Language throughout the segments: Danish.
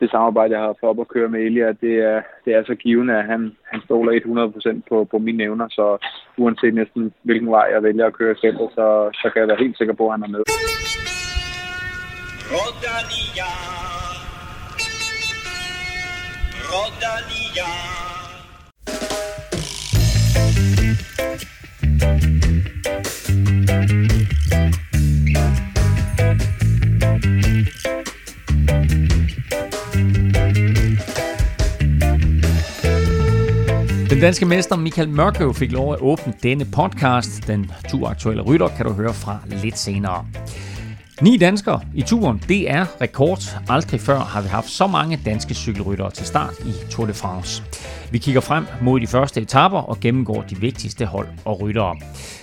det samarbejde, jeg har fået op at køre med Elia, det er, det er så givende, at han, han stoler 100% på, på mine evner, så uanset næsten hvilken vej jeg vælger at køre i feltet, så, så kan jeg være helt sikker på, at han er med. Rodania. Rodania. Den danske mester Michael Mørkøv fik lov at åbne denne podcast. Den turaktuelle rytter kan du høre fra lidt senere. Ni danskere i turen, det er rekord. Aldrig før har vi haft så mange danske cykelryttere til start i Tour de France. Vi kigger frem mod de første etaper og gennemgår de vigtigste hold og ryttere.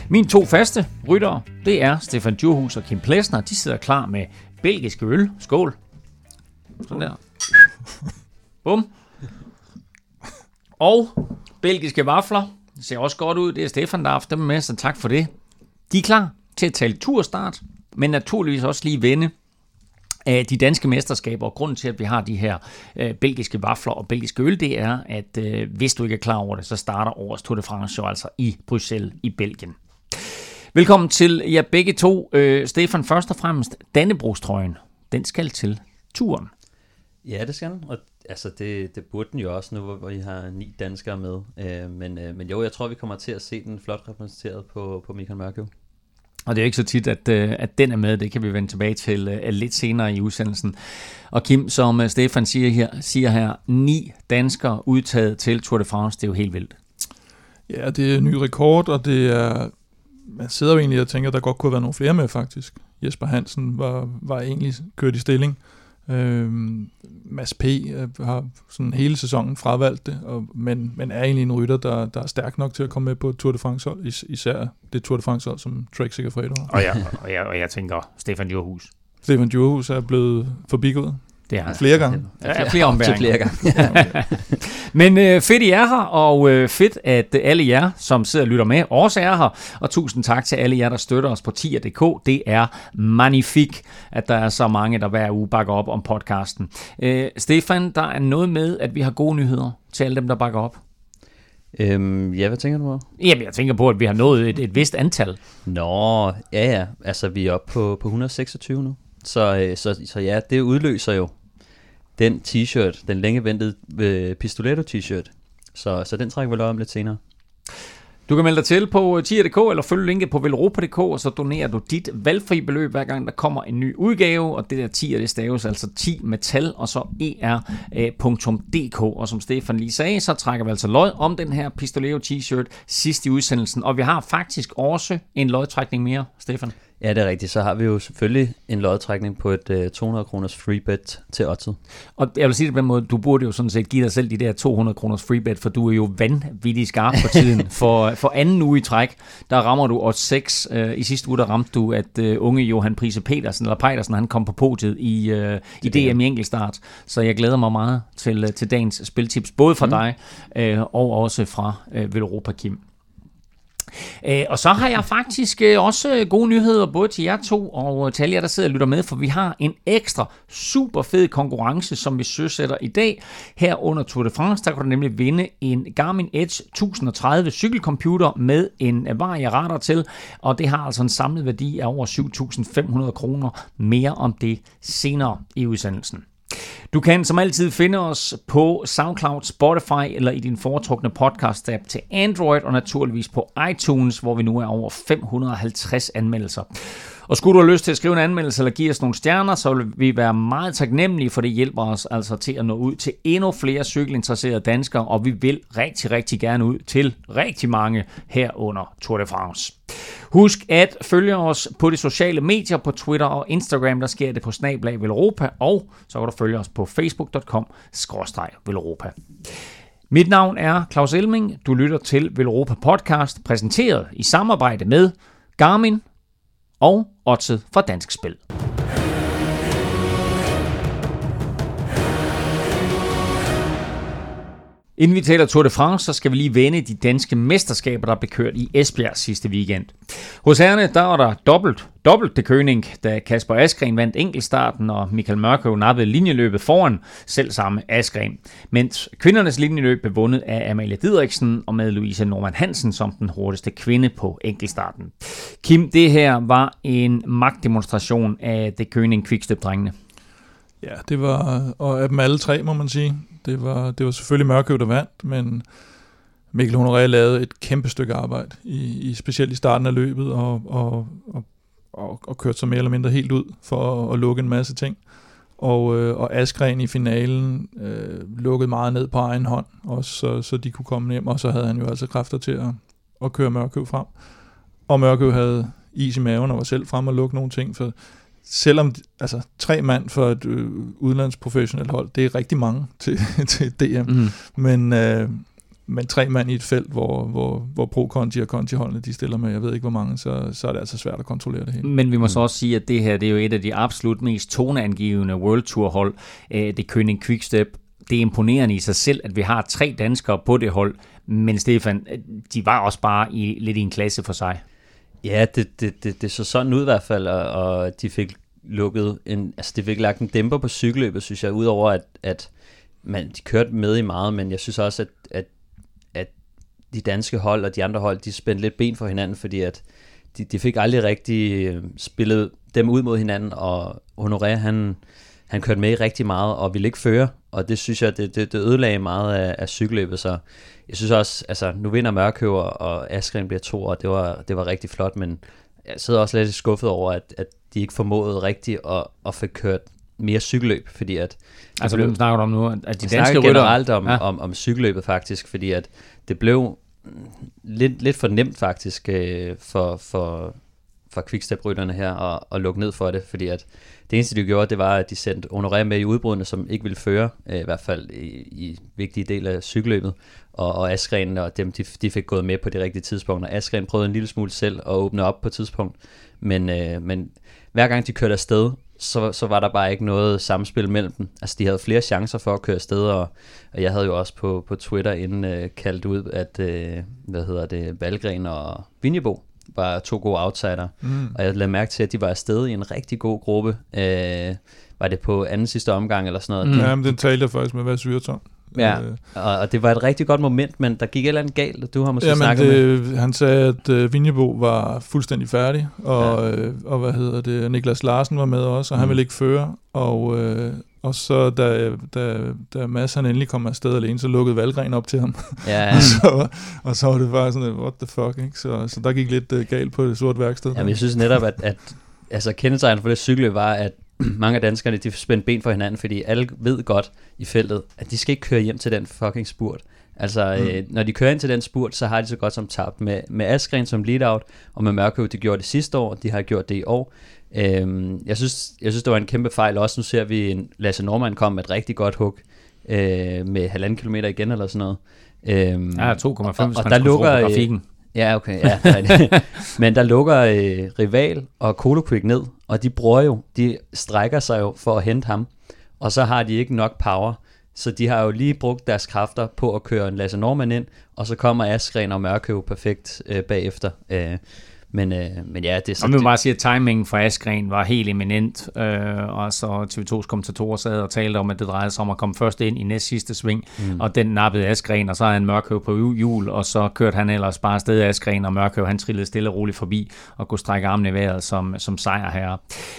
Mine to faste ryttere, det er Stefan Djurhus og Kim Plesner. De sidder klar med belgisk øl. Skål. Sådan der. Bum. Og belgiske vafler. Det ser også godt ud. Det er Stefan, der har haft dem med, så tak for det. De er klar til at tale turstart, men naturligvis også lige vende af de danske mesterskaber. Og grunden til, at vi har de her øh, belgiske vafler og belgiske øl, det er, at øh, hvis du ikke er klar over det, så starter årets Tour de France jo altså i Bruxelles i Belgien. Velkommen til jer begge to. Øh, Stefan, først og fremmest, Dannebrogstrøjen, den skal til turen. Ja, det skal den, og altså det, det burde den jo også nu, hvor I har ni danskere med. Øh, men, øh, men jo, jeg tror, vi kommer til at se den flot repræsenteret på, på Michael Mørkøv. Og det er ikke så tit, at, øh, at den er med. Det kan vi vende tilbage til uh, lidt senere i udsendelsen. Og Kim, som uh, Stefan siger her, siger her, ni danskere udtaget til Tour de France. Det er jo helt vildt. Ja, det er en ny rekord, og det er... Man sidder jo egentlig og tænker, at der godt kunne have været nogle flere med, faktisk. Jesper Hansen var, var egentlig kørt i stilling. Øhm, Mads P. Øh, har sådan hele sæsonen fravalgt det, og, men, men er egentlig en rytter, der, der er stærk nok til at komme med på Tour de France hold, is, især det Tour de France hold, som Trek Sikker Fredo har. Og jeg, og, jeg, og jeg tænker, Stefan Djurhus. Stefan Djurhus er blevet forbigået. Det er Flere gange. Ja, flere omværinger. flere gange. Men øh, fedt I er her, og øh, fedt at alle jer, som sidder og lytter med, også er her. Og tusind tak til alle jer, der støtter os på tier.dk. Det er magnifik, at der er så mange, der hver uge bakker op om podcasten. Øh, Stefan, der er noget med, at vi har gode nyheder til alle dem, der bakker op. Øhm, ja, hvad tænker du på? Jamen, jeg tænker på, at vi har nået et, et vist antal. Nå, ja ja, altså vi er oppe på, på 126 nu. Så, øh, så, så ja, det udløser jo den t-shirt, den længe ventede øh, Pistoletto t-shirt. Så, så den trækker vi om lidt senere. Du kan melde dig til på øh, tier.dk eller følge linket på velropa.dk, og så donerer du dit valgfri beløb, hver gang der kommer en ny udgave, og det der tier, det staves altså 10 med tal, og så er.dk. Øh, og som Stefan lige sagde, så trækker vi altså lod om den her Pistoleo t-shirt sidst i udsendelsen, og vi har faktisk også en lodtrækning mere, Stefan. Ja, det er rigtigt. Så har vi jo selvfølgelig en lodtrækning på et uh, 200 kroners free bet til Otto. Og jeg vil sige det på den måde, du burde jo sådan set give dig selv de der 200 kroners free bet, for du er jo vanvittig skarp på tiden. for, for anden uge i træk, der rammer du odds 6. Uh, I sidste uge, der ramte du, at uh, unge Johan Prise Petersen, eller Petersen, han kom på podiet i, uh, i DM i enkeltstart. Så jeg glæder mig meget til, uh, til dagens spiltips, både fra mm. dig uh, og også fra uh, Velropa Kim. Øh, og så har jeg faktisk øh, også øh, gode nyheder både til jer to og øh, til alle jer, der sidder og lytter med, for vi har en ekstra super fed konkurrence, som vi søsætter i dag. Her under Tour de France, der kan du nemlig vinde en Garmin Edge 1030 cykelcomputer med en øh, varierator til, og det har altså en samlet værdi af over 7.500 kroner. Mere om det senere i udsendelsen. Du kan som altid finde os på SoundCloud, Spotify eller i din foretrukne podcast-app til Android og naturligvis på iTunes, hvor vi nu er over 550 anmeldelser. Og skulle du have lyst til at skrive en anmeldelse eller give os nogle stjerner, så vil vi være meget taknemmelige, for det hjælper os altså til at nå ud til endnu flere cykelinteresserede danskere, og vi vil rigtig, rigtig gerne ud til rigtig mange her under Tour de France. Husk at følge os på de sociale medier, på Twitter og Instagram, der sker det på Snablag Velropa, og så kan du følge os på facebook.com Velropa. Mit navn er Claus Elming. Du lytter til Velropa Podcast, præsenteret i samarbejde med Garmin, og oddset fra Dansk Spil. Inden vi taler Tour de France, så skal vi lige vende de danske mesterskaber, der blev kørt i Esbjerg sidste weekend. Hos herrene, der var der dobbelt, dobbelt det køning, da Kasper Askren vandt enkeltstarten, og Michael Mørkøv nappede linjeløbet foran selv samme Askren. Mens kvindernes linjeløb blev vundet af Amalie Didriksen og med Louise Norman Hansen som den hurtigste kvinde på enkeltstarten. Kim, det her var en magtdemonstration af det køning Quickstep-drengene. Ja, det var, og af dem alle tre, må man sige. Det var, det var selvfølgelig Mørkøv, der vandt, men Mikkel Honoré lavede et kæmpe stykke arbejde, i, i specielt i starten af løbet, og, og, og, og, og kørte sig mere eller mindre helt ud for at, at lukke en masse ting. Og, øh, og Askren i finalen øh, lukkede meget ned på egen hånd, også, så, så de kunne komme hjem, og så havde han jo altså kræfter til at, at køre Mørkøv frem. Og Mørkøv havde is i maven og var selv frem og lukke nogle ting, for selvom altså, tre mand for et øh, udlandsprofessionelt hold, det er rigtig mange til, til DM, mm. men, øh, men tre mand i et felt, hvor, hvor, hvor Pro-Conti og Conti-holdene de stiller med, jeg ved ikke hvor mange, så, så er det altså svært at kontrollere det hele. Men vi må så også sige, at det her det er jo et af de absolut mest toneangivende World Tour hold, øh, det König Quickstep. Det er imponerende i sig selv, at vi har tre danskere på det hold, men Stefan, de var også bare i, lidt i en klasse for sig. Ja, det, det, det, det så sådan ud i hvert fald, og, og de fik lukket en, altså det fik lagt en dæmper på cykelløbet, synes jeg, udover at, at man, de kørte med i meget, men jeg synes også, at, at, at de danske hold og de andre hold, de spændte lidt ben for hinanden, fordi at de, de fik aldrig rigtig øh, spillet dem ud mod hinanden, og Honoré, han, han kørte med i rigtig meget, og ville ikke føre, og det synes jeg, det, det, det ødelagde meget af, af cykelløbet, så jeg synes også, altså nu vinder Mørkøver, og Askren bliver to, og det var, det var rigtig flot, men jeg sidder også lidt skuffet over, at, at de ikke formåede rigtigt at, at få kørt mere cykelløb, fordi at... Altså, blev, snakker du om nu, at de danske rytter... generelt om, ja. om, om cykelløbet faktisk, fordi at det blev lidt, lidt for nemt faktisk øh, for, for, for quickstep-rytterne her at, at lukke ned for det, fordi at det eneste, de gjorde, det var, at de sendte Honoré med i udbrudene, som ikke ville føre, øh, i hvert fald i, i vigtige dele af cykelløbet, og, og Askren og dem, de, de fik gået med på det rigtige tidspunkt, og Askren prøvede en lille smule selv at åbne op på et tidspunkt, men, øh, men hver gang de kørte afsted, så, så var der bare ikke noget samspil mellem dem. Altså, de havde flere chancer for at køre afsted, og, og jeg havde jo også på, på Twitter inden øh, kaldt ud, at, øh, hvad hedder det, Valgren og Vinjebo var to gode outsider. Mm. Og jeg lagde mærke til, at de var afsted i en rigtig god gruppe. Øh, var det på anden sidste omgang eller sådan noget? Mm. Ja, men den talte jeg faktisk med Vas Tom. Ja, øh. og, og det var et rigtig godt moment, men der gik et eller andet galt, og du har måske Jamen snakket det, med... Han sagde, at uh, Vinjebo var fuldstændig færdig, og, ja. øh, og hvad hedder det, Niklas Larsen var med også, og mm. han ville ikke føre, og, øh, og så da, da, da Mads han endelig kom afsted alene, så lukkede Valgren op til ham. Ja, ja. og, så, og så var det bare sådan, what the fuck, ikke? Så, så der gik lidt uh, galt på det sorte værksted. Jamen jeg synes netop, at, at altså kendetegnet for det cykle var, at mange af danskerne, de spændte ben for hinanden, fordi alle ved godt i feltet, at de skal ikke køre hjem til den fucking spurt. Altså, mm. øh, når de kører ind til den spurt, så har de så godt som tabt med, med Askren som lead-out, og med Mørkøv, de gjorde det sidste år, de har gjort det i år. Øhm, jeg, synes, jeg synes, det var en kæmpe fejl. Også nu ser vi, en Lasse Norman kom med et rigtig godt hug øh, med halvanden kilometer igen eller sådan noget. Øhm, ja, 2,5, og, og der lukker øh, grafikken. Ja, okay. Ja, Men der lukker øh, Rival og Colo Quick ned, og de bruger jo, de strækker sig jo for at hente ham, og så har de ikke nok power, så de har jo lige brugt deres kræfter på at køre en Lasse Norman ind, og så kommer Askren og Mørkøv perfekt øh, bagefter. Øh, men, øh, men ja, det er så... Og man må bare sige, at timingen for Askren var helt eminent, øh, og så TV2's kommentatorer sad og talte om, at det drejede sig om at komme først ind i næst sidste sving, mm. og den nappede Askren, og så havde han Mørkøv på hjul, og så kørte han ellers bare afsted af Askren, og Mørkøv han trillede stille og roligt forbi, og kunne strække armen i vejret som, som sejrherre.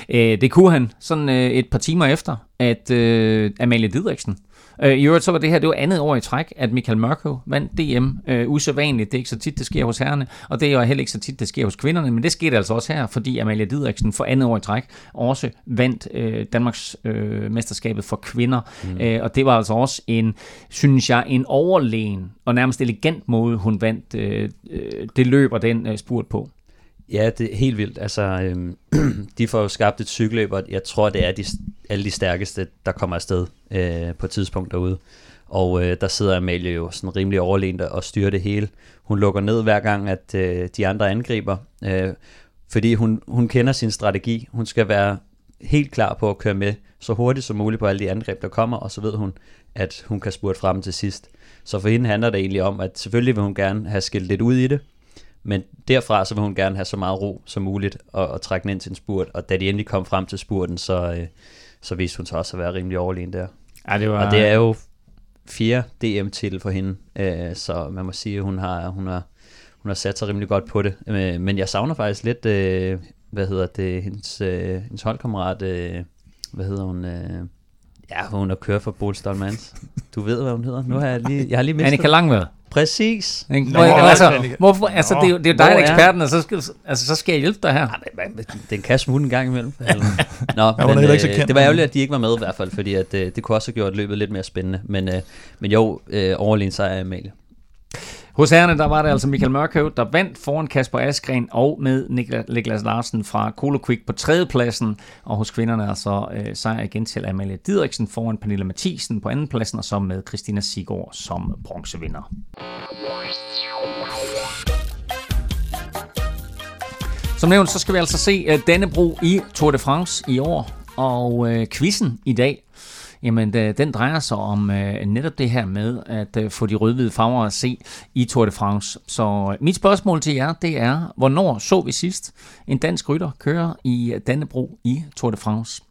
Øh, det kunne han sådan øh, et par timer efter, at øh, Amalie Didriksen, Øh, I øvrigt så var det her, det var andet år i træk, at Michael Mørkøv vandt DM. Øh, usædvanligt, det er ikke så tit, det sker hos herrerne, og det er jo heller ikke så tit, det sker hos kvinderne, men det skete altså også her, fordi Amalie Didriksen for andet år i træk også vandt øh, Danmarks øh, mesterskabet for kvinder. Mm. Øh, og det var altså også en, synes jeg, en overlegen og nærmest elegant måde, hun vandt øh, øh det løb og den øh, spurt på. Ja, det er helt vildt. Altså, øhm, de får jo skabt et cykelløb, og jeg tror, det er de, alle de stærkeste, der kommer afsted øh, på et tidspunkt derude. Og øh, der sidder Amalie jo sådan rimelig overlænt og styrer det hele. Hun lukker ned hver gang, at øh, de andre angriber, øh, fordi hun, hun kender sin strategi. Hun skal være helt klar på at køre med så hurtigt som muligt på alle de angreb, der kommer, og så ved hun, at hun kan spurte frem til sidst. Så for hende handler det egentlig om, at selvfølgelig vil hun gerne have skilt lidt ud i det, men derfra så vil hun gerne have så meget ro som muligt og, og trække den ind til en spurt. Og da de endelig kom frem til spurten, så, øh, så viste hun sig også at være rimelig overlegen der. Ja, det var... Og det er jo fjerde DM-titel for hende, øh, så man må sige, at hun har, hun har, hun har sat sig rimelig godt på det. Øh, men jeg savner faktisk lidt, øh, hvad hedder det, hendes, øh, hendes holdkammerat, øh, hvad hedder hun, øh, ja, hun er kører for Bolstol Mans. Du ved, hvad hun hedder. Nu har jeg lige, jeg har lige mistet Annika Langvad. Præcis. Ikke? Nå, Hvor, altså, Annika. hvorfor, altså, det, er jo- det er jo dig, der er er- eksperten, og så skal, altså, så skal jeg hjælpe dig her. Ja, men, Den kan smutte en gang imellem. Eller- Nå, er men, øh, kendt. det var ærgerligt, at de ikke var med i hvert fald, fordi at, øh, det kunne også have gjort løbet lidt mere spændende. Men, øh, men jo, øh, overlegen sejr Amalie. Hos herrerne, der var det altså Michael Mørkøv, der vandt foran Kasper Askren og med Niklas Larsen fra Cola Quick på tredjepladsen. Og hos kvinderne altså øh, sejr igen til Amalie Didriksen foran Pernille Mathisen på andenpladsen, og så med Christina Sigård som bronzevinder. Som nævnt, så skal vi altså se øh, Dannebro i Tour de France i år. Og øh, quizzen i dag, jamen øh, den drejer sig om øh, netop det her med at øh, få de rødhvide farver at se i Tour de France. Så mit spørgsmål til jer, det er, hvornår så vi sidst en dansk rytter køre i Dannebro i Tour de France?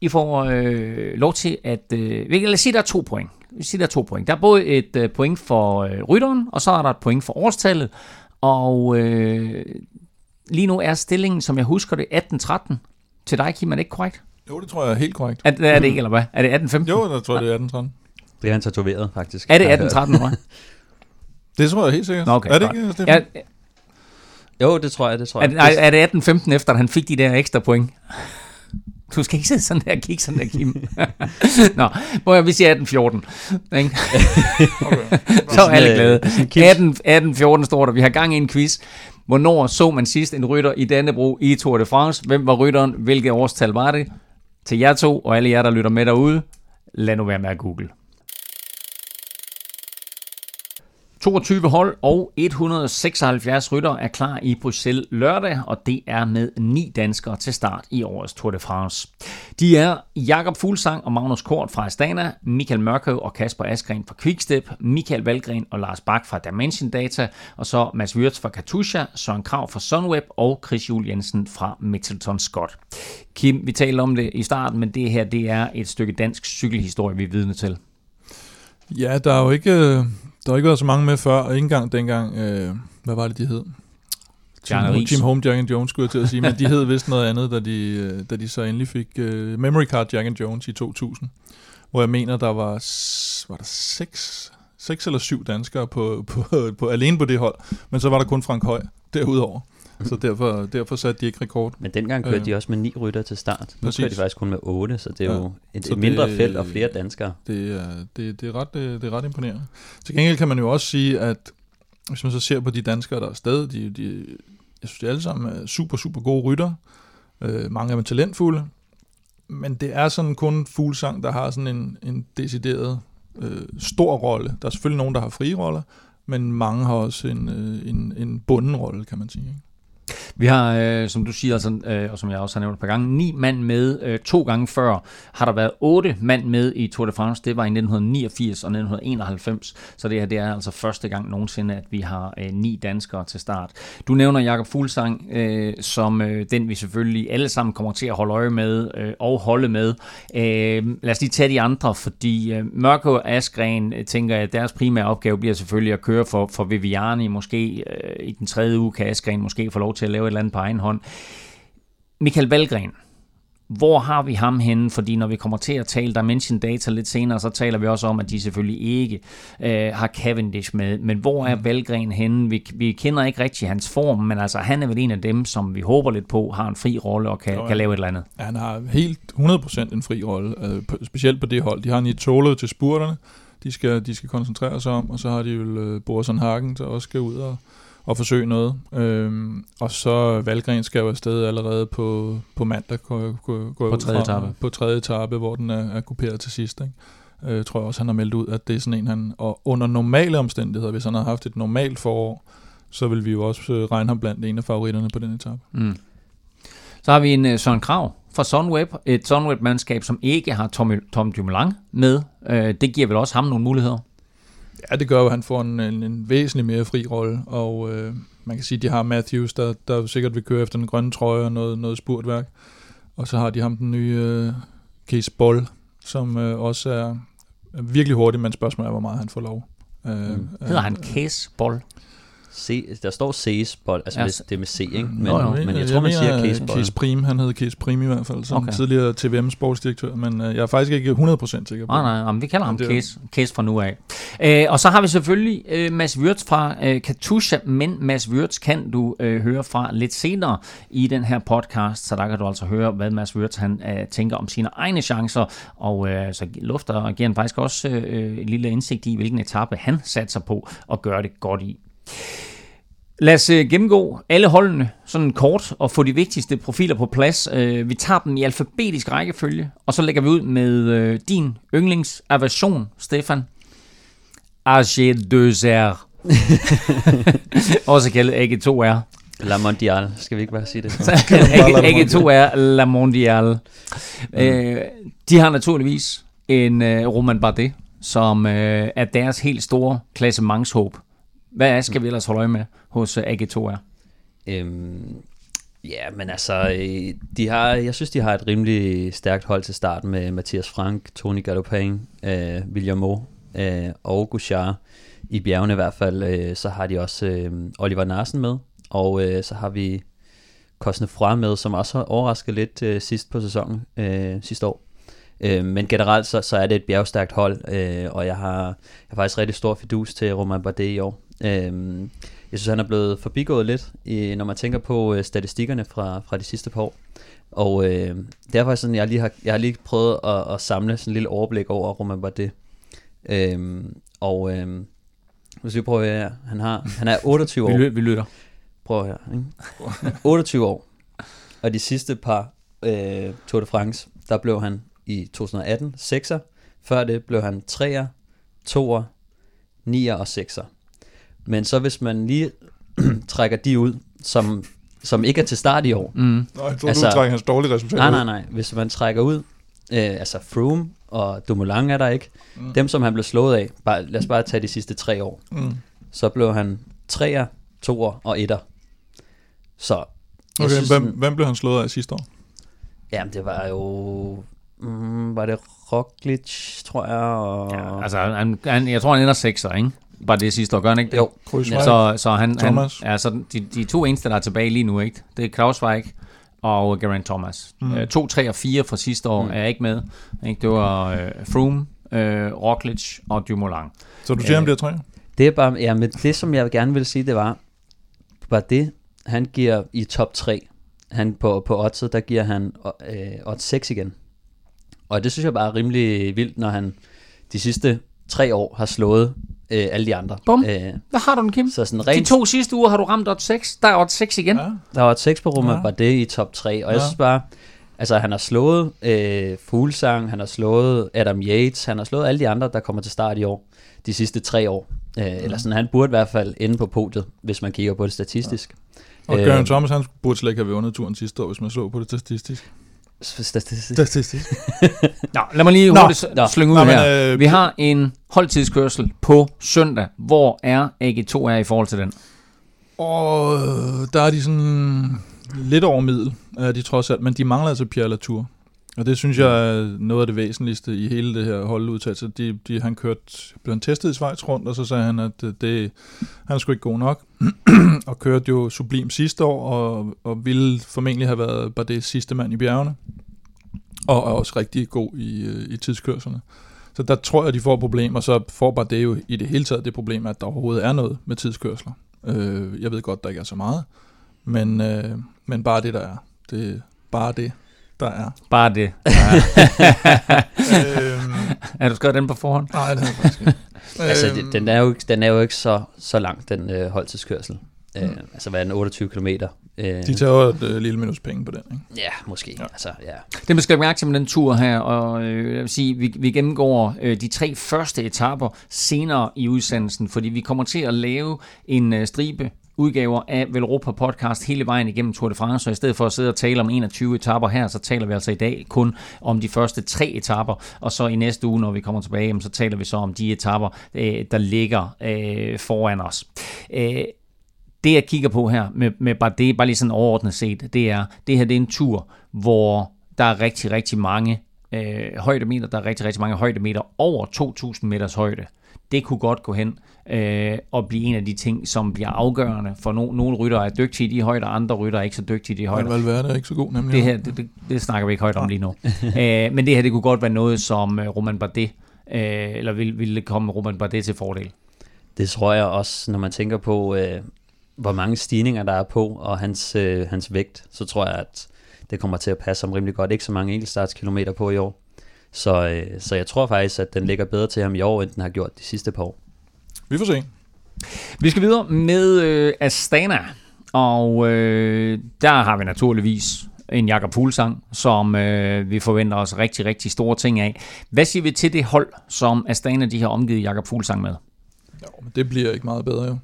I får øh, lov til at... Øh, lad os sige, der er to point. Vi siger, der er to point. Der er både et øh, point for øh, rytteren, og så er der et point for årstallet. Og øh, lige nu er stillingen, som jeg husker det, 18-13. Til dig, Kim, er det ikke korrekt? Jo, det tror jeg er helt korrekt. Er, er det ikke, eller hvad? Er det 18-15? Jo, der tror jeg, det er 18 13. Det er han tatoveret, faktisk. Er det har jeg hørt. 18-13, tror jeg? Det tror jeg helt sikkert. Nå, okay, er det godt. ikke, Stefan? Ja, Jo, det tror jeg, det tror er, jeg. det, nej, er det 18-15 efter, at han fik de der ekstra point? Du skal ikke sidde sådan der og kigge sådan der, Kim. Nå, hvor jeg, vi siger 18-14. Ikke? Okay. Så er alle glade. Øh, 18, 18-14 står der. Vi har gang i en quiz. Hvornår så man sidst en rytter i Dannebro i Tour de France? Hvem var rytteren? Hvilket årstal var det? Til jer to, og alle jer, der lytter med derude, lad nu være med at google. 22 hold og 176 rytter er klar i Bruxelles lørdag, og det er med ni danskere til start i årets Tour de France. De er Jakob Fuglsang og Magnus Kort fra Astana, Michael Mørkøv og Kasper Askren fra Quickstep, Michael Valgren og Lars Bak fra Dimension Data, og så Mads Wirtz fra Katusha, Søren Krav fra Sunweb og Chris Juhl Jensen fra Mitchelton Scott. Kim, vi talte om det i starten, men det her det er et stykke dansk cykelhistorie, vi er vidne til. Ja, der er jo ikke, øh, der har ikke været så mange med før, og ikke engang dengang, øh, hvad var det, de hed? Riis. Team Home Jack and Jones, skulle jeg til at sige, men de hed vist noget andet, da de, øh, da de så endelig fik øh, Memory Card Jack and Jones i 2000, hvor jeg mener, der var, var der seks, seks eller syv danskere på, på, på, alene på det hold, men så var der kun Frank Høj derudover. Så derfor, derfor satte de ikke rekord. Men dengang kørte Øh. de også med ni rytter til start. Nu Præcis. kører de faktisk kun med otte, så det er Ja. jo et, et mindre det- felt og flere danskere. Det er, det, det, er ret, det, det er ret imponerende. Til gengæld kan man jo også sige, at hvis man så ser på de danskere, der er afsted, de, de, jeg synes, de alle sammen er super, super gode rytter. Øh, mange af dem er talentfulde. Men det er sådan kun Fuglsang, der har sådan en, en decideret øh, stor rolle. Der er selvfølgelig nogen, der har frie roller, men mange har også en, øh, en, en bunden rolle, kan man sige. Ikke? Vi har, øh, som du siger, altså, øh, og som jeg også har nævnt et par gange, ni mand med. Øh, to gange før har der været otte mand med i Tour de France. Det var i 1989 og 1991. Så det her det er altså første gang nogensinde, at vi har øh, ni danskere til start. Du nævner Jakob Fuglsang øh, som øh, den, vi selvfølgelig alle sammen kommer til at holde øje med øh, og holde med. Øh, lad os lige tage de andre, fordi øh, Mørke og Askren, øh, tænker jeg, at deres primære opgave bliver selvfølgelig at køre for, for Viviani. Måske øh, i den tredje uge kan Askren måske få lov til at lave et eller andet på egen hånd. Michael Valgren, hvor har vi ham henne? Fordi når vi kommer til at tale Dimension Data lidt senere, så taler vi også om, at de selvfølgelig ikke øh, har Cavendish med. Men hvor er Valgren henne? Vi, vi kender ikke rigtig hans form, men altså han er vel en af dem, som vi håber lidt på, har en fri rolle og kan, Jo, ja. kan lave et eller andet. Ja, han har helt 100% en fri rolle, øh, på, specielt på det hold. De har Nitolo til spurterne, de skal, de skal koncentrere sig om, og så har de jo øh, Borsen Hagen, der også skal ud og, og forsøge noget. Øhm, og så Valgren skal jo afsted allerede på, på mandag, går, går jeg På tredje fra. etape. På tredje etape, hvor den er, er kuperet til sidst. Ikke? Øh, tror jeg også, han har meldt ud, at det er sådan en, han... Og under normale omstændigheder, hvis han har haft et normalt forår, så vil vi jo også øh, regne ham blandt en af favoritterne på den etape. Mm. Så har vi en uh, Søren Krav fra Sunweb. Et Sunweb-mandskab, som ikke har Tom, Tom Dumoulin med. Øh, det giver vel også ham nogle muligheder? Ja, det gør jo, at han får en, en, en væsentlig mere fri rolle, og øh, man kan sige, at de har Matthews, der, der sikkert vil køre efter den grønne trøje og noget, noget spurtværk. Og så har de ham den nye øh, Case Boll, som øh, også er, er virkelig hurtig, men spørgsmålet er, hvor meget han får lov. Øh, mm. Hedder han Case Boll? C, der står C's bold, altså ja. med, det er med C, ikke? Men, Nå, men jeg, jeg tror, man siger Case bold. Case Prim, han hed Case Prim i hvert fald, som okay. tidligere TVM sportsdirektør, men uh, jeg er faktisk ikke 100% sikker på Nej, nej, nej, vi kalder ham Case, Case fra nu af. Uh, og så har vi selvfølgelig uh, Mads Wirtz fra uh, Katusha, men Mads Wirtz kan du uh, høre fra lidt senere i den her podcast, så der kan du altså høre, hvad Mads Wirtz han uh, tænker om sine egne chancer, og uh, så lufter og giver han faktisk også uh, en lille indsigt i, hvilken etape han satser på og gør det godt i. Lad os øh, gennemgå alle holdene sådan kort og få de vigtigste profiler på plads. Øh, vi tager dem i alfabetisk rækkefølge, og så lægger vi ud med øh, din yndlingsaversion, Stefan. AG2R. Også kaldet AG2R. La Mondiale, skal vi ikke bare sige det? AG2R La Mondiale. Mm. de har naturligvis en Roman Bardet, som er deres helt store klassemangshåb. Hvad skal vi ellers holde øje med hos øh, AG2R? Øhm, ja, men altså, øh, de har, jeg synes, de har et rimelig stærkt hold til start med Mathias Frank, Tony Galopin, øh, William Mo øh, og Gouchard. I bjergene i hvert fald, øh, så har de også øh, Oliver Narsen med, og øh, så har vi Kosne Fra med, som også har overrasket lidt øh, sidst på sæsonen, øh, sidste år. Øh, men generelt så, så er det et bjergstærkt hold, øh, og jeg har, jeg har faktisk rigtig stor fidus til Romain Bardet i år. Øh, jeg synes, han er blevet forbigået lidt, i, når man tænker på øh, statistikkerne fra, fra de sidste par år. Og øh, derfor sådan, jeg lige har, jeg har lige prøvet at, at samle sådan en lille overblik over Romain Bardet. Øh, og øh, hvis vi prøver her, han, har, han er 28 år. vi, vi lytter. Prøv her. Ikke? 28 år. Og de sidste par øh, Tour de France, der blev han i 2018 6'er. Før det blev han 3'er, 2'er, 9'er og 6'er. Men så hvis man lige trækker de ud, som, som ikke er til start i år. Mm. Nå, jeg tror, altså, du trækker hans dårlige resultat Nej, nej, nej. Hvis man trækker ud, øh, altså Froome og Dumoulin er der ikke. Mm. Dem, som han blev slået af, bare, lad os bare tage de sidste tre år. Mm. Så blev han 3'er, 2'er og 1'er. Så Okay, synes, hvem, hvem blev han slået af sidste år? Jamen, det var jo... Mm, var det Roglic, tror jeg? Og... Ja, altså, han, han, jeg tror, han ender 6'er, ikke? Var det sidste år, gør han ikke det? Jo. Så, så han, han, ja, så de, de to eneste, der er tilbage lige nu, ikke? det er Krausweig og Geraint Thomas. Mm. Uh, to, tre og fire fra sidste år mm. er ikke med. Ikke? Det var uh, Froome, uh, Roglic og Dumoulin. Så du siger, han bliver tre? Det er bare, ja, men det som jeg gerne vil sige, det var, var det, han giver i top 3. Han på, på oddset, der giver han øh, odds 6 igen. Og det synes jeg bare er rimelig vildt, når han de sidste tre år har slået øh, alle de andre. Bum. Øh, Hvad har du den, Kim? Så sådan rent... De to sidste uger har du ramt 8 6. Der er 8 6 igen. Ja. Der var 6 på rummet, ja. var det i top 3. Og ja. jeg synes bare, altså han har slået øh, Fuglsang, han har slået Adam Yates, han har slået alle de andre, der kommer til start i år. De sidste tre år. Øh, ja. Eller sådan, han burde i hvert fald ende på podiet, hvis man kigger på det statistisk. Ja. Og øh, Thomas, han burde slet ikke have vundet turen sidste år, hvis man så på det statistisk. Statistisk. Statistisk. Nå, lad mig lige hurtigt slynge ud Nå, her. øh, Vi har en holdtidskørsel på søndag. Hvor er AG2 er i forhold til den? Og der er de sådan lidt over middel, er de trods alt, men de mangler altså Pierre Latour. Og det synes jeg er noget af det væsentligste i hele det her holdudtagelse. De, de, han kørt, blev han testet i Schweiz rundt, og så sagde han, at det, han skulle ikke god nok. og kørte jo sublim sidste år, og, og ville formentlig have været bare det sidste mand i bjergene. Og er også rigtig god i, øh, i tidskørslerne. Så der tror jeg, de får problemer, så får bare det jo i det hele taget det problem, at der overhovedet er noget med tidskørsler. Øh, jeg ved godt, der ikke er så meget, men, øh, men bare det, der er. Det bare det, der er. Bare det. øhm, er du skrevet den på forhånd? Nej, det er faktisk ikke. altså, øhm. den er jo, den er jo ikke så, så lang, den øh, holdtidskørsel. Mm. Øh, altså, hvad er den, 28 km? Øh, De tager jo et øh, lille minus penge på den, ikke? Ja, måske. Ja. Altså, ja. Det man skal mærke til med den tur her, og øh, jeg vil sige, vi, vi gennemgår øh, de tre første etapper senere i udsendelsen, fordi vi kommer til at lave en øh, stribe udgaver af Velropa Podcast hele vejen igennem Tour de France, så i stedet for at sidde og tale om 21 etaper her, så taler vi altså i dag kun om de første tre etaper, og så i næste uge, når vi kommer tilbage, så taler vi så om de etaper, øh, der ligger øh, foran os. Øh, det jeg kigger på her med, med bare det, bare lige sådan overordnet set, det er, det her det er en tur, hvor der er rigtig, rigtig mange øh, højdemeter, der er rigtig, rigtig mange højdemeter over 2.000 meters højde. Det kunne godt gå hen øh, og blive en af de ting, som bliver afgørende, for no, nogle rytter er dygtige i de højder, andre rytter er ikke så dygtige i de højder. Men Valverde er ikke så god, nemlig. Det her, det, det, det snakker vi ikke højt om lige nu. øh, men det her, det kunne godt være noget, som øh, Roman Bardet, øh, eller ville, ville komme Roman Bardet til fordel. Det tror jeg også, når man tænker på, øh, hvor mange stigninger der er på, og hans, øh, hans vægt, så tror jeg, at det kommer til at passe ham rimelig godt. Ikke så mange enkeltstartskilometer på i år. Så, øh, så jeg tror faktisk, at den ligger bedre til ham i år, end den har gjort de sidste par år. Vi får se. Vi skal videre med øh, Astana, og øh, der har vi naturligvis en Jakob Fuglsang, som øh, vi forventer os rigtig, rigtig store ting af. Hvad siger vi til det hold, som Astana de har omgivet Jakob Fuglsang med? Jo, men det bliver ikke meget bedre jo.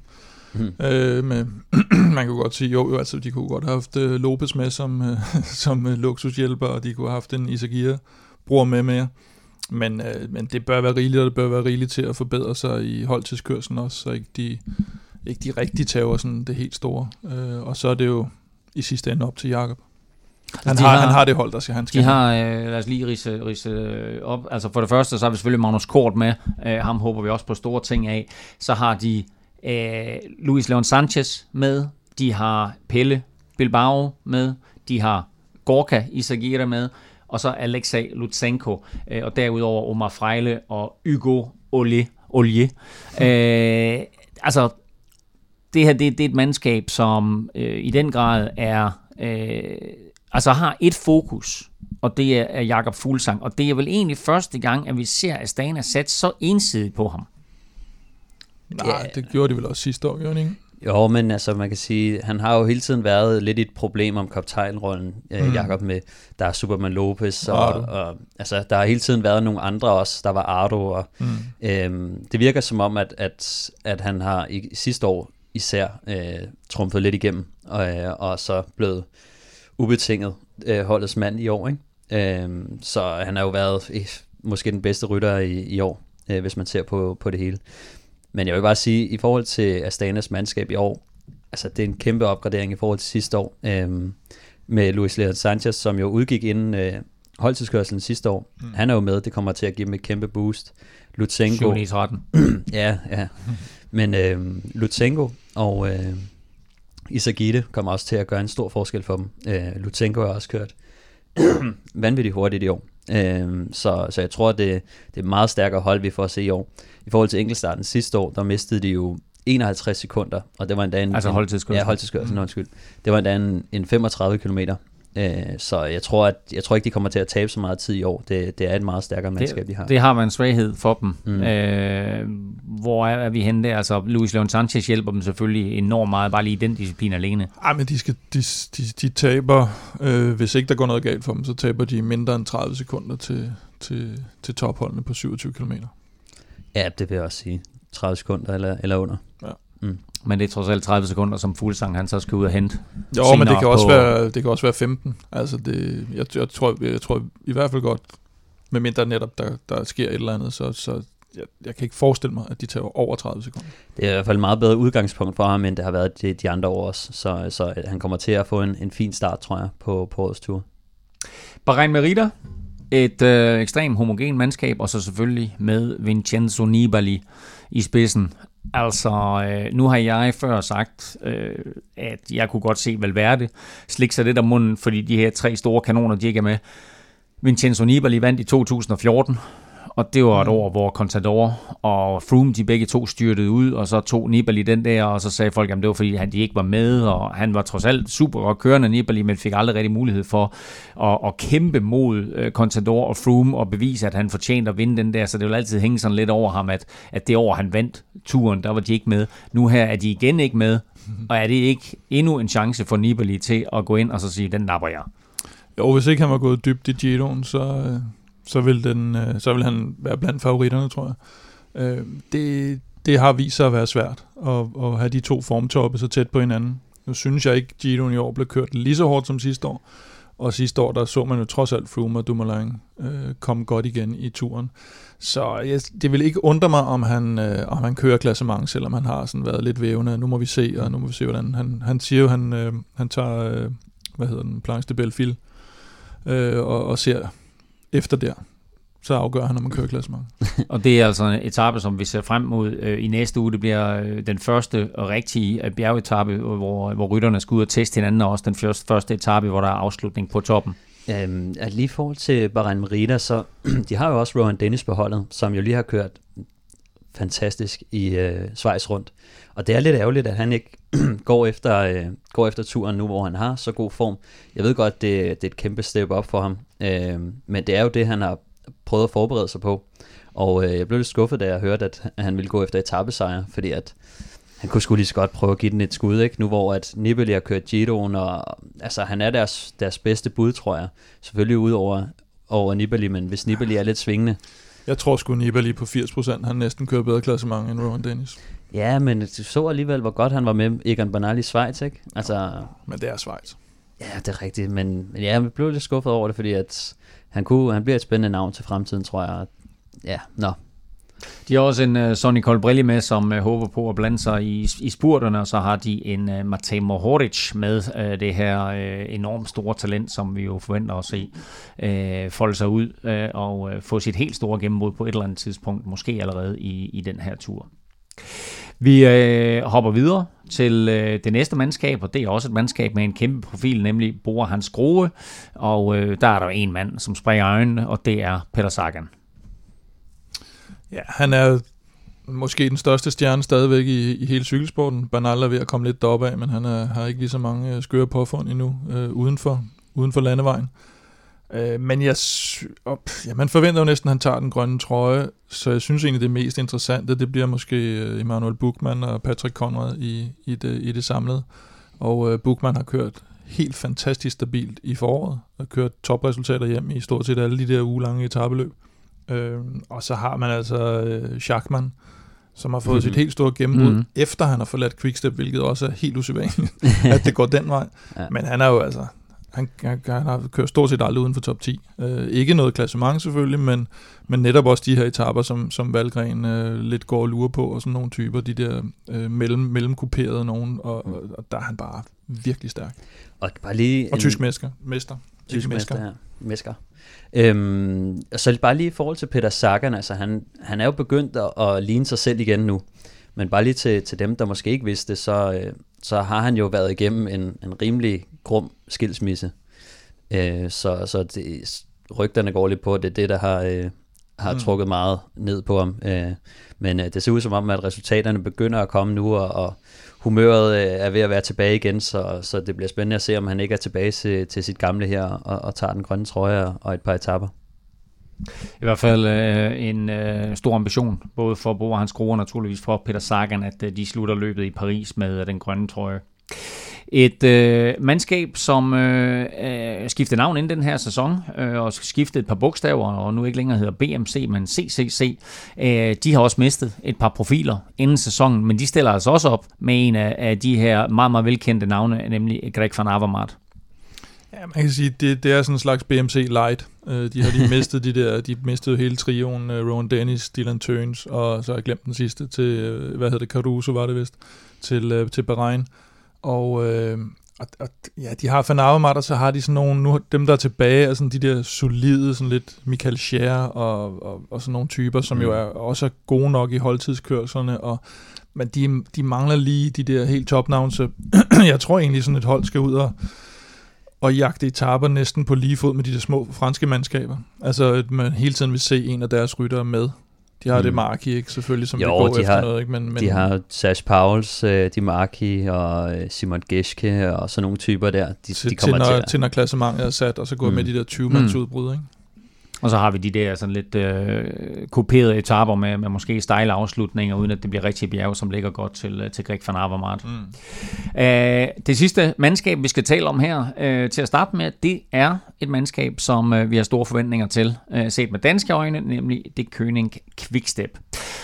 Mm. Øh, med, man kan godt sige, jo, jo, altså de kunne godt have haft uh, Lopez med som, uh, som uh, luksushjælper, og de kunne have haft en Isagir bruger med mere. Men, uh, men det bør være rigeligt, og det bør være rigeligt til at forbedre sig i holdtidskørselen også, så ikke de, ikke de rigtig tager sådan det helt store. Uh, og så er det jo i sidste ende op til Jakob. Han, har, har, han har det hold, der skal han skal De har, øh, lad os lige rise, rise op. Altså for det første, så har vi selvfølgelig Magnus Kort med. Uh, ham håber vi også på store ting af. Så har de øh, Luis Leon Sanchez med, de har Pelle Bilbao med, de har Gorka Isagira med, og så Alexei Lutsenko, øh, og derudover Omar Frejle og Hugo Olje. Olje. øh, altså, det her det, det er et mandskab, som øh, i den grad er, øh, altså har et fokus, og det er, Jakob Fuglsang, og det er vel egentlig første gang, at vi ser Astana sat så ensidigt på ham. Nej, ja. det gjorde de vel også sidste år, gjorde ikke? Jo, men altså man kan sige, han har jo hele tiden været lidt et problem om kaptajnrollen, øh, mm. Jakob med, der er Superman Lopez, og, og, altså der har hele tiden været nogle andre også, der var Ardo, og mm. øhm, det virker som om, at, at, at han har i, sidste år især øh, trumfet lidt igennem, og, øh, og så blevet ubetinget øh, holdets mand i år, ikke? Øhm, så han har jo været øh, måske den bedste rytter i, i år, øh, hvis man ser på, på det hele. Men jeg vil bare sige, i forhold til Astanas mandskab i år, altså det er en kæmpe opgradering i forhold til sidste år, øhm, med Luis Leon Sanchez, som jo udgik inden øh, holdtidskørselen sidste år. Mm. Han er jo med, det kommer til at give dem et kæmpe boost. Lutsenko. 13. ja, ja. Men øh, Lutsenko og øh, Isagite kommer også til at gøre en stor forskel for dem. Øh, Lutsenko har også kørt vanvittigt hurtigt i år. Øh, så, så jeg tror, det, det er meget stærkere hold, vi får at se i år. I forhold til enkeltstarten sidste år, der mistede de jo 51 sekunder, og det var endda en... Altså holdtidskørsel. Ja, holdtidskørsel, mm. undskyld. Det var endda en, en 35 km. Øh, så jeg tror, at, jeg tror ikke, de kommer til at tabe så meget tid i år. Det, det er et meget stærkere mandskab, de har. Det har været en svaghed for dem. Mm. Øh, hvor er, er vi henne der? Altså, Luis Leon Sanchez hjælper dem selvfølgelig enormt meget, bare lige i den disciplin alene. Ej, men de, skal, de, de, de taber, øh, hvis ikke der går noget galt for dem, så taber de mindre end 30 sekunder til, til, til topholdene på 27 km. Ja, det vil jeg også sige. 30 sekunder eller, eller under. Mm. Men det er trods alt 30 sekunder, som Fuglsang han så skal ud og hente. Jo, men det kan, også på... være, det kan også være 15. Altså det, jeg, jeg, tror, jeg tror i hvert fald godt, med mindre netop der, der sker et eller andet, så, så jeg, jeg kan ikke forestille mig, at de tager over 30 sekunder. Det er i hvert fald et meget bedre udgangspunkt for ham, end det har været de, de andre år også. Så, så han kommer til at få en, en fin start, tror jeg, på, på årets tur. Bahrain Merida, et øh, ekstremt homogen mandskab, og så selvfølgelig med Vincenzo Nibali i spidsen. Altså, øh, nu har jeg før sagt, øh, at jeg kunne godt se Valverde slikke sig lidt om munden, fordi de her tre store kanoner, de ikke er med. Vincenzo Nibali vandt i 2014, og det var et mm. år, hvor Contador og Froome, de begge to styrtede ud, og så tog Nibali den der, og så sagde folk, at det var fordi, han de ikke var med, og han var trods alt super godt kørende Nibali, men fik aldrig rigtig mulighed for at, at kæmpe mod uh, Contador og Froome, og bevise, at han fortjente at vinde den der, så det vil altid hænge sådan lidt over ham, at, at det år, han vandt turen, der var de ikke med. Nu her er de igen ikke med, og er det ikke endnu en chance for Nibali til at gå ind og så sige, den napper jeg? Jo, hvis ikke han var gået dybt i Giroen, så, øh, så vil, den, øh, så vil han være blandt favoritterne, tror jeg. Øh, det, det har vist sig at være svært at, at have de to formtoppe så tæt på hinanden. Nu synes jeg ikke, Gino i år blev kørt lige så hårdt som sidste år. Og sidste år, der så man jo trods alt Froome og Dumoulin øh, komme godt igen i turen. Så jeg, det vil ikke undre mig, om han, øh, om han kører klassement, selvom han har sådan været lidt vævende. Nu må vi se, og nu må vi se, hvordan han, han siger jo, han, øh, han tager, øh, hvad hedder den, Planche de Belleville, øh, og, og ser efter der så afgør han, om man kører klassement. og det er altså en etape, som vi ser frem mod øh, i næste uge. Det bliver øh, den første rigtige øh, bjergetappe, hvor, hvor rytterne skal ud og teste hinanden, og også den første, første etape, hvor der er afslutning på toppen. Øhm, at lige i forhold til Bahrain Merida, så de har jo også Rowan Dennis på holdet, som jo lige har kørt fantastisk i øh, Schweiz rundt. Og det er lidt ærgerligt, at han ikke går, efter, øh, går efter turen nu, hvor han har så god form. Jeg ved godt, det, det er et kæmpe step op for ham, øh, men det er jo det, han har prøvet at forberede sig på. Og øh, jeg blev lidt skuffet, da jeg hørte, at han ville gå efter etappesejr, fordi at han kunne sgu lige så godt prøve at give den et skud, ikke? Nu hvor at Nibali har kørt Giroen, og altså, han er deres, deres bedste bud, tror jeg. Selvfølgelig ud over, over Nibali, men hvis Nibali er lidt svingende. Jeg tror sgu Nibali på 80%, han næsten kører bedre klassement end Rowan Dennis. Ja, men du så alligevel, hvor godt han var med Egan Bernal i Schweiz, ikke? Altså, men det er Schweiz. Ja, det er rigtigt, men, men ja, jeg blev lidt skuffet over det, fordi at han, kunne, han bliver et spændende navn til fremtiden, tror jeg. Ja, nå. De har også en uh, Sonny Colbrelli med, som uh, håber på at blande sig i, i spurterne, og så har de en uh, Matej Mohoric med, uh, det her uh, enormt store talent, som vi jo forventer at se uh, folde sig ud uh, og uh, få sit helt store gennembrud på et eller andet tidspunkt, måske allerede i, i den her tur. Vi øh, hopper videre til øh, det næste mandskab, og det er også et mandskab med en kæmpe profil, nemlig Bora Hans Grohe. Og øh, der er der en mand, som springer øjnene, og det er Peter Sagan. Ja, han er måske den største stjerne stadigvæk i, i hele cykelsporten. Bernal er ved at komme lidt deroppe af, men han er, har ikke lige så mange øh, skøre påfund endnu øh, uden, for, uden for landevejen. Øh, men jeg, op, ja, man forventer jo næsten, at han tager den grønne trøje, så jeg synes egentlig, det mest interessante, det bliver måske uh, Emanuel Buchmann og Patrick Conrad i, i, det, i det samlede. Og uh, Buchmann har kørt helt fantastisk stabilt i foråret, og kørt topresultater hjem i stort set alle de der ugelange etabeløb. Uh, og så har man altså uh, Schachmann, som har fået mm-hmm. sit helt store gennembrud, mm-hmm. efter han har forladt Quickstep, hvilket også er helt usædvanligt, at det går den vej. ja. Men han er jo altså, han, han, han har kørt stort set aldrig uden for top 10. Øh, ikke noget klassement selvfølgelig, men, men netop også de her etaper, som, som Valgren øh, lidt går og lurer på, og sådan nogle typer, de der øh, mellem, mellemkuperede nogen, og, og, og der er han bare virkelig stærk. Og bare lige... Og tysk mester. mester. Tysk mester, ja. Mesker. Øhm, så bare lige i forhold til Peter Sagan, altså han, han er jo begyndt at, at ligne sig selv igen nu. Men bare lige til, til dem, der måske ikke vidste så, øh, så har han jo været igennem en, en rimelig grum skilsmisse. Øh, så så det, rygterne går lidt på, at det er det, der har, øh, har mm. trukket meget ned på ham. Øh, men øh, det ser ud som om, at resultaterne begynder at komme nu, og, og humøret øh, er ved at være tilbage igen, så, så det bliver spændende at se, om han ikke er tilbage til, til sit gamle her, og, og tager den grønne trøje og et par etapper. I hvert fald øh, en øh, stor ambition, både for Bo og hans skruer naturligvis for Peter Sagan, at øh, de slutter løbet i Paris med øh, den grønne trøje. Et øh, mandskab, som øh, øh, skiftede navn inden den her sæson, øh, og skiftede et par bogstaver, og nu ikke længere hedder BMC, men CCC. Øh, de har også mistet et par profiler inden sæsonen, men de stiller altså også op med en af, af de her meget, meget velkendte navne, nemlig Greg van Avermaet. Ja, man kan sige, det, det er sådan en slags BMC light. Uh, de har lige mistet de der, de mistede hele trioen, uh, Rowan Dennis, Dylan Turns, og så har jeg glemt den sidste til, uh, hvad hedder det, Caruso var det vist, til, uh, til Bahrain. Og, uh, og, og, ja, de har Van Avermaet, og så har de sådan nogle, nu dem der er tilbage, er sådan de der solide, sådan lidt Michael Scher og, og, og sådan nogle typer, som mm. jo er også er gode nok i holdtidskørslerne, og men de, de mangler lige de der helt topnavne, så jeg tror egentlig sådan et hold skal ud og og jagte etaper næsten på lige fod med de der små franske mandskaber. Altså, at man hele tiden vil se en af deres ryttere med. De har mm. det Marki, ikke? Selvfølgelig, som jo, det går de efter har, noget, ikke? Men, men, de har Sash Pauls, uh, de Marki og uh, Simon Geschke og sådan nogle typer der. De, til, de kommer til, når, til, når klassementet er sat, og så går mm. med de der 20-mands mm. udbrud, ikke? Og så har vi de der sådan lidt øh, kuperede etaper med, med måske stejle afslutninger, uden at det bliver rigtig bjerg, som ligger godt til, øh, til Greg van Avermaet. Mm. Øh, det sidste mandskab, vi skal tale om her øh, til at starte med, det er et mandskab, som øh, vi har store forventninger til, øh, set med danske øjne, nemlig det König Quickstep.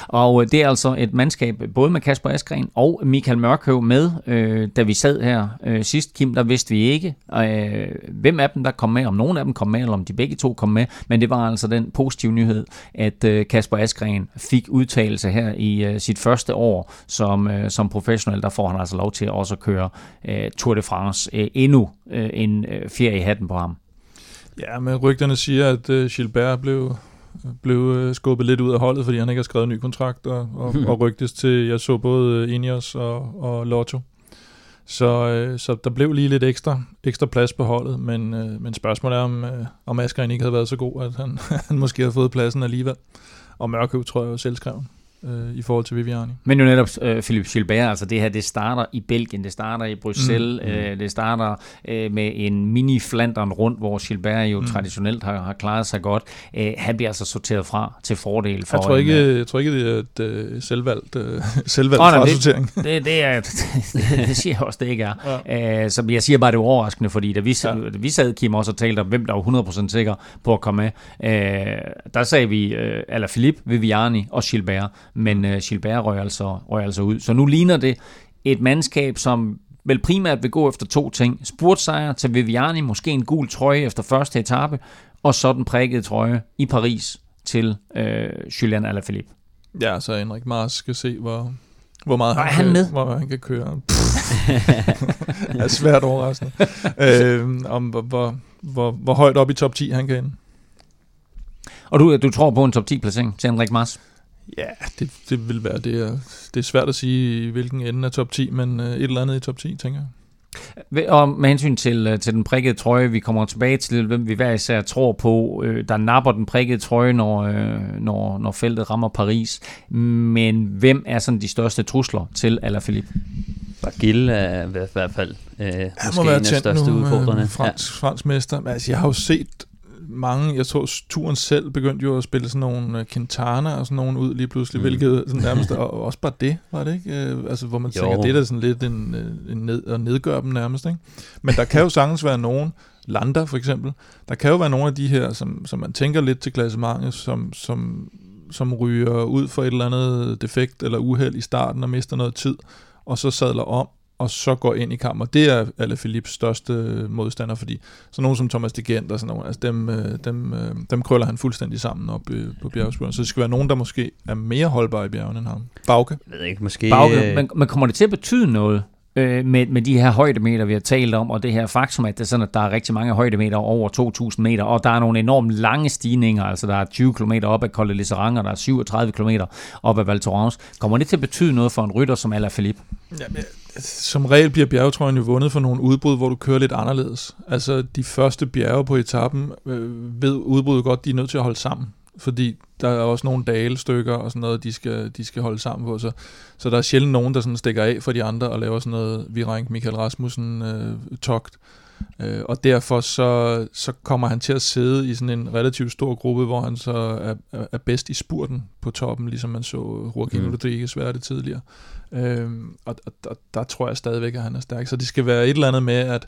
Og øh, det er altså et mandskab, både med Kasper Askren og Michael Mørkøv med. Øh, da vi sad her øh, sidst, Kim, der vidste vi ikke, øh, hvem af dem der kom med, om nogen af dem kom med, eller om de begge to kom med. Men det var altså den positive nyhed, at øh, Kasper Askren fik udtalelse her i øh, sit første år som, øh, som professionel. Der får han altså lov til også at køre Tour de France. Endnu en ferie i hatten på ham. Ja, men rygterne siger, at Gilbert blev, blev skubbet lidt ud af holdet, fordi han ikke har skrevet en ny kontrakt, og, og, og rygtes til, jeg så både Ineos og, og Lotto. Så, øh, så der blev lige lidt ekstra, ekstra plads på holdet, men, øh, men spørgsmålet er, om, øh, om Askren ikke havde været så god, at han, han måske havde fået pladsen alligevel. Og Mørkøv tror jeg jo selvskreven øh, i forhold til Viviani. Men jo netop øh, Philip Gilbert, altså det her, det starter i Belgien, det starter i Bruxelles, mm, mm. Øh, det starter øh, med en mini Flandern rundt, hvor Gilbert jo mm. traditionelt har, har klaret sig godt. Øh, han bliver altså sorteret fra til fordel for jeg tror ikke, en, øh, Jeg tror ikke, det er et øh, selvvalgt, øh, selvvalgt oh, frasortering. Det, det, det, er, det, det siger jeg også, det ikke er. Ja. Øh, så jeg siger bare, det er overraskende, fordi da vi, ja. vi sad, Kim, også og talte om, hvem der var 100% sikker på at komme med, øh, der sagde vi, øh, eller Philippe, Viviani og Gilbert, men øh, Gilbert røg altså, røg altså ud. Så nu ligner det et mandskab, som vel primært vil gå efter to ting. Spurtsejr til Viviani, måske en gul trøje efter første etape, og så den prikkede trøje i Paris til øh, Julian Alaphilippe. Ja, så Henrik Mars skal se, hvor, hvor meget han, han, kan, med? hvor han kan køre. det er svært overraskende. øh, om hvor, hvor, hvor, hvor højt op i top 10 han kan ende. Og du, du tror på en top 10 placering til Henrik Mars? Ja, det, det vil være det. Det er svært at sige, hvilken ende af top 10, men øh, et eller andet i top 10, tænker jeg. Og med hensyn til, øh, til den prikkede trøje, vi kommer tilbage til, hvem vi hver især tror på, øh, der napper den prikkede trøje, når, når, når feltet rammer Paris. Men hvem er sådan de største trusler til Alaphilippe? Bagil er i hvert fald øh, måske en af de største udfordrende. Fransk, ja. fransk mester. Altså, jeg har jo set mange, jeg tror turen selv begyndte jo at spille sådan nogle uh, Quintana og sådan nogle ud lige pludselig, mm. hvilket sådan nærmest, og også bare det, var det ikke? Uh, altså, hvor man jo. tænker, det er da sådan lidt en, øh, en ned, at nedgøre dem nærmest, ikke? Men der kan jo sagtens være nogen, Landa for eksempel, der kan jo være nogle af de her, som, som man tænker lidt til klassementet, som, som, som ryger ud for et eller andet defekt eller uheld i starten og mister noget tid, og så sadler om og så går ind i kampen, og det er alle Philips største modstander, fordi så nogen som Thomas de Gent og sådan nogle, altså dem, øh, dem, øh, dem krøller han fuldstændig sammen op øh, på bjergspurten. Så det skal være nogen, der måske er mere holdbare i bjergene end ham. Bauke? Jeg ved ikke, måske... Bauke, men, men kommer det til at betyde noget øh, med, med de her højdemeter, vi har talt om, og det her faktum, at det er sådan, at der er rigtig mange højdemeter over 2.000 meter, og der er nogle enormt lange stigninger, altså der er 20 km op ad Col de Liserang, og der er 37 km op ad Val Thorens. Kommer det til at betyde noget for en rytter som Alaphilippe? Ja, men som regel bliver bjergetrøjen jo vundet for nogle udbrud, hvor du kører lidt anderledes. Altså de første bjerge på etappen øh, ved udbruddet godt, de er nødt til at holde sammen. Fordi der er også nogle dalestykker og sådan noget, de skal, de skal holde sammen på. Så, så der er sjældent nogen, der sådan stikker af for de andre og laver sådan noget Virenk Michael Rasmussen øh. Øh, og derfor så, så kommer han til at sidde i sådan en relativt stor gruppe, hvor han så er, er bedst i spurten på toppen, ligesom man så Joaquin mm. Rodriguez være det tidligere. Øh, og, og, og der tror jeg stadigvæk, at han er stærk. Så det skal være et eller andet med, at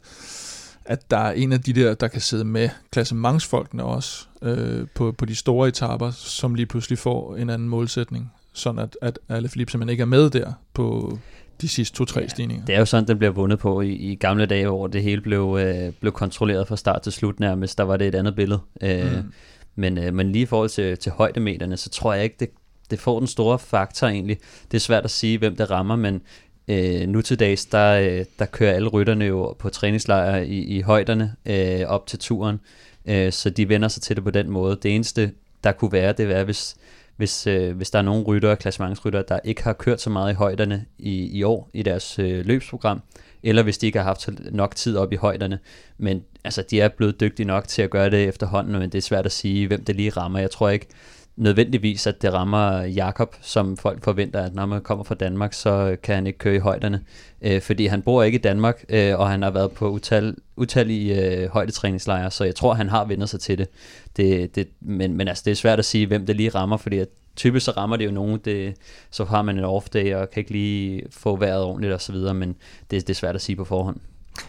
at der er en af de der, der kan sidde med klassementsfolkene også øh, på, på de store etaper, som lige pludselig får en anden målsætning, sådan at, at alle Philippe simpelthen ikke er med der på de sidste to-tre ja, stigninger. Det er jo sådan, den bliver vundet på i, i gamle dage, hvor det hele blev, øh, blev kontrolleret fra start til slut nærmest. Der var det et andet billede. Øh, mm. men, øh, men lige i forhold til, til højdemeterne, så tror jeg ikke, det, det får den store faktor egentlig. Det er svært at sige, hvem det rammer, men øh, nu til dags, der, øh, der kører alle rytterne jo på træningslejre i, i højderne øh, op til turen, øh, så de vender sig til det på den måde. Det eneste, der kunne være, det er, hvis, hvis, øh, hvis der er nogle ryttere, klassementsryttere, der ikke har kørt så meget i højderne i, i år i deres øh, løbsprogram, eller hvis de ikke har haft nok tid op i højderne. Men altså, de er blevet dygtige nok til at gøre det efterhånden, men det er svært at sige, hvem det lige rammer. Jeg tror ikke, nødvendigvis, at det rammer Jakob, som folk forventer, at når man kommer fra Danmark, så kan han ikke køre i højderne. Øh, fordi han bor ikke i Danmark, øh, og han har været på utal, utallige øh, højdetræningslejre, så jeg tror, han har vendt sig til det. det, det men, men altså, det er svært at sige, hvem det lige rammer, fordi at typisk så rammer det jo nogen, det, så har man en off day, og kan ikke lige få vejret ordentligt og så videre, men det, det er svært at sige på forhånd.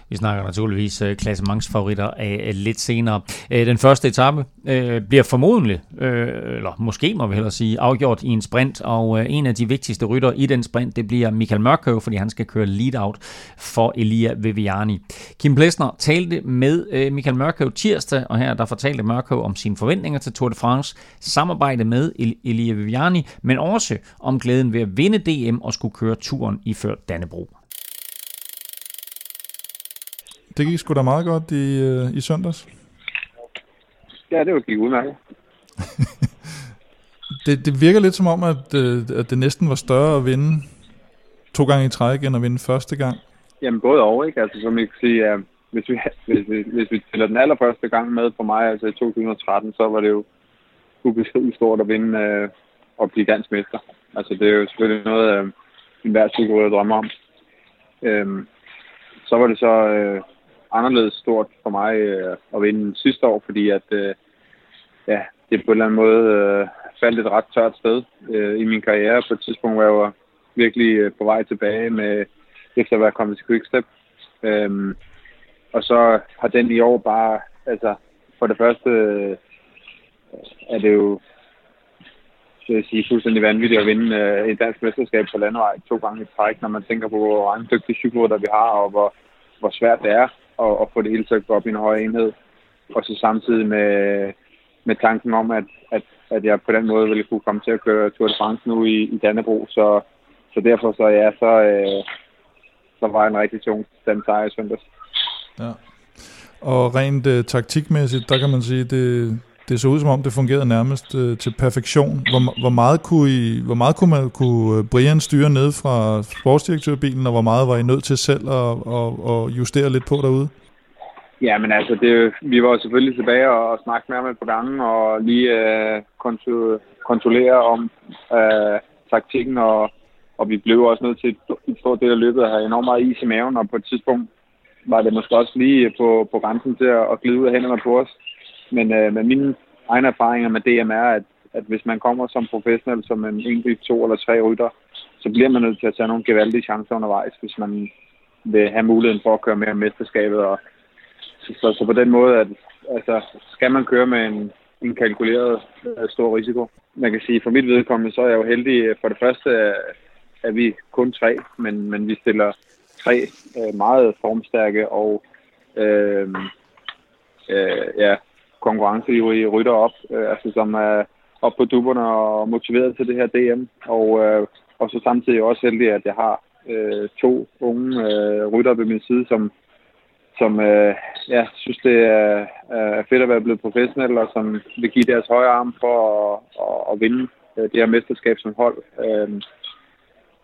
Vi snakker naturligvis uh, klassementsfavoritter af uh, lidt senere. Uh, den første etape uh, bliver formodentlig, uh, eller måske må vi hellere sige, afgjort i en sprint, og uh, en af de vigtigste rytter i den sprint, det bliver Michael Mørkøv, fordi han skal køre lead-out for Elia Viviani. Kim Plesner talte med uh, Michael Mørkøv tirsdag, og her der fortalte Mørkøv om sine forventninger til Tour de France, samarbejde med Elia Viviani, men også om glæden ved at vinde DM og skulle køre turen i før Dannebro. Det gik sgu da meget godt i, øh, i søndags. Ja, det var gik udmærket. det, det virker lidt som om, at, øh, at det næsten var større at vinde to gange i træk, end at vinde første gang. Jamen både og, ikke? Altså som jeg kan sige, uh, hvis, vi, hvis, vi, hvis vi tæller den allerførste gang med for mig, altså i 2013, så var det jo ubeskriveligt stort at vinde uh, og blive dansk mester. Altså det er jo selvfølgelig noget, uh, enhver cykelrytter drømmer om. Uh, så var det så uh, anderledes stort for mig øh, at vinde sidste år, fordi at øh, ja, det på en eller anden måde øh, faldt et ret tørt sted øh, i min karriere på et tidspunkt, hvor jeg var virkelig øh, på vej tilbage med efter at være kommet til Quickstep. Øhm, og så har den i år bare, altså for det første øh, er det jo så jeg sige, fuldstændig vanvittigt at vinde øh, et dansk mesterskab på landevej to gange i træk, når man tænker på, hvor mange dygtige cykelrytter vi har, og hvor, hvor svært det er og, og få det hele til at gå op i en høj enhed. Og så samtidig med, med tanken om, at, at, at jeg på den måde ville kunne komme til at køre Tour de France nu i, i Dannebro. Så, så derfor så ja, så, øh, så var jeg en rigtig tung den sejr i søndags. Ja. Og rent øh, taktikmæssigt, der kan man sige, det, det så ud som om, det fungerede nærmest øh, til perfektion. Hvor, hvor, meget kunne I, hvor meget kunne, man, kunne øh, Brian styre ned fra sportsdirektørbilen, og hvor meget var I nødt til selv at, at, at justere lidt på derude? Ja, men altså, det, vi var selvfølgelig tilbage og, og snakke med ham et par gange, og lige øh, kontrollere om øh, taktikken, og, og vi blev også nødt til et, stor del af løbet at have enormt meget is i maven, og på et tidspunkt var det måske også lige på, på grænsen til at, at glide ud af hænderne på os. Men øh, med mine egne erfaringer med DM er, at, at hvis man kommer som professionel, som en enkelt, to eller tre rytter, så bliver man nødt til at tage nogle gevaldige chancer undervejs, hvis man vil have muligheden for at køre mere mesterskabet. Og, så, så, så på den måde, at, altså, skal man køre med en, en kalkuleret uh, stor risiko. Man kan sige, for mit vedkommende, så er jeg jo heldig. Øh, for det første øh, er vi kun tre, men, men vi stiller tre uh, meget formstærke og uh, uh, ja, konkurrenceivrige rytter op, øh, altså som er op på duberne og motiveret til det her DM. Og, øh, og så samtidig også heldig, at jeg har øh, to unge øh, rytter ved min side, som, som øh, ja, synes, det er, er fedt at være blevet professionel, og som vil give deres højre arm for at, at, at vinde øh, det her mesterskab som hold. Øh,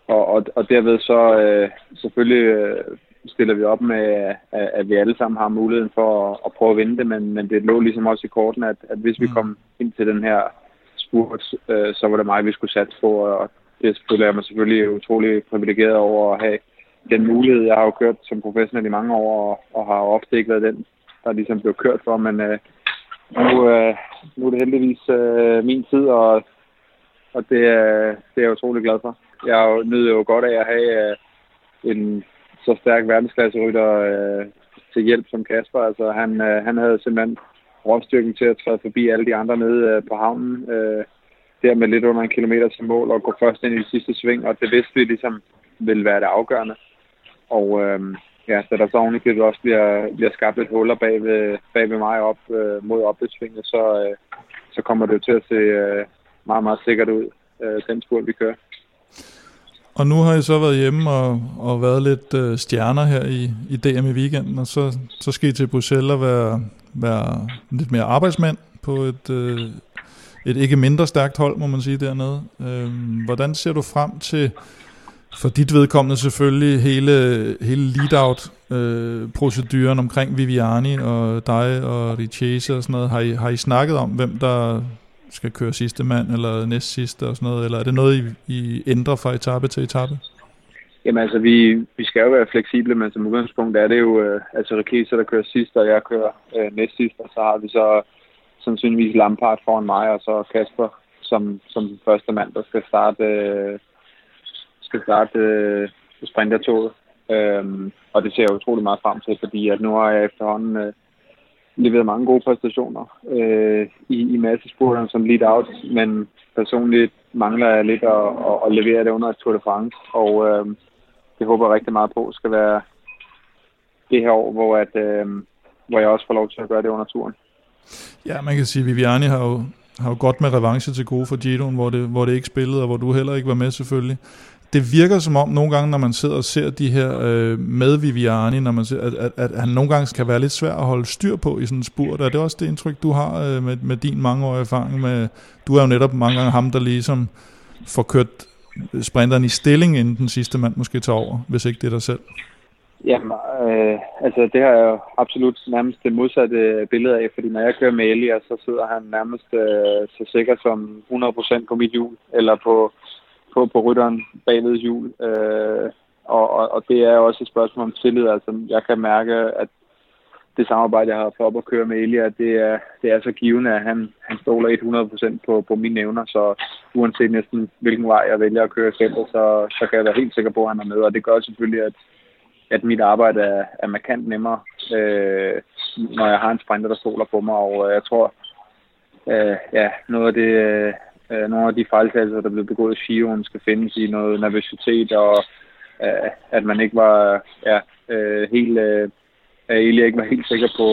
og, og, og derved så øh, selvfølgelig øh, stiller vi op med, at, vi alle sammen har muligheden for at, at prøve at vinde det, men, men det lå ligesom også i korten, at, at hvis vi mm. kom ind til den her spurt, øh, så var det mig, vi skulle satse på, og det føler jeg mig selvfølgelig utrolig privilegeret over at have den mulighed. Jeg har jo kørt som professionel i mange år, og, og har ofte ikke været den, der ligesom blev kørt for, men øh, nu, øh, nu er det heldigvis øh, min tid, og, og det, øh, det er jeg utrolig glad for. Jeg nyder jo godt af at have øh, en så stærk verdensklasserytter øh, til hjælp som Kasper. Altså, han, øh, han havde simpelthen råstyrken til at træde forbi alle de andre nede øh, på havnen. Øh, der med lidt under en kilometer til mål og gå først ind i det sidste sving, og det vidste vi ligesom ville være det afgørende. Og øh, ja, så der så ovenikøbet også bliver, bliver skabt et huller bag ved, bag ved mig op øh, mod opløbsvinget, så, øh, så kommer det jo til at se øh, meget, meget sikkert ud, øh, den spurt vi kører. Og nu har I så været hjemme og, og været lidt øh, stjerner her i, i DM i weekenden, og så, så skal I til Bruxelles og være, være lidt mere arbejdsmand på et, øh, et ikke mindre stærkt hold, må man sige dernede. Øh, hvordan ser du frem til, for dit vedkommende selvfølgelig, hele, hele lead-out-proceduren øh, omkring Viviani og dig og Richese og sådan noget? Har I, har I snakket om, hvem der skal køre sidste mand eller næst sidste og sådan noget, eller er det noget, I, I ændrer fra etape til etape? Jamen altså, vi, vi skal jo være fleksible, men som udgangspunkt er det jo, øh, altså Rikisa, der kører sidst, og jeg kører øh, næst sidst, og så har vi så sandsynligvis Lampard foran mig, og så Kasper som, som første mand, der skal starte, øh, skal starte øh, sprintertoget. Øhm, og det ser jeg utrolig meget frem til, fordi at nu har jeg efterhånden øh, leveret mange gode præstationer øh, i, i massespurterne som lead out, men personligt mangler jeg lidt at, at, at levere det under Tour de France, og øh, det håber jeg rigtig meget på skal være det her år, hvor, at, øh, hvor jeg også får lov til at gøre det under turen. Ja, man kan sige, at Viviani har jo, har jo godt med revanche til gode for Giroen, hvor det, hvor det ikke spillede, og hvor du heller ikke var med selvfølgelig. Det virker som om nogle gange, når man sidder og ser de her øh, med Viviani, når man ser, at, at, at han nogle gange kan være lidt svær at holde styr på i sådan en spurt. Er det også det indtryk, du har øh, med, med din mangeårige erfaring? Med, du er jo netop mange gange ham, der ligesom får kørt sprinteren i stilling, inden den sidste mand måske tager over, hvis ikke det er dig selv. Jamen, øh, altså det har jeg jo absolut nærmest det modsatte billede af, fordi når jeg kører med Elias, så sidder han nærmest øh, så sikker som 100% på mit hjul, eller på, på, på rytteren bagved hjul. Øh, og, og, og det er også et spørgsmål om tillid. Altså, jeg kan mærke, at det samarbejde, jeg har fået op at køre med Elia, det er, det er så givende, at han, han stoler 100% på, på mine evner, så uanset næsten hvilken vej jeg vælger at køre i feltet, så, så kan jeg være helt sikker på, at han er med, og det gør selvfølgelig, at at mit arbejde er, er markant nemmere, øh, når jeg har en sprinter, der stoler på mig. Og øh, jeg tror, øh, ja, noget af det, øh, øh, nogle af de fejltagelser, der blev begået i Giroen, skal findes i noget nervøsitet, og øh, at man ikke var ja, øh, helt... Øh, at Elia ikke var helt sikker på,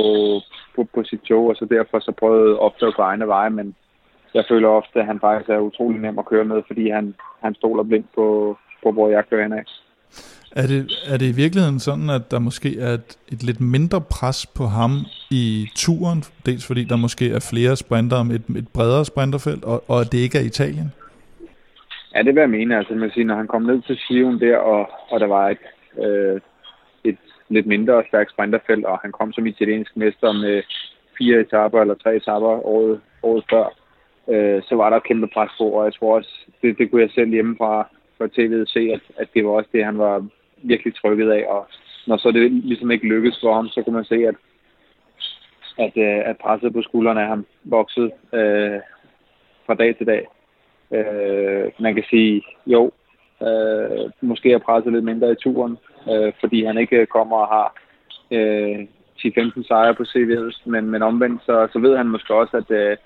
på, på sit tog, og så derfor så prøvede ofte at gå egne veje, men jeg føler ofte, at han faktisk er utrolig nem at køre med, fordi han, han stoler blindt på, på, hvor jeg kører af. Er det, er det i virkeligheden sådan, at der måske er et, et lidt mindre pres på ham i turen, dels fordi der måske er flere sprinter om et, et bredere sprinterfelt, og, og at det ikke er Italien? Ja, det vil jeg mene. Altså, man siger, når han kom ned til Sion der, og, og der var et, øh, et lidt mindre stærkt sprinterfelt, og han kom som italiensk mester med fire etaper eller tre etaper året, året før, øh, så var der et kæmpe pres på, og jeg tror også, det, det kunne jeg selv hjemmefra fra tv'et se, at, at det var også det, han var virkelig trykket af, og når så det ligesom ikke lykkedes for ham, så kunne man se, at, at, øh, at presset på skuldrene af ham voksede øh, fra dag til dag. Øh, man kan sige, jo, øh, måske er presset lidt mindre i turen, øh, fordi han ikke kommer og har øh, 10-15 sejre på CV'et, men, men omvendt, så, så ved han måske også, at øh,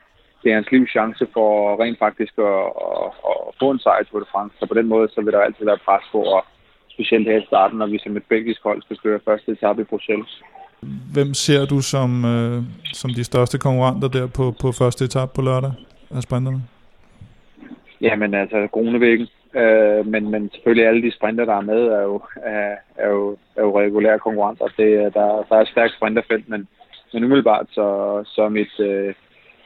det er hans livs chance for rent faktisk at, at, at få en sejr i Tour de France. Så på den måde, så vil der altid være pres på, og specielt her i starten, når vi som et belgisk hold skal køre første etape i Bruxelles. Hvem ser du som, øh, som de største konkurrenter der på, på første etape på lørdag af sprinterne? Jamen altså, Grunevæggen. Øh, men, men selvfølgelig alle de sprinter, der er med, er jo, er, er jo, er jo regulære konkurrenter. Det, der, der er et stærkt sprinterfelt, men, men umiddelbart så, så mit, øh,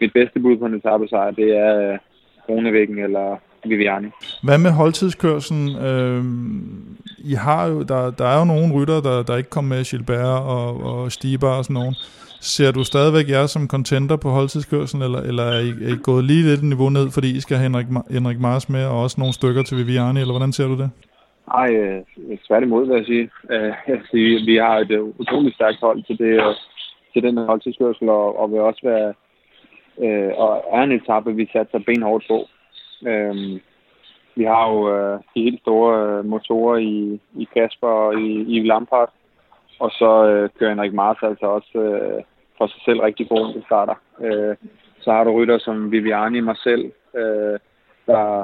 mit bedste bud på en etappesejr, det er Grunevæggen eller Viviani. Hvad med holdtidskørselen? Øh, I har jo, der, der er jo nogle rytter, der, der ikke kom med, Gilbert og, og Stibar og sådan nogen. Ser du stadigvæk jer som contenter på holdtidskørselen, eller, eller er, I, er I gået lige lidt niveau ned, fordi I skal have Henrik, Henrik Mars med, og også nogle stykker til Viviani, eller hvordan ser du det? Nej, øh, tværtimod vil jeg sige. Øh, jeg sige. Vi har et utroligt stærkt hold til, det, til den holdtidskørsel, og, og vil også være øh, og er en etape, vi satser benhårdt på. Øh, vi har jo øh, de helt store øh, motorer i, i Kasper og i, i Lampard, og så øh, kører Henrik Mars altså også øh, for sig selv rigtig god til starter. Øh, så har du rytter som Viviani, mig selv, øh, der,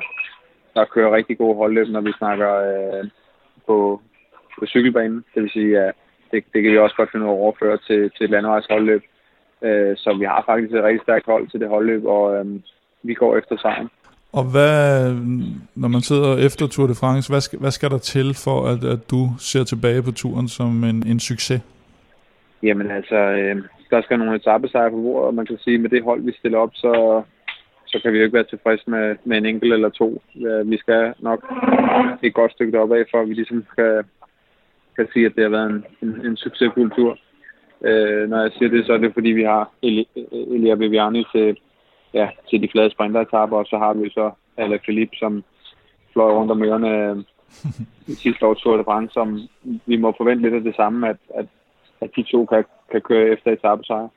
der kører rigtig gode holdløb, når vi snakker øh, på, på cykelbanen. Det vil sige, at det, det kan vi også godt finde ud af at overføre til, til et landevejsholdløb. Øh, så vi har faktisk et rigtig stærkt hold til det holdløb, og øh, vi går efter sejren. Og hvad, når man sidder efter Tour de France, hvad skal, hvad skal der til for, at, at du ser tilbage på turen som en, en succes? Jamen altså, øh, der skal nogle etappesejre på bordet, og man kan sige, at med det hold, vi stiller op, så, så kan vi jo ikke være tilfredse med, med en enkelt eller to. Vi skal nok et godt stykke deroppe af, for at vi ligesom kan, kan sige, at det har været en, en, en succesfuld tur. Øh, når jeg siger det, så er det fordi, vi har Elia Viviani til, ja, til de flade sprinteretapper, og så har vi så Alain Philippe, som fløj rundt om ørerne øh, sidste år Tour de France, som vi må forvente lidt af det samme, at, at, at de to kan, kan køre efter etappesejr.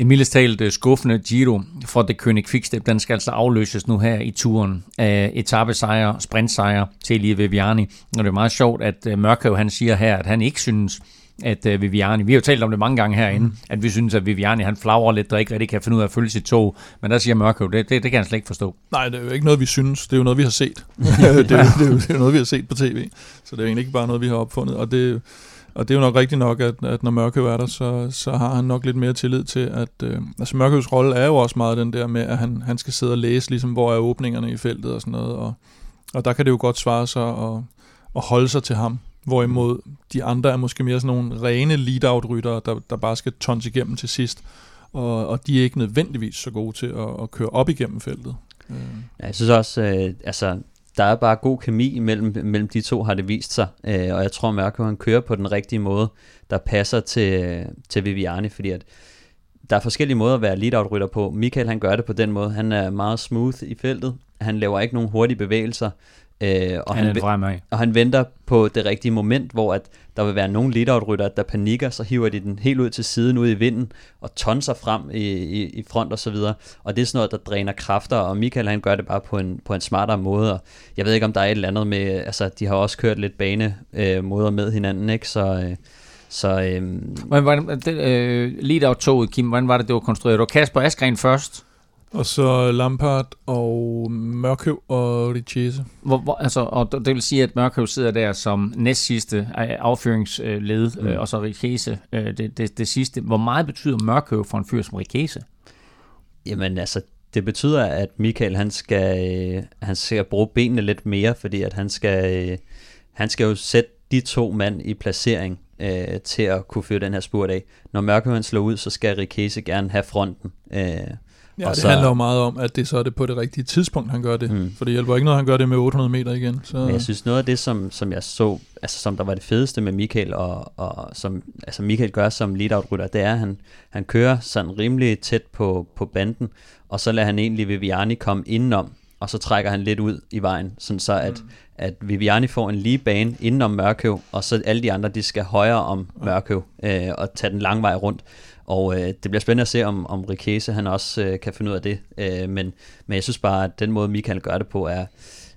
En mildest talt øh, skuffende Giro for det König Quickstep, den skal altså afløses nu her i turen af etappesejre, sprintsejre til Elia Viviani. Og det er meget sjovt, at øh, Mørkøv han siger her, at han ikke synes, at uh, Viviani, vi har jo talt om det mange gange herinde, mm. at vi synes, at Viviani han flagrer lidt, der ikke rigtig kan finde ud af at følge sit tog. Men der siger Mørkøv, det, det, det kan han slet ikke forstå. Nej, det er jo ikke noget, vi synes. Det er jo noget, vi har set. det, er, jo, det, er jo, det er jo noget, vi har set på tv. Så det er jo egentlig ikke bare noget, vi har opfundet. Og det, og det er jo nok rigtigt nok, at, at når Mørkøv er der, så, så har han nok lidt mere tillid til, at... Øh, altså Mørkøvs rolle er jo også meget den der med, at han, han skal sidde og læse, ligesom hvor er åbningerne i feltet og sådan noget. Og, og der kan det jo godt svare sig at, at holde sig til ham. Hvorimod de andre er måske mere sådan nogle rene lead-out-ryttere, der, der bare skal tons igennem til sidst. Og, og de er ikke nødvendigvis så gode til at, at køre op igennem feltet. Øh. Ja, jeg synes også, øh, altså der er bare god kemi mellem, mellem de to, har det vist sig. Øh, og jeg tror, Mørko han kører på den rigtige måde, der passer til, til Viviani, fordi at der er forskellige måder at være lead-out-rytter på. Michael han gør det på den måde. Han er meget smooth i feltet. Han laver ikke nogen hurtige bevægelser. Øh, og, han, han og han venter på det rigtige moment, hvor at der vil være nogle lead-out-rytter, der panikker, så hiver de den helt ud til siden, ud i vinden, og tonser frem i, i, i front og så videre. Og det er sådan noget, der dræner kræfter, og Michael han gør det bare på en, på en smartere måde. Og jeg ved ikke, om der er et eller andet med, altså de har også kørt lidt bane øh, måder med hinanden, ikke? Så... Øh, så, øhm, hvordan var det, øh, lead-out-toget, Kim, hvordan var det, det var konstrueret? Det var Kasper Askren først, og så Lampard og Mørkøv og Richese. Hvor, hvor, altså, og det vil sige, at Mørkøv sidder der som næst sidste afføringsled, mm. øh, og så Richese øh, det, det, det sidste. Hvor meget betyder Mørkøv for en fyr som Richese? Jamen altså, det betyder, at Michael han skal, øh, han skal bruge benene lidt mere, fordi at han skal, øh, han skal jo sætte de to mand i placering øh, til at kunne føre den her spurt af. Når Mørkøv han slår ud, så skal Rikese gerne have fronten. Øh, Ja, og det så, handler jo meget om, at det så er det på det rigtige tidspunkt, han gør det. Mm. For det hjælper ikke noget, han gør det med 800 meter igen. Så. Men jeg synes noget af det, som, som jeg så, altså som der var det fedeste med Michael, og, og som altså Michael gør som lead-out-rytter, det er, at han, han kører sådan rimelig tæt på, på banden, og så lader han egentlig Viviani komme indenom, og så trækker han lidt ud i vejen, sådan så at, mm. at Viviani får en lige bane indenom Mørkøv, og så alle de andre, de skal højere om Mørkøv, øh, og tage den lange vej rundt. Og øh, det bliver spændende at se, om, om Rikese han også øh, kan finde ud af det. Øh, men, men jeg synes bare, at den måde, Michael gør det på, er,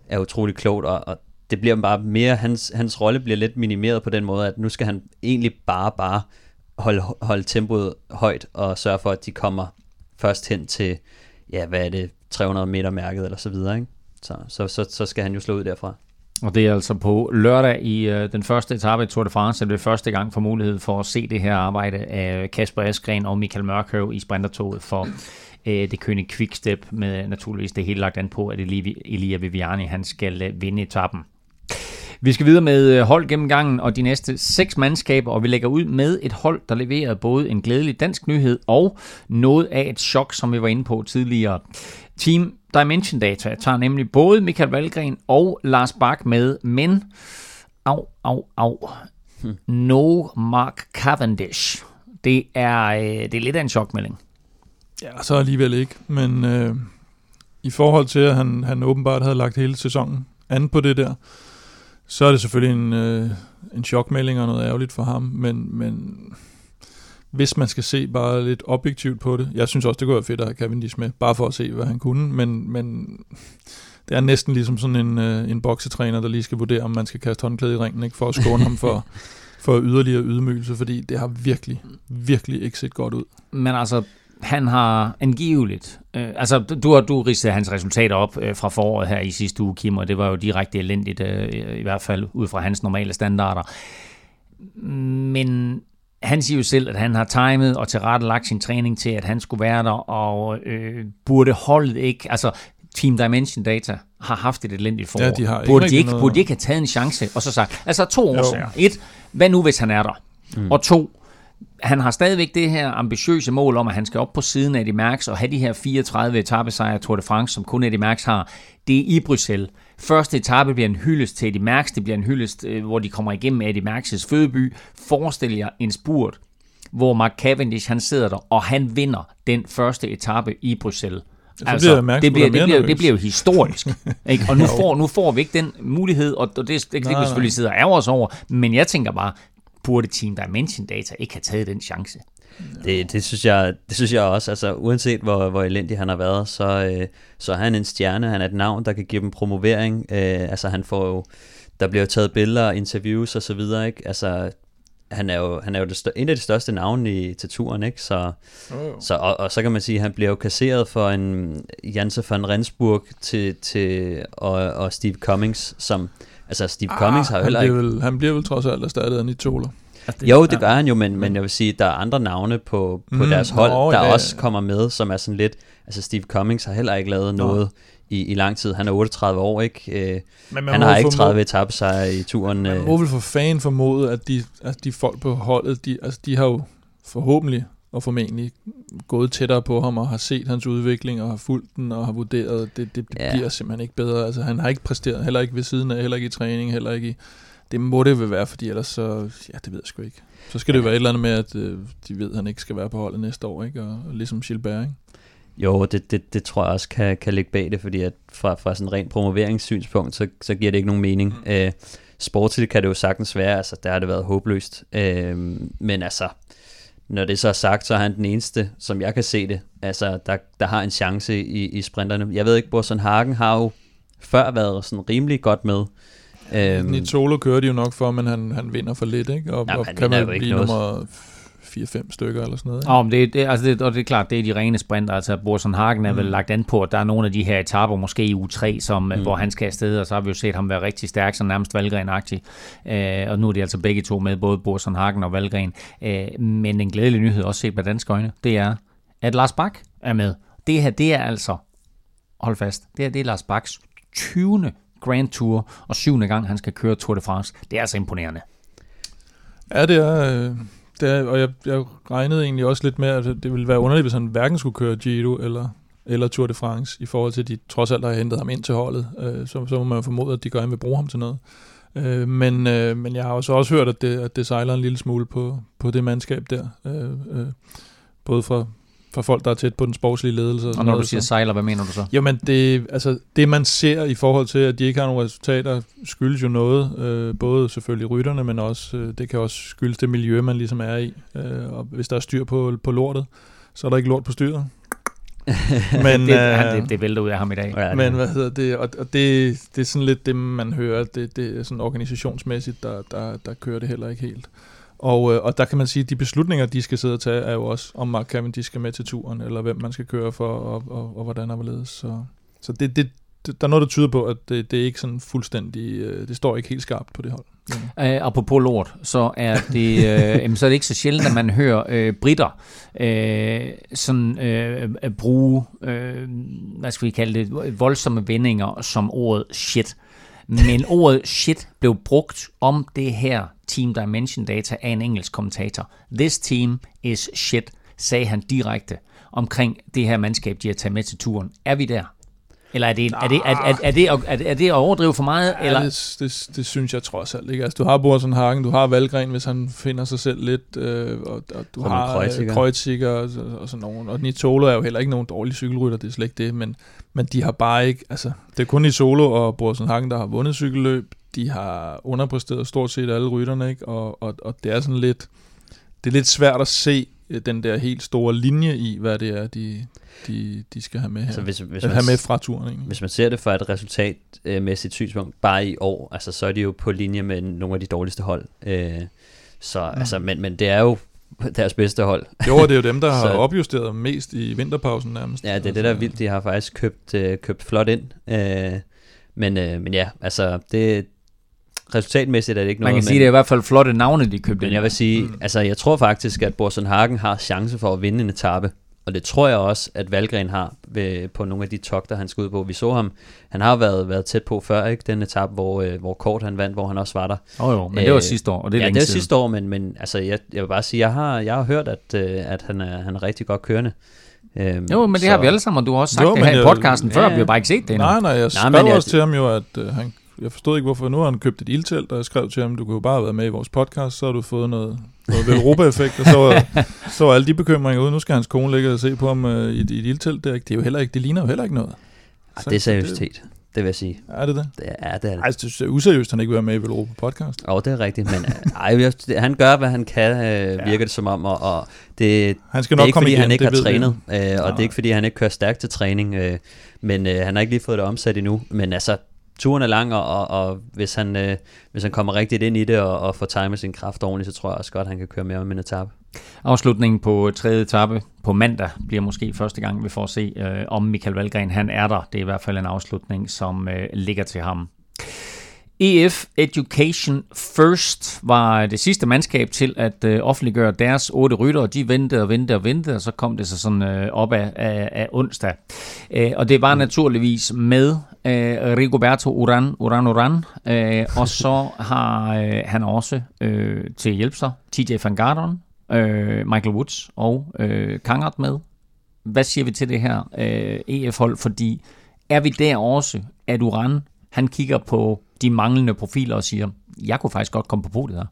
er utrolig klogt, og, og det bliver bare mere, hans, hans rolle bliver lidt minimeret på den måde, at nu skal han egentlig bare, bare holde, holde tempoet højt, og sørge for, at de kommer først hen til, ja, hvad er det, 300 meter mærket, eller så videre, ikke? Så, så, så, så skal han jo slå ud derfra. Og det er altså på lørdag i øh, den første etape i Tour de France, at det er første gang for mulighed for at se det her arbejde af Kasper Askren og Michael Mørkøv i sprintertoget for øh, det kønne Quickstep, med naturligvis det hele lagt an på, at Elia Viviani han skal øh, vinde etappen. Vi skal videre med øh, hold gennemgangen og de næste seks mandskaber, og vi lægger ud med et hold, der leverer både en glædelig dansk nyhed og noget af et chok, som vi var inde på tidligere. Team Dimension Data tager nemlig både Michael Valgren og Lars Bak med, men au, au, au. Hmm. No Mark Cavendish. Det er, øh, det er lidt af en chokmelding. Ja, så alligevel ikke, men øh, i forhold til, at han, han åbenbart havde lagt hele sæsonen an på det der, så er det selvfølgelig en, øh, en chokmelding og noget ærgerligt for ham, men, men hvis man skal se bare lidt objektivt på det. Jeg synes også, det kunne være fedt at have Cavendish med, bare for at se, hvad han kunne, men, men det er næsten ligesom sådan en, øh, en boksetræner, der lige skal vurdere, om man skal kaste håndklæde i ringen, ikke, for at skåne ham for, for yderligere ydmygelse, fordi det har virkelig, virkelig ikke set godt ud. Men altså, han har angiveligt, øh, altså du har du ridset hans resultater op øh, fra foråret her i sidste uge, Kim, og det var jo direkte elendigt, øh, i hvert fald ud fra hans normale standarder. Men han siger jo selv, at han har timet og tilrettelagt sin træning til, at han skulle være der, og øh, burde holdet ikke, altså Team Dimension Data har haft et elendigt forår. Ja, de har burde, de ikke, noget... burde de ikke have taget en chance, og så sagt, altså to årsager. Et, hvad nu hvis han er der? Mm. Og to, han har stadigvæk det her ambitiøse mål om, at han skal op på siden af Eddie Merckx og have de her 34 etappesejre Tour de France, som kun Eddie Merckx har. Det er i Bruxelles. Første etape bliver en hyldest til Eddie Merckx. Det bliver en hyldest, øh, hvor de kommer igennem Eddie Merckx' fødeby. Forestil jer en spurt, hvor Mark Cavendish han sidder der, og han vinder den første etape i Bruxelles. Altså, det, bliver det, bliver, det, bliver, det bliver jo historisk. ikke? Og nu får, nu får vi ikke den mulighed, og det, det, det kan vi selvfølgelig sidde og ærge os over, men jeg tænker bare, burde Team Dimension Data ikke have taget den chance? Det, det, synes jeg, det synes jeg også, altså uanset hvor, hvor elendig han har været, så, øh, så er han en stjerne, han er et navn, der kan give dem promovering, øh, altså han får jo, der bliver jo taget billeder, interviews og så videre, ikke? Altså han er jo, han er jo det stør, en af de største navne i, til turen, ikke? Så, oh. så, og, og, så kan man sige, at han bliver jo kasseret for en Janse van Rensburg til, til, og, og Steve Cummings, som, altså Steve ah, Cummings har jo heller ikke... Vel, han bliver vel trods alt erstattet af Nitola. Altså det, jo, det gør han jo, men, men jeg vil sige, der er andre navne på, på mm, deres hold, nå, der ja, også kommer med, som er sådan lidt... Altså Steve Cummings har heller ikke lavet nå. noget i, i lang tid. Han er 38 år, ikke? Øh, men han har ikke 30 etappesejre i turen. Man må øh. vel for fan formode, at de, at de folk på holdet, de, altså de har jo forhåbentlig og formentlig gået tættere på ham og har set hans udvikling og har fulgt den og har vurderet, det, det ja. bliver simpelthen ikke bedre. Altså han har ikke præsteret, heller ikke ved siden af, heller ikke i træning, heller ikke i... Det må det vel være, fordi ellers så... Ja, det ved jeg sgu ikke. Så skal det jo være et eller andet med, at øh, de ved, at han ikke skal være på holdet næste år, ikke? Og, og ligesom Gilbert, ikke? Jo, det, det, det tror jeg også kan, kan ligge bag det, fordi at fra, fra sådan en ren promoveringssynspunkt, så, så giver det ikke nogen mening. Mm. Øh, sportsligt kan det jo sagtens være, altså der har det været håbløst. Øh, men altså, når det så er sagt, så er han den eneste, som jeg kan se det, altså der, der har en chance i, i sprinterne. Jeg ved ikke, Borsen Hagen har jo før været sådan rimelig godt med. Øhm, solo kører de jo nok for, men han, han vinder for lidt, ikke? Og, Jamen, og kan man blive nummer 4-5 stykker eller sådan noget. Ikke? Oh, men det, det, altså det, og det er klart, det er de rene sprinter. Altså Borsen Hagen er mm. vel lagt an på, at der er nogle af de her etaper, måske i U3, som, mm. hvor han skal afsted, og så har vi jo set ham være rigtig stærk, så nærmest valgrenagtig. Øh, og nu er de altså begge to med, både Borsen Hagen og Valgren. Øh, men en glædelig nyhed, også set med danske øjne, det er, at Lars Bak er med. Det her, det er altså, hold fast, det, her, det er Lars Baks 20. Grand Tour, og syvende gang, han skal køre Tour de France. Det er altså imponerende. Ja, det er, øh, det er, og jeg, jeg regnede egentlig også lidt med, at det ville være underligt, hvis han hverken skulle køre Giro eller, eller Tour de France, i forhold til, at de trods alt har hentet ham ind til holdet. Øh, så, så må man formode, at de gerne vil bruge ham til noget. Øh, men, øh, men jeg har også, også hørt, at det, at det sejler en lille smule på, på det mandskab der. Øh, øh, både fra, for folk, der er tæt på den sportslige ledelse. Og, og når noget, du siger så. sejler, hvad mener du så? Jamen, det, altså, det man ser i forhold til, at de ikke har nogle resultater, skyldes jo noget. Øh, både selvfølgelig rytterne, men også, øh, det kan også skyldes det miljø, man ligesom er i. Øh, og hvis der er styr på, på lortet, så er der ikke lort på styret. men, det, øh, det, det vælter ud af ham i dag. Ja, men hvad hedder det? Og, og det, det er sådan lidt det, man hører. Det, det er sådan organisationsmæssigt, der, der, der kører det heller ikke helt. Og, øh, og der kan man sige, at de beslutninger, de skal sidde og tage, er jo også, om Mark Cavendish skal med til turen, eller hvem man skal køre for, og, og, og hvordan og hvorledes. Så, så det, det, det, der er noget, der tyder på, at det, det er ikke sådan fuldstændig, øh, det står ikke helt skarpt på det hold. Ja. Uh, apropos lort, så er det, uh, jamen, så er det ikke så sjældent, at man hører uh, britter uh, sådan uh, bruge, uh, hvad skal vi kalde det, voldsomme vendinger som ordet shit. Men ordet shit blev brugt om det her Team Dimension Data af en engelsk kommentator. This team is shit, sagde han direkte omkring det her mandskab, de har taget med til turen. Er vi der? Eller er det, er det, er, er, er, det, er, er det at overdrive for meget? Ja, eller? Det, det, det synes jeg trods alt ikke. Altså, du har Borsen Hagen, du har Valgren, hvis han finder sig selv lidt, øh, og, og du har Kreuziger og, og sådan nogen. Og Nitolo er jo heller ikke nogen dårlig cykelrytter, det er slet ikke det, men, men de har bare ikke, altså, det er kun Nitolo og Borsen Hagen, der har vundet cykelløb. De har underpræsteret stort set alle rytterne, ikke? Og, og, og det er sådan lidt, det er lidt svært at se øh, den der helt store linje i, hvad det er, de, de, de skal have med her. Altså hvis, hvis man, have med fra turen. Ikke? Hvis man ser det fra et resultatmæssigt synspunkt, bare i år, altså, så er de jo på linje med nogle af de dårligste hold. Øh, så, mm. altså, men, men det er jo deres bedste hold. Jo, det er jo dem, der har opjusteret mest i vinterpausen nærmest. Ja, det er altså, det, der er vildt. De har faktisk købt, øh, købt flot ind. Øh, men, øh, men ja, altså, det, resultatmæssigt er det ikke noget. Man kan men, sige, det er i hvert fald flotte navne, de købte. Men jeg vil sige, mm. altså jeg tror faktisk, at Borsen Hagen har chance for at vinde en etape. Og det tror jeg også, at Valgren har ved, på nogle af de togter, han skal ud på. Vi så ham, han har været, været tæt på før, ikke? Den etape, hvor, øh, hvor Kort han vandt, hvor han også var der. Oh, jo, men det var øh, sidste år, og det er Ja, det var siden. sidste år, men, men altså, jeg, jeg vil bare sige, jeg har, jeg har hørt, at, øh, at han, er, han er rigtig godt kørende. Øhm, jo, men det så, har vi alle sammen, og du har også sagt jo, det her i podcasten ja, før, vi har bare ikke set det endnu. Nej, nej, jeg skrev nej, også jeg, til ham jo, at uh, han jeg forstod ikke, hvorfor. Nu har han købt et ildtelt, og jeg skrev til ham, du kunne jo bare være med i vores podcast, så har du fået noget, noget Europa-effekt, og så var, så var alle de bekymringer ude. Nu skal hans kone ligge og se på ham uh, i, i et ildtelt. Det, er, det er jo heller ikke, det ligner jo heller ikke noget. Ej, det er seriøsitet. Det vil jeg sige. Er det det? Det er det. Er det. Ej, det er useriøst, han ikke vil være med i Velropa podcast. Og det er rigtigt, men øh, ej, han gør, hvad han kan, øh, virker det som om, og, og det, Han skal det er nok ikke komme fordi, igen, han ikke det har trænet, øh, og det Nej. er ikke fordi, han ikke kører stærkt til træning, øh, men øh, han har ikke lige fået det omsat endnu. Men altså, turen er lang, og, og, og hvis, han, øh, hvis han kommer rigtigt ind i det, og, og får timet sin kraft ordentligt, så tror jeg også godt, han kan køre mere om en etape. Afslutningen på tredje etape på mandag bliver måske første gang, vi får se, øh, om Michael Valgren han er der. Det er i hvert fald en afslutning, som øh, ligger til ham. EF Education First var det sidste mandskab til at øh, offentliggøre deres otte ryttere. De ventede og ventede og ventede, og så kom det så sådan øh, op af, af, af onsdag. Øh, og det var naturligvis med øh, Rigoberto Uran, Uran Uran, øh, og så har øh, han også øh, til at hjælpe sig TJ Van Garderen, øh, Michael Woods og øh, Kangert med. Hvad siger vi til det her øh, EF-hold? Fordi er vi der også, at Uran han kigger på de manglende profiler og siger, jeg kunne faktisk godt komme på podiet her.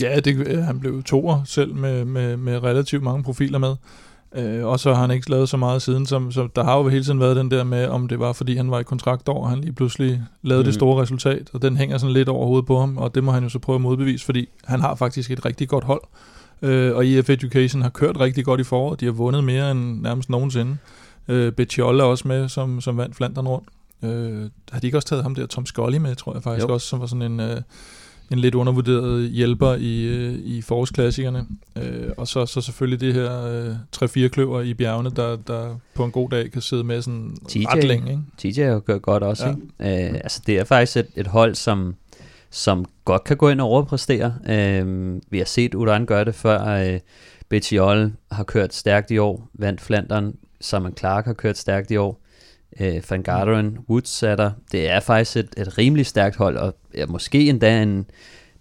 Ja, det, øh, han blev toer selv med, med, med relativt mange profiler med. Øh, og så har han ikke lavet så meget siden, som, som der har jo hele tiden været den der med, om det var fordi han var i kontraktår, og han lige pludselig lavede mm. det store resultat, og den hænger sådan lidt over hovedet på ham, og det må han jo så prøve at modbevise, fordi han har faktisk et rigtig godt hold. Øh, og EF Education har kørt rigtig godt i foråret, de har vundet mere end nærmest nogensinde. Øh, Betjold er også med, som, som vandt Flandern rundt. Øh, har de ikke også taget ham der Tom Scully med, tror jeg faktisk Jo. også, som var sådan en... Øh, en lidt undervurderet hjælper i, øh, i forårsklassikerne. Øh, og så, så selvfølgelig det her øh, 3-4 kløver i bjergene, der, der på en god dag kan sidde med sådan TJ. ret længe. Ikke? TJ gjort godt også, ja. ikke? Øh, altså, det er faktisk et, et hold, som, som godt kan gå ind og overpræstere. Øh, vi har set Uran gøre det før. Øh, Bettiol har kørt stærkt i år, vandt Flandern. Simon Clark har kørt stærkt i år. Øh, Van Garderen, Woods er der. Det er faktisk et, et rimelig stærkt hold, og ja, måske endda en,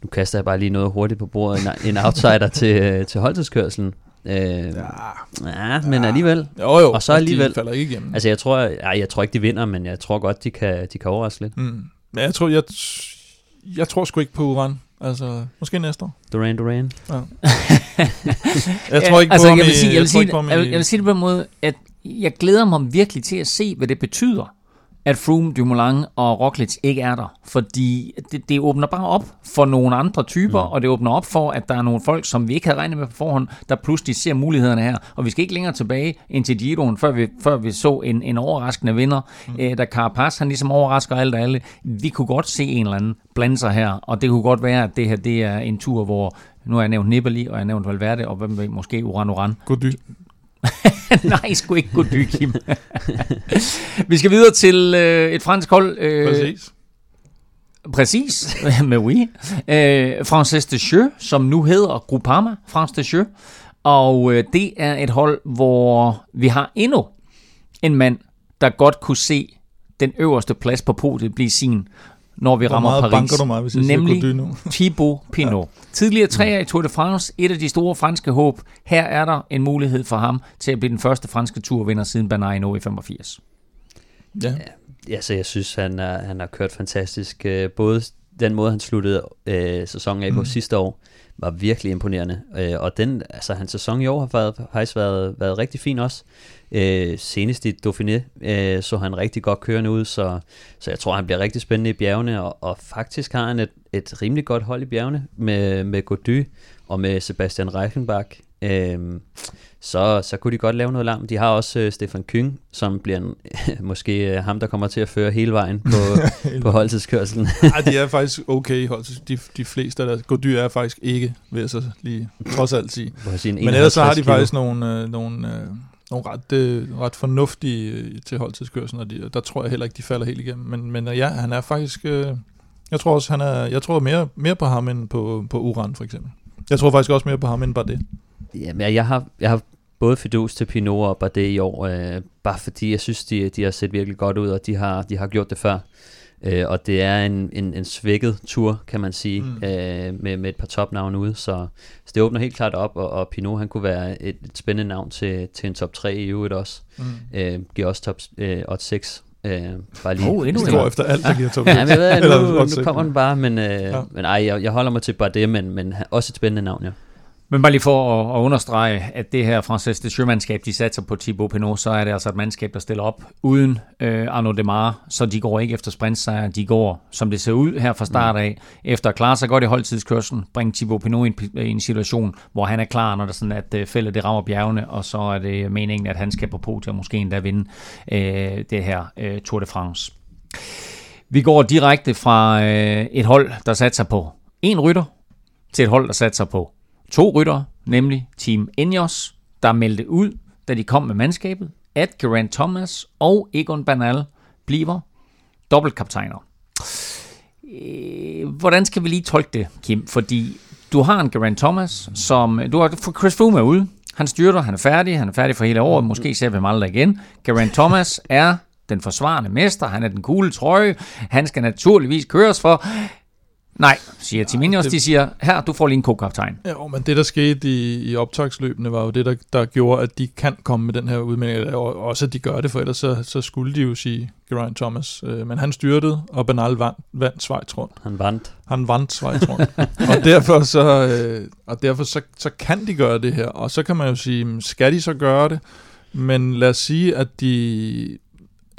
nu kaster jeg bare lige noget hurtigt på bordet, en, en outsider til, øh, til holdtidskørselen. Øh, ja. ja, men alligevel. Jo jo, Og så alligevel- de falder ikke igennem. Altså jeg tror, jeg, jeg tror ikke, de vinder, men jeg tror godt, de kan, de kan overraske lidt. Mm. Men jeg tror, jeg, jeg tror sgu ikke på Uran. Altså, måske næste år. Duran Duran. Jeg tror ikke altså, på ham jeg vil sige, jeg vil tror sige, ikke på ham jeg vil, i- jeg vil sige det på en måde, at jeg glæder mig virkelig til at se, hvad det betyder, at Froome, Dumoulin og Roglic ikke er der. Fordi det, det åbner bare op for nogle andre typer, mm. og det åbner op for, at der er nogle folk, som vi ikke havde regnet med på forhånd, der pludselig ser mulighederne her. Og vi skal ikke længere tilbage ind til Giroen, før vi, før vi så en, en overraskende vinder, mm. øh, da Carapaz, han ligesom overrasker alt og alle. Vi kunne godt se en eller anden blande sig her, og det kunne godt være, at det her det er en tur, hvor nu har jeg nævnt Nibali, og jeg har nævnt Valverde, og hvem ved, måske Uran Uran. God dy. Nej, sgu ikke gå dyk, Kim. Vi skal videre til øh, et fransk hold. Øh, Præcis. Præcis, med oui. Øh, Frances Descheux, som nu hedder Groupama France Descheux. Og øh, det er et hold, hvor vi har endnu en mand, der godt kunne se den øverste plads på podiet blive sin, når vi Hvor rammer meget Paris. banker du mig, hvis jeg nemlig? Thibaut Pinot. Ja. Tidligere træer i Tour de France, et af de store franske håb. Her er der en mulighed for ham til at blive den første franske turvinder siden Bernard i 85. Ja. Ja, så jeg synes, han, er, han har kørt fantastisk. Øh, både den måde, han sluttede øh, sæsonen af på Mm. sidste år, var virkelig imponerende. Øh, og den, altså, hans sæson i år har været, faktisk været, været rigtig fin også. Øh, senest i Dauphiné øh, så han rigtig godt kørende ud, så, så jeg tror, han bliver rigtig spændende i bjergene, og, og faktisk har han et, et rimelig godt hold i bjergene med, med Gody og med Sebastian Reichenbach. Øh, så, så kunne de godt lave noget langt. De har også øh, Stefan Kyng, som bliver en, måske øh, ham, der kommer til at føre hele vejen på, på holdtidskørselen. Ej, de er faktisk okay i hold. De, de fleste af deres Gody er faktisk ikke, vil jeg så lige trods alt sige. sin Men ellers så har de 51 kilo. faktisk nogle, øh, nogle, øh, nogle ret, øh, ret fornuftige øh, til holdtidskørselen, og de, der tror jeg heller ikke, de falder helt igennem. Men, men øh, ja, han er faktisk... Øh, jeg tror også, han er, jeg tror mere, mere på ham end på, på Uran, for eksempel. Jeg tror faktisk også mere på ham end bare det. Jamen, jeg har, jeg har både fidus til Pinot og Bardet i år, øh, bare fordi jeg synes, de, de har set virkelig godt ud, og de har, de har gjort det før. Øh, og det er en, en, en svækket tur, kan man sige, Mm. øh, med, med et par topnavne ude, så, så det åbner helt klart op, og, og Pinot han kunne være et, et spændende navn til, til en top 3 i øvrigt også. Mm. Øh, giver også top øh, odds 6. Øh, bare lige. Oh, endnu Det en. går efter alt, der giver top Ja, men jeg ved, nu, nu kommer den bare, men, øh, Ja. men ej, jeg, jeg holder mig til Bardet, men, men han- også et spændende navn, ja. Men bare lige for at, at understrege, at det her Frances de mandskab de satser på Thibaut Pinot, så er det altså et mandskab, der stiller op uden øh, Arnaud Demar, så de går ikke efter sprintsejr, de går, som det ser ud her fra start af, efter at klare sig godt i holdtidskørselen, bringe Thibaut Pinot i en, i en situation, hvor han er klar, når der sådan, at øh, fældet det rammer bjergene, og så er det meningen, at han skal på podium og måske endda vinde øh, det her øh, Tour de France. Vi går direkte fra øh, et hold, der satser på en rytter, til et hold, der satser på to ryttere, nemlig Team Ineos, der meldte ud, da de kom med mandskabet, at Geraint Thomas og Egon Bernal bliver dobbeltkaptajner. Øh, hvordan skal vi lige tolke det, Kim? Fordi du har en Geraint Thomas, som... Du har Chris Froome er ude. Han styrter, han er færdig, han er færdig for hele året, måske ser vi ham aldrig igen. Geraint Thomas er den forsvarende mester, han er den gule trøje, han skal naturligvis køres for. Nej, siger Timinios. De siger, her, du får lige en co-kaptajn. Ja, men det, der skete i, i optagsløbene, var jo det, der, der gjorde, at de kan komme med den her udmelding. Og også, at de gør det, for ellers så, så skulle de jo sige Geraint Thomas. Øh, men han styrtede, og Bernal vandt, vandt Schweiz rundt. Han vandt. Han vandt Schweiz rundt. og derfor, så, øh, og derfor så, så kan de gøre det her. Og så kan man jo sige, skal de så gøre det? Men lad os sige, at de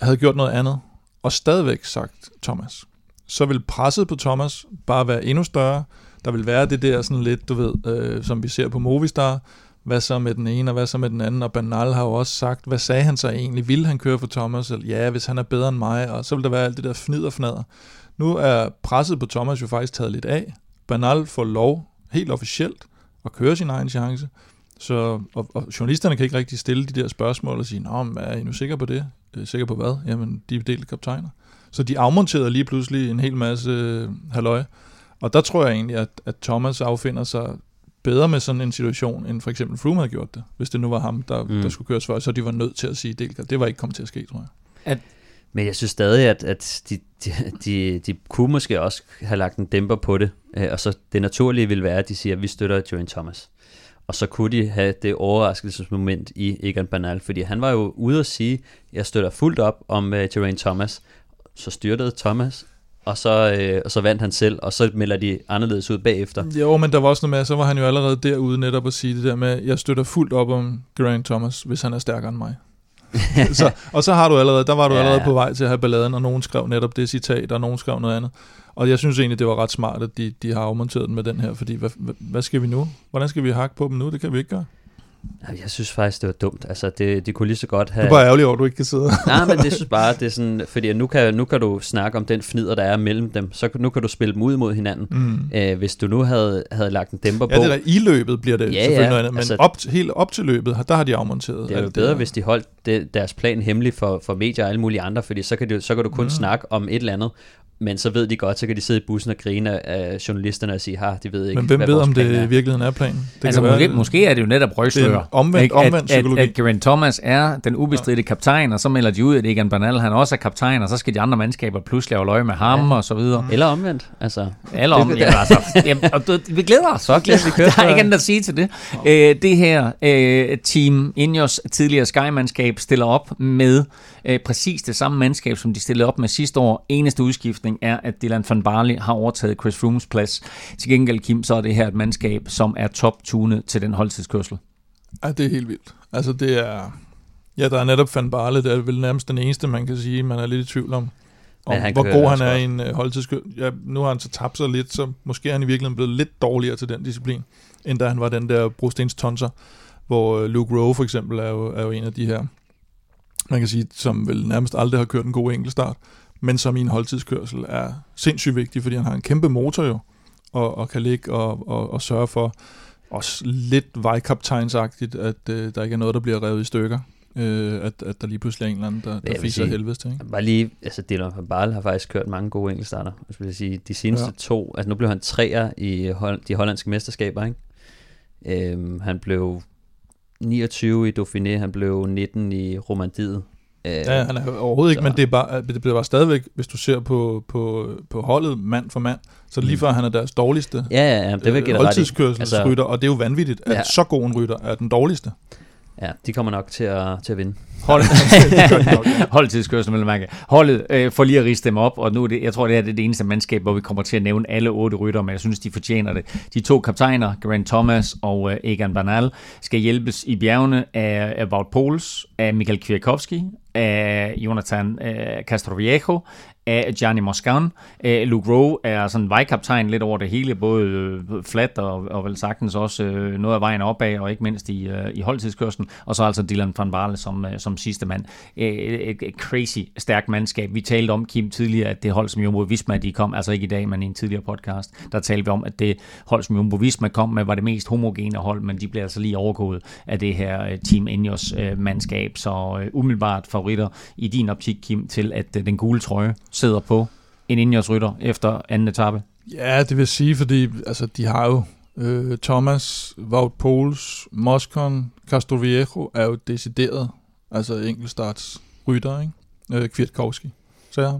havde gjort noget andet, og stadigvæk sagt Thomas så vil presset på Thomas bare være endnu større. Der vil være det der sådan lidt, du ved, øh, som vi ser på Movistar, hvad så med den ene, og hvad så med den anden, og Bernal har jo også sagt, hvad sagde han så egentlig? Vil han køre for Thomas? Eller, ja, hvis han er bedre end mig, og så vil der være alt det der fnid og fnader. Nu er presset på Thomas jo faktisk taget lidt af. Bernal får lov, helt officielt, at køre sin egen chance. Så, og, og journalisterne kan ikke rigtig stille de der spørgsmål og sige, Nå, men er I nu sikker på det? Øh, sikker på hvad? Jamen, de er delt kaptajner. Så de afmonterede lige pludselig en hel masse øh, halløj. Og der tror jeg egentlig, at, at Thomas affinder sig bedre med sådan en situation, end for eksempel Froome havde gjort det, hvis det nu var ham, der, mm. der skulle køres for, så de var nødt til at sige det. Det var ikke kommet til at ske, tror jeg. At, men jeg synes stadig, at, at de, de, de, de kunne måske også have lagt en dæmper på det, øh, og så det naturlige vil være, at de siger, at vi støtter Joan Thomas. Og så kunne de have det overraskelsesmoment i Egan Bernal, fordi han var jo ude at sige, at jeg støtter fuldt op om uh, Geraint Thomas, så styrtede Thomas, og så, øh, og så vandt han selv, og så melder de anderledes ud bagefter. Jo, men der var også noget med, så var han jo allerede derude netop at sige det der med, jeg støtter fuldt op om Geraint Thomas, hvis han er stærkere end mig. så, og så har du allerede, der var du ja, allerede på vej til at have balladen, og nogen skrev netop det citat, og nogen skrev noget andet. Og jeg synes egentlig, det var ret smart, at de, de har afmonteret den med den her, fordi hvad, hvad skal vi nu? Hvordan skal vi hakke på dem nu? Det kan vi ikke gøre. Jeg synes faktisk, det var dumt. Altså, det, de kunne lige så godt have... Du er bare ærgerlig over, at du ikke kan sidde. Nej, men det synes bare, det er sådan... Fordi nu kan, nu kan du snakke om den fnider, der er mellem dem. Så nu kan du spille dem ud mod hinanden. Mm. Æh, hvis du nu havde, havde lagt en dæmper på... Ja, det der i løbet bliver det ja, selvfølgelig ja, noget andet. Men altså, op, helt op til løbet, der har de afmonteret. Det er jo bedre, det hvis de holdt det, deres plan hemmelig for, for medier og alle mulige andre, fordi så kan, du, så kan du kun mm. snakke om et eller andet, men så ved de godt, så kan de sidde i bussen og grine af journalisterne og sige, har de ved ikke, Men hvem ved, om det i virkeligheden er planen? Det altså måske, være, måske er det jo netop røgslør. Omvendt, omvendt at, at, at Geraint Thomas er den ubestridte ja. kaptajn, og så melder de ud, at Egan Bernal han også er kaptajn, og så skal de andre mandskaber pludselig have løje med ham ja. og så videre. Eller omvendt. Altså. Eller omvendt. ja, altså, jamen, og, vi glæder os. Så glæder vi kører. Der er ikke andet at sige til det. Øh, det her øh, team, Ineos tidligere Sky-mandskab, stiller op med øh, præcis det samme mandskab, som de stillede op med sidste år. Eneste udskiftning er, at Dylan van Barley har overtaget Chris Froomes plads. Til gengæld, Kim, så er det her et mandskab, som er top-tunet til den holdtidskørsel. Ja, det er helt vildt. Altså, det er... Ja, der er netop Van Barle, det er vel nærmest den eneste, man kan sige, man er lidt i tvivl om, om hvor god han er i en uh, holdtidskørsel. Ja, nu har han så tabt sig lidt, så måske er han i virkeligheden blevet lidt dårligere til den disciplin, end da han var den der brostens tonser, hvor uh, Luke Rowe for eksempel er jo, er jo en af de her man kan sige, som vel nærmest aldrig har kørt en god enkeltstart, men som i en holdtidskørsel er sindssygt vigtig, fordi han har en kæmpe motor jo, og, og kan ligge og, og, og sørge for, også lidt vejkaptajnsagtigt, at øh, der ikke er noget, der bliver revet i stykker. Øh, at, at der lige pludselig er en eller anden, der, der fiser helvedes til. Ikke? Bare lige, altså Dylan van Barle har faktisk kørt mange gode enkeltstarter. Jeg vil sige, de seneste ja. to, altså nu blev han træer i hold, de hollandske mesterskaber, ikke? Øhm, han blev 29 i Dauphiné, han blev 19 i Romandiet. Øh, ja, han er overhovedet ikke, så. men det, er bare, det bliver bare stadigvæk, hvis du ser på, på, på holdet mand for mand, så lige mm. før han er deres dårligste ja, ja, ja, det vil øh, holdtidskørselsrytter, altså, og det er jo vanvittigt, at ja. så god en rytter er den dårligste. Ja, de kommer nok til at, til at vinde. Hold, holdtidskørsel, vil jeg mærke. Holdet, øh, for lige at riste dem op, og nu er det, jeg tror, det er det eneste mandskab, hvor vi kommer til at nævne alle otte rytter, men jeg synes, de fortjener det. De to kaptajner, Grant Thomas og øh, Egan Bernal, skal hjælpes i bjergene af, af Wout Poels, af Michael Kwiatkowski, af Jonathan øh, Castroviejo, af Gianni Moscan. Øh, Luke Rowe er sådan vejkaptajn lidt over det hele, både øh, flat og, og vel sagtens også øh, noget af vejen opad, og ikke mindst i, øh, i holdtidskørslen. Og så altså Dylan van Barle som, øh, som sidste mand. Øh, øh, et, et crazy stærkt mandskab. Vi talte om, Kim, tidligere, at det hold, som Jumbo Visma de kom, altså ikke i dag, men i en tidligere podcast, der talte vi om, at det hold, som Jumbo Visma kom med, var det mest homogene hold, men de blev altså lige overgået af det her øh, Team Ineos øh, mandskab. Så umiddelbart favoritter i din optik, Kim, til at den gule trøje sidder på en Ineos rytter efter anden etape? Ja, det vil sige, fordi altså, de har jo øh, Thomas, Wout Poels, Moscon, Castroviejo er jo decideret, altså enkeltstarts rytter, ikke? Øh, Kwiatkowski. Så ja.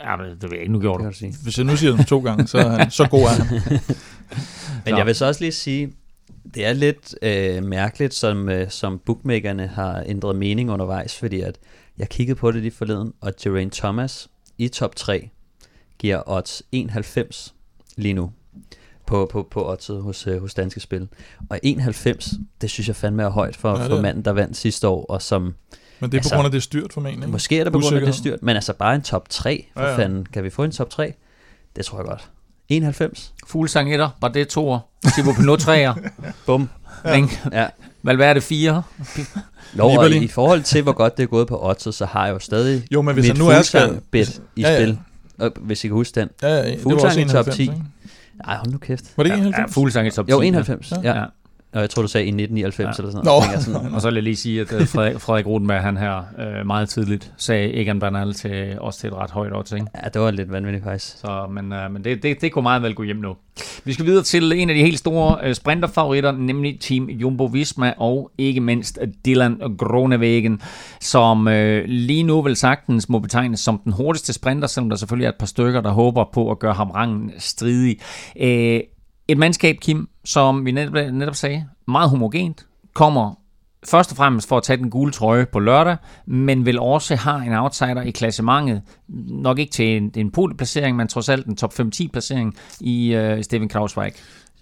Ja, men det vil jeg ikke, nu gjorde du. Hvis jeg nu siger dem to gange, så er, han, så god er han. men jeg vil så også lige sige, det er lidt øh, mærkeligt, som, øh, som bookmakerne har ændret mening undervejs, fordi at jeg kiggede på det lige forleden, og Geraint Thomas i top 3 giver odds 91 lige nu på, på, på oddset hos, uh, hos Danske Spil. Og 91, det synes jeg fandme er højt for, ja, for manden, der vandt sidste år, og som... Men det er altså, på grund af det styrt formentlig. Måske er det på grund af det styrt, men altså bare en top 3, for ja, ja. fanden. Kan vi få en top 3? Det tror jeg godt. 91. Fuglsang 1'er, var det 2'er. Thibaut Pinot 3'er. Bum. Ja. ja. Valverde 4. Jo, og i forhold til, hvor godt det er gået på oddset, så har jeg jo stadig jo, men hvis mit nu er skal... bet i ja, ja. spil. Og, hvis I kan huske den. Ja, ja, det var også i top 10. Ej, hold nu kæft. Var det ikke 91? Ja, Fuglsang i top 10. Jo, 91. Ja. ja. Og jeg tror, du sagde i 1999 ja. eller sådan noget. No. sådan. og så vil jeg lige sige, at øh, Frederik, Frederik Rodenberg, han her øh, meget tidligt sagde Egan Bernal til, også til et ret højt odds, ikke? Ja, det var lidt vanvittigt faktisk. Så, men øh, men det, det, det kunne meget vel gå hjem nu. Vi skal videre til en af de helt store øh, sprinterfavoritter, nemlig Team Jumbo-Visma og ikke mindst Dylan Groenewegen, som øh, lige nu vel sagtens må betegnes som den hurtigste sprinter, selvom der selvfølgelig er et par stykker, der håber på at gøre ham rangen stridig. Øh, et mandskab, Kim, som vi netop, netop sagde, meget homogent, kommer først og fremmest for at tage den gule trøje på lørdag, men vil også have en outsider i klassementet. Nok ikke til en, en podieplacering, men trods alt en top 5-10 placering i øh, Steven Krausweig.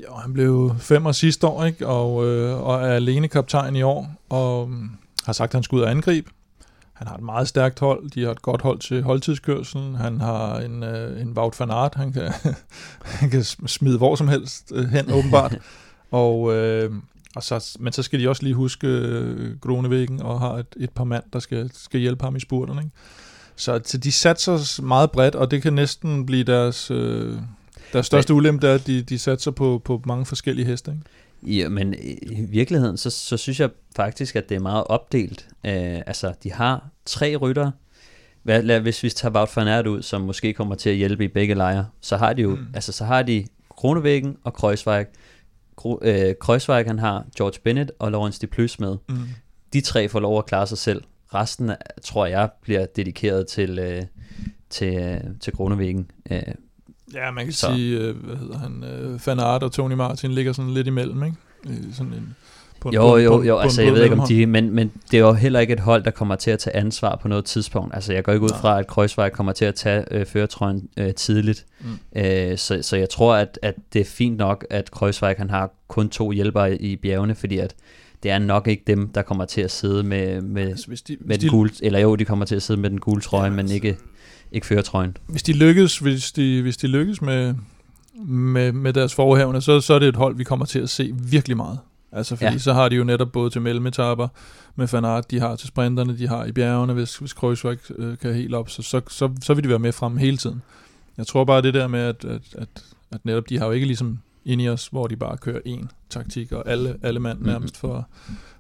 Jo, han blev femmer sidste år, ikke? Og, øh, og er alene kaptajn i år, og mm, har sagt, at han skulle ud og angribe. Han har et meget stærkt hold. De har et godt hold til holdtidskørselen. Han har en, øh, en Wout van Aert. Han kan, han kan smide hvor som helst øh, hen, åbenbart. og, øh, og så, men så skal de også lige huske øh, Gronevæggen og har et, et par mand, der skal, skal hjælpe ham i spurterne. Ikke? Så, så de satser meget bredt, og det kan næsten blive deres, øh, deres største ulempe, at de, de satser på, på mange forskellige heste. Ikke? Ja, men i virkeligheden, så, så synes jeg faktisk, at det er meget opdelt. Uh, altså, de har tre rytter. Hvad, lad, hvis vi tager Wout van Aert ud, som måske kommer til at hjælpe i begge lejre, så har de jo, mm. altså så har de Kronevæggen og Kreuzweig. Kro, øh, Kreuzweig, han har George Bennett og Lawrence de Plus med. Mm. De tre får lov at klare sig selv. Resten, tror jeg, bliver dedikeret til, øh, til, øh, til Kronevæggen. Øh, Ja, man kan så. sige, øh, hvad hedder han, øh, Van Aert og Tony Martin ligger sådan lidt imellem, ikke? Sådan en, på en, jo, på, jo, jo, på, altså på jeg ved ikke om de, men, men det er jo heller ikke et hold, der kommer til at tage ansvar på noget tidspunkt. Altså jeg går ikke ud fra, at Kreuzweig kommer til at tage øh, føretrøjen øh, tidligt. Mm. Øh, så, så jeg tror, at, at det er fint nok, at Kreuzweig han har kun to hjælpere i bjergene, fordi at det er nok ikke dem, der kommer til at sidde med, med, altså, hvis de, med hvis den gule, eller jo, de kommer til at sidde med den gule trøje, ja, men altså, ikke ikke føre trøjen. Hvis de lykkes, hvis de, hvis de lykkes med, med, med deres forhævne, så, så er det et hold, vi kommer til at se virkelig meget. Altså fordi ja. så har de jo netop både til mellemetapper med Fanart, de har til sprinterne, de har i bjergene, hvis, hvis Kreuzweig øh, kan helt op, så, så, så, så vil de være med frem hele tiden. Jeg tror bare det der med, at, at, at, at netop de har jo ikke ligesom ind i os, hvor de bare kører én taktik, og alle, alle mand mhm. nærmest for,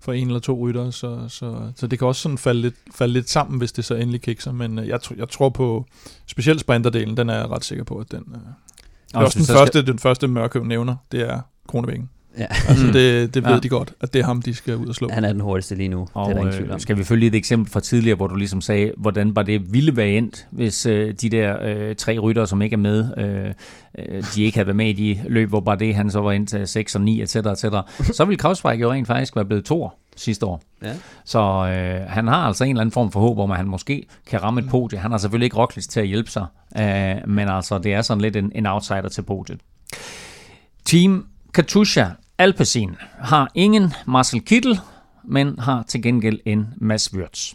for en eller to rytter, så, så, så det kan også sådan falde lidt, falde lidt sammen, hvis det så endelig kikser, men øh, jeg, jeg tror på, specielt sprinterdelen, den er jeg ret sikker på, at den, øh, også den, første, skal... den første mørke nævner, det er Kronevæggen. Ja. Altså det, det ved ja. de godt, at det er ham, de skal ud og slå. Han er den hurtigste lige nu, og, det er der ingen tvivl om. Skal vi følge et eksempel fra tidligere, hvor du ligesom sagde, hvordan var det ville være endt, hvis øh, de der øh, tre ryttere, som ikke er med, øh, øh de ikke havde været med i de løb, hvor bare det han så var ind til 6 og 9, etc., etc., så ville Krausweig jo rent faktisk være blevet to sidste år. Ja. Så øh, han har altså en eller anden form for håb om, at han måske kan ramme et podie. Han har selvfølgelig ikke Roglic til at hjælpe sig, øh, men altså det er sådan lidt en, en outsider til podiet. Team Katusha Alpecin har ingen Marcel Kittel, men har til gengæld en Mads Wirtz.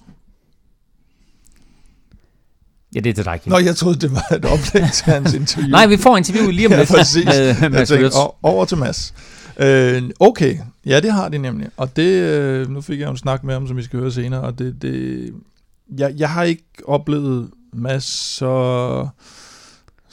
Ja, det er til dig, Kim. Nå, jeg troede, det var et oplæg til hans interview. Nej, vi får interview lige om lidt ja, med Mads Wirtz. Over til Mads. Øh, okay, ja, det har de nemlig. Og det, øh, nu fik jeg jo en snak med ham, som vi skal høre senere, og det, det jeg, jeg har ikke oplevet Mads så,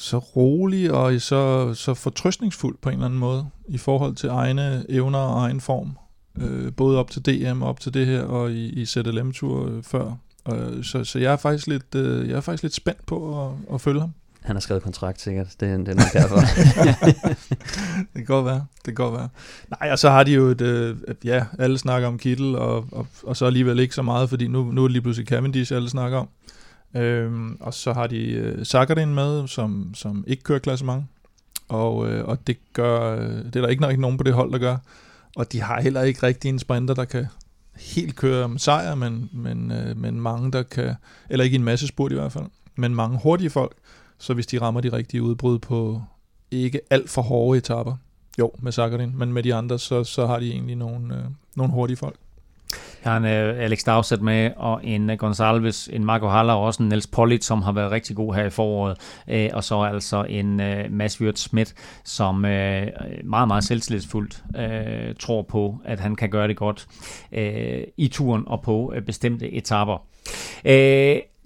så rolig og så, så fortrystningsfuld på en eller anden måde i forhold til egne evner og egen form. Øh, både op til DM og op til det her, og i, i ZLM-tur øh, før. Og, så, så jeg er faktisk lidt, øh, jeg er faktisk lidt spændt på at, at følge ham. Han har skrevet kontrakt sikkert, det, er, det er nok derfor. det kan godt være, det kan godt være. Nej, og så har de jo et, øh, ja, alle snakker om Kittel, og, og, og så alligevel ikke så meget, fordi nu, nu er det lige pludselig Cavendish, alle snakker om. Øhm, og så har de øh, Sakharin med, som, som ikke kører klassement, og, øh, og det gør, øh, det er der ikke nok nogen på det hold, der gør. Og de har heller ikke rigtig en sprinter, der kan helt køre om sejr, men, men, øh, men mange, der kan, eller ikke en masse spurt i hvert fald, men mange hurtige folk, så hvis de rammer de rigtige udbrud på ikke alt for hårde etapper, jo, med Sakharin, men med de andre, så, så har de egentlig nogle, øh, nogle hurtige folk. Jeg har en uh, øh, Alex Dowsett med, og en øh, uh, Gonsalves, en Marco Haller, og også en Niels Pollitt, som har været rigtig god her i foråret. Uh, og så altså en uh, Mads Wirt Schmidt, som uh, meget, meget selvtillidsfuldt uh, tror på, at han kan gøre det godt uh, i turen og på uh, bestemte etapper. Uh,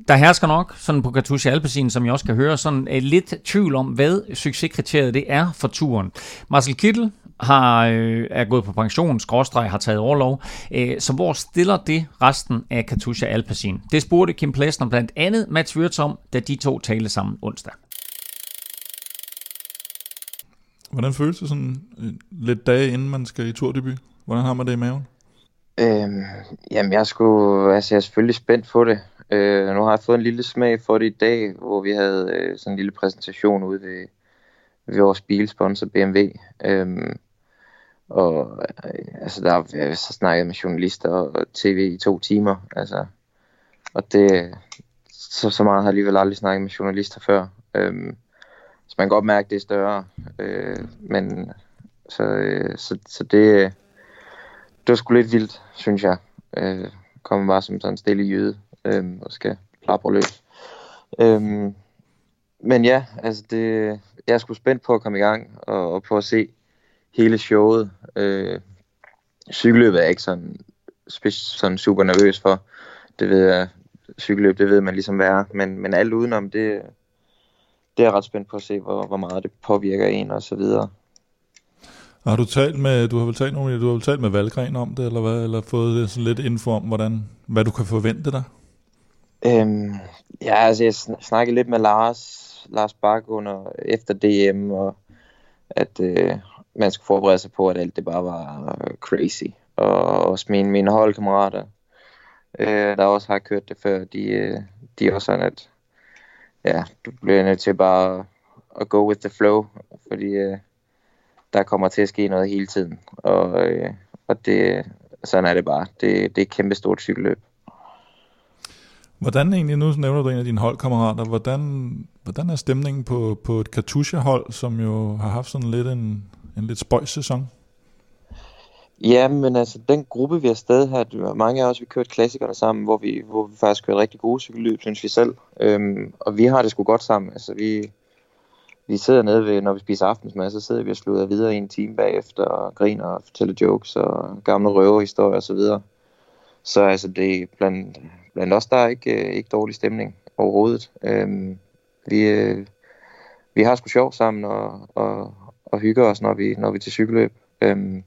der hersker nok, sådan på Katusha Alpecin, som jeg også kan høre, sådan uh, lidt tvivl om, hvad succeskriteriet det er for turen. Marcel Kittel har, øh, er gået på pension, skråstreg har taget overlov. Øh, så hvor stiller det resten af Katusha Alpecin? Det spurgte Kim Plesner blandt andet Mats Wirtz om, da de to talte sammen onsdag. Hvordan føles det sådan øh, lidt dage inden man skal i turdebut? Hvordan har man det i maven? Øhm, jamen jeg skulle, altså jeg er selvfølgelig spændt på det. Øh, nu har jeg fået en lille smag for det i dag, hvor vi havde øh, sådan en lille præsentation ude ved, ved vores bilsponsor BMW. Øhm, og øh, altså, der har så snakket med journalister og tv i to timer. Altså, og det, så, så meget har jeg alligevel aldrig snakket med journalister før. Øhm, så man kan godt mærke, at det er større. Øh, men så, øh, så, så det, det var sgu lidt vildt, synes jeg. Øh, kommer bare som sådan en stille jøde øh, og skal plapre løs. Øh, men ja, altså det, jeg er sgu spændt på at komme i gang og, og på at se hele showet. Øh, cykelløbet er ikke sådan, sådan super nervøs for. Det ved jeg, cykelløb, det ved man ligesom hvad er. Men, men alt udenom, det, det er jeg ret spændt på at se, hvor, hvor meget det påvirker en og så videre. Har du talt med, du har vel talt, du har vel talt med Valgren om det, eller hvad, eller fået sådan lidt info om, hvordan, hvad du kan forvente dig? Øhm, ja, altså jeg snakkede lidt med Lars, Lars Bak under, efter DM, og at øh, man skulle forberede sig på, at alt det bare var crazy. Og også mine, mine holdkammerater, øh, der også har kørt det før, de, øh, de er også sådan, at ja, du bliver nødt til bare at go with the flow, fordi øh, der kommer til at ske noget hele tiden. Og, øh, og det, sådan er det bare. Det, det er et kæmpe stort cykelløb. Hvordan egentlig, nu nævner du en af dine holdkammerater, hvordan, hvordan er stemningen på, på et Katusha-hold, som jo har haft sådan lidt en, en lidt spøjs sæson? Ja, men altså den gruppe, vi har stadig her, mange af os, vi kørte klassikerne sammen, hvor vi, hvor vi faktisk kørte rigtig gode cykelløb, synes vi selv. Øhm, og vi har det sgu godt sammen. Altså vi, vi sidder nede ved, når vi spiser aftensmad, så sidder vi og slutter videre i en time bagefter og griner og fortæller jokes og gamle røverhistorier osv. Så, videre. så altså det er blandt, blandt os, der er ikke, øh, ikke dårlig stemning overhovedet. Øhm, vi, øh, vi har sgu sjov sammen og, og, og hygger os, når vi, når vi er til cykelløb. Øhm,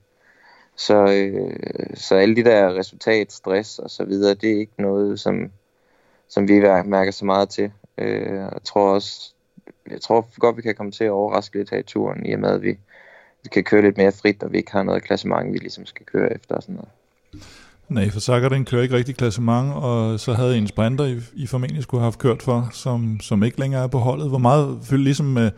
så, øh, så alle de der resultat, stress og så videre, det er ikke noget, som, som vi mærker så meget til. Øh, jeg tror også, jeg tror godt, vi kan komme til at overraske lidt her i turen, i og med, at vi, vi kan køre lidt mere frit, og vi ikke har noget klassement, vi ligesom skal køre efter og sådan noget. Nej, for Sakker den kører ikke rigtig klassement, og så havde en sprinter, I, I formentlig skulle have haft kørt for, som, som ikke længere er på holdet. Hvor meget ligesom med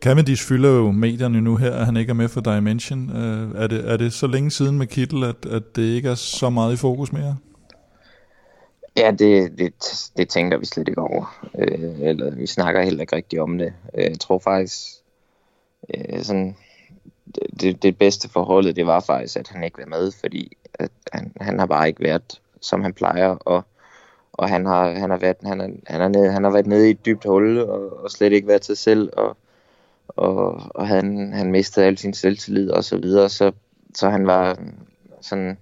Cavendish fylder jo medierne nu her, at han ikke er med for Dimension. Øh, er, det, er det så længe siden med Kittel, at, at det ikke er så meget i fokus mere? Ja, det, det, det tænker vi slet ikke over. Øh, eller vi snakker heller ikke rigtig om det. Øh, jeg tror faktisk, øh, sådan, det, det bedste forholdet, det var faktisk, at han ikke var med, fordi at han, han har bare ikke været, som han plejer, og, og han har, han har været, han er, han er nede, han har været nede i et dybt hul, og, og slet ikke været til selv, og, og, og han, han mistede al sin selvtillid og så videre, så, så han var sådan,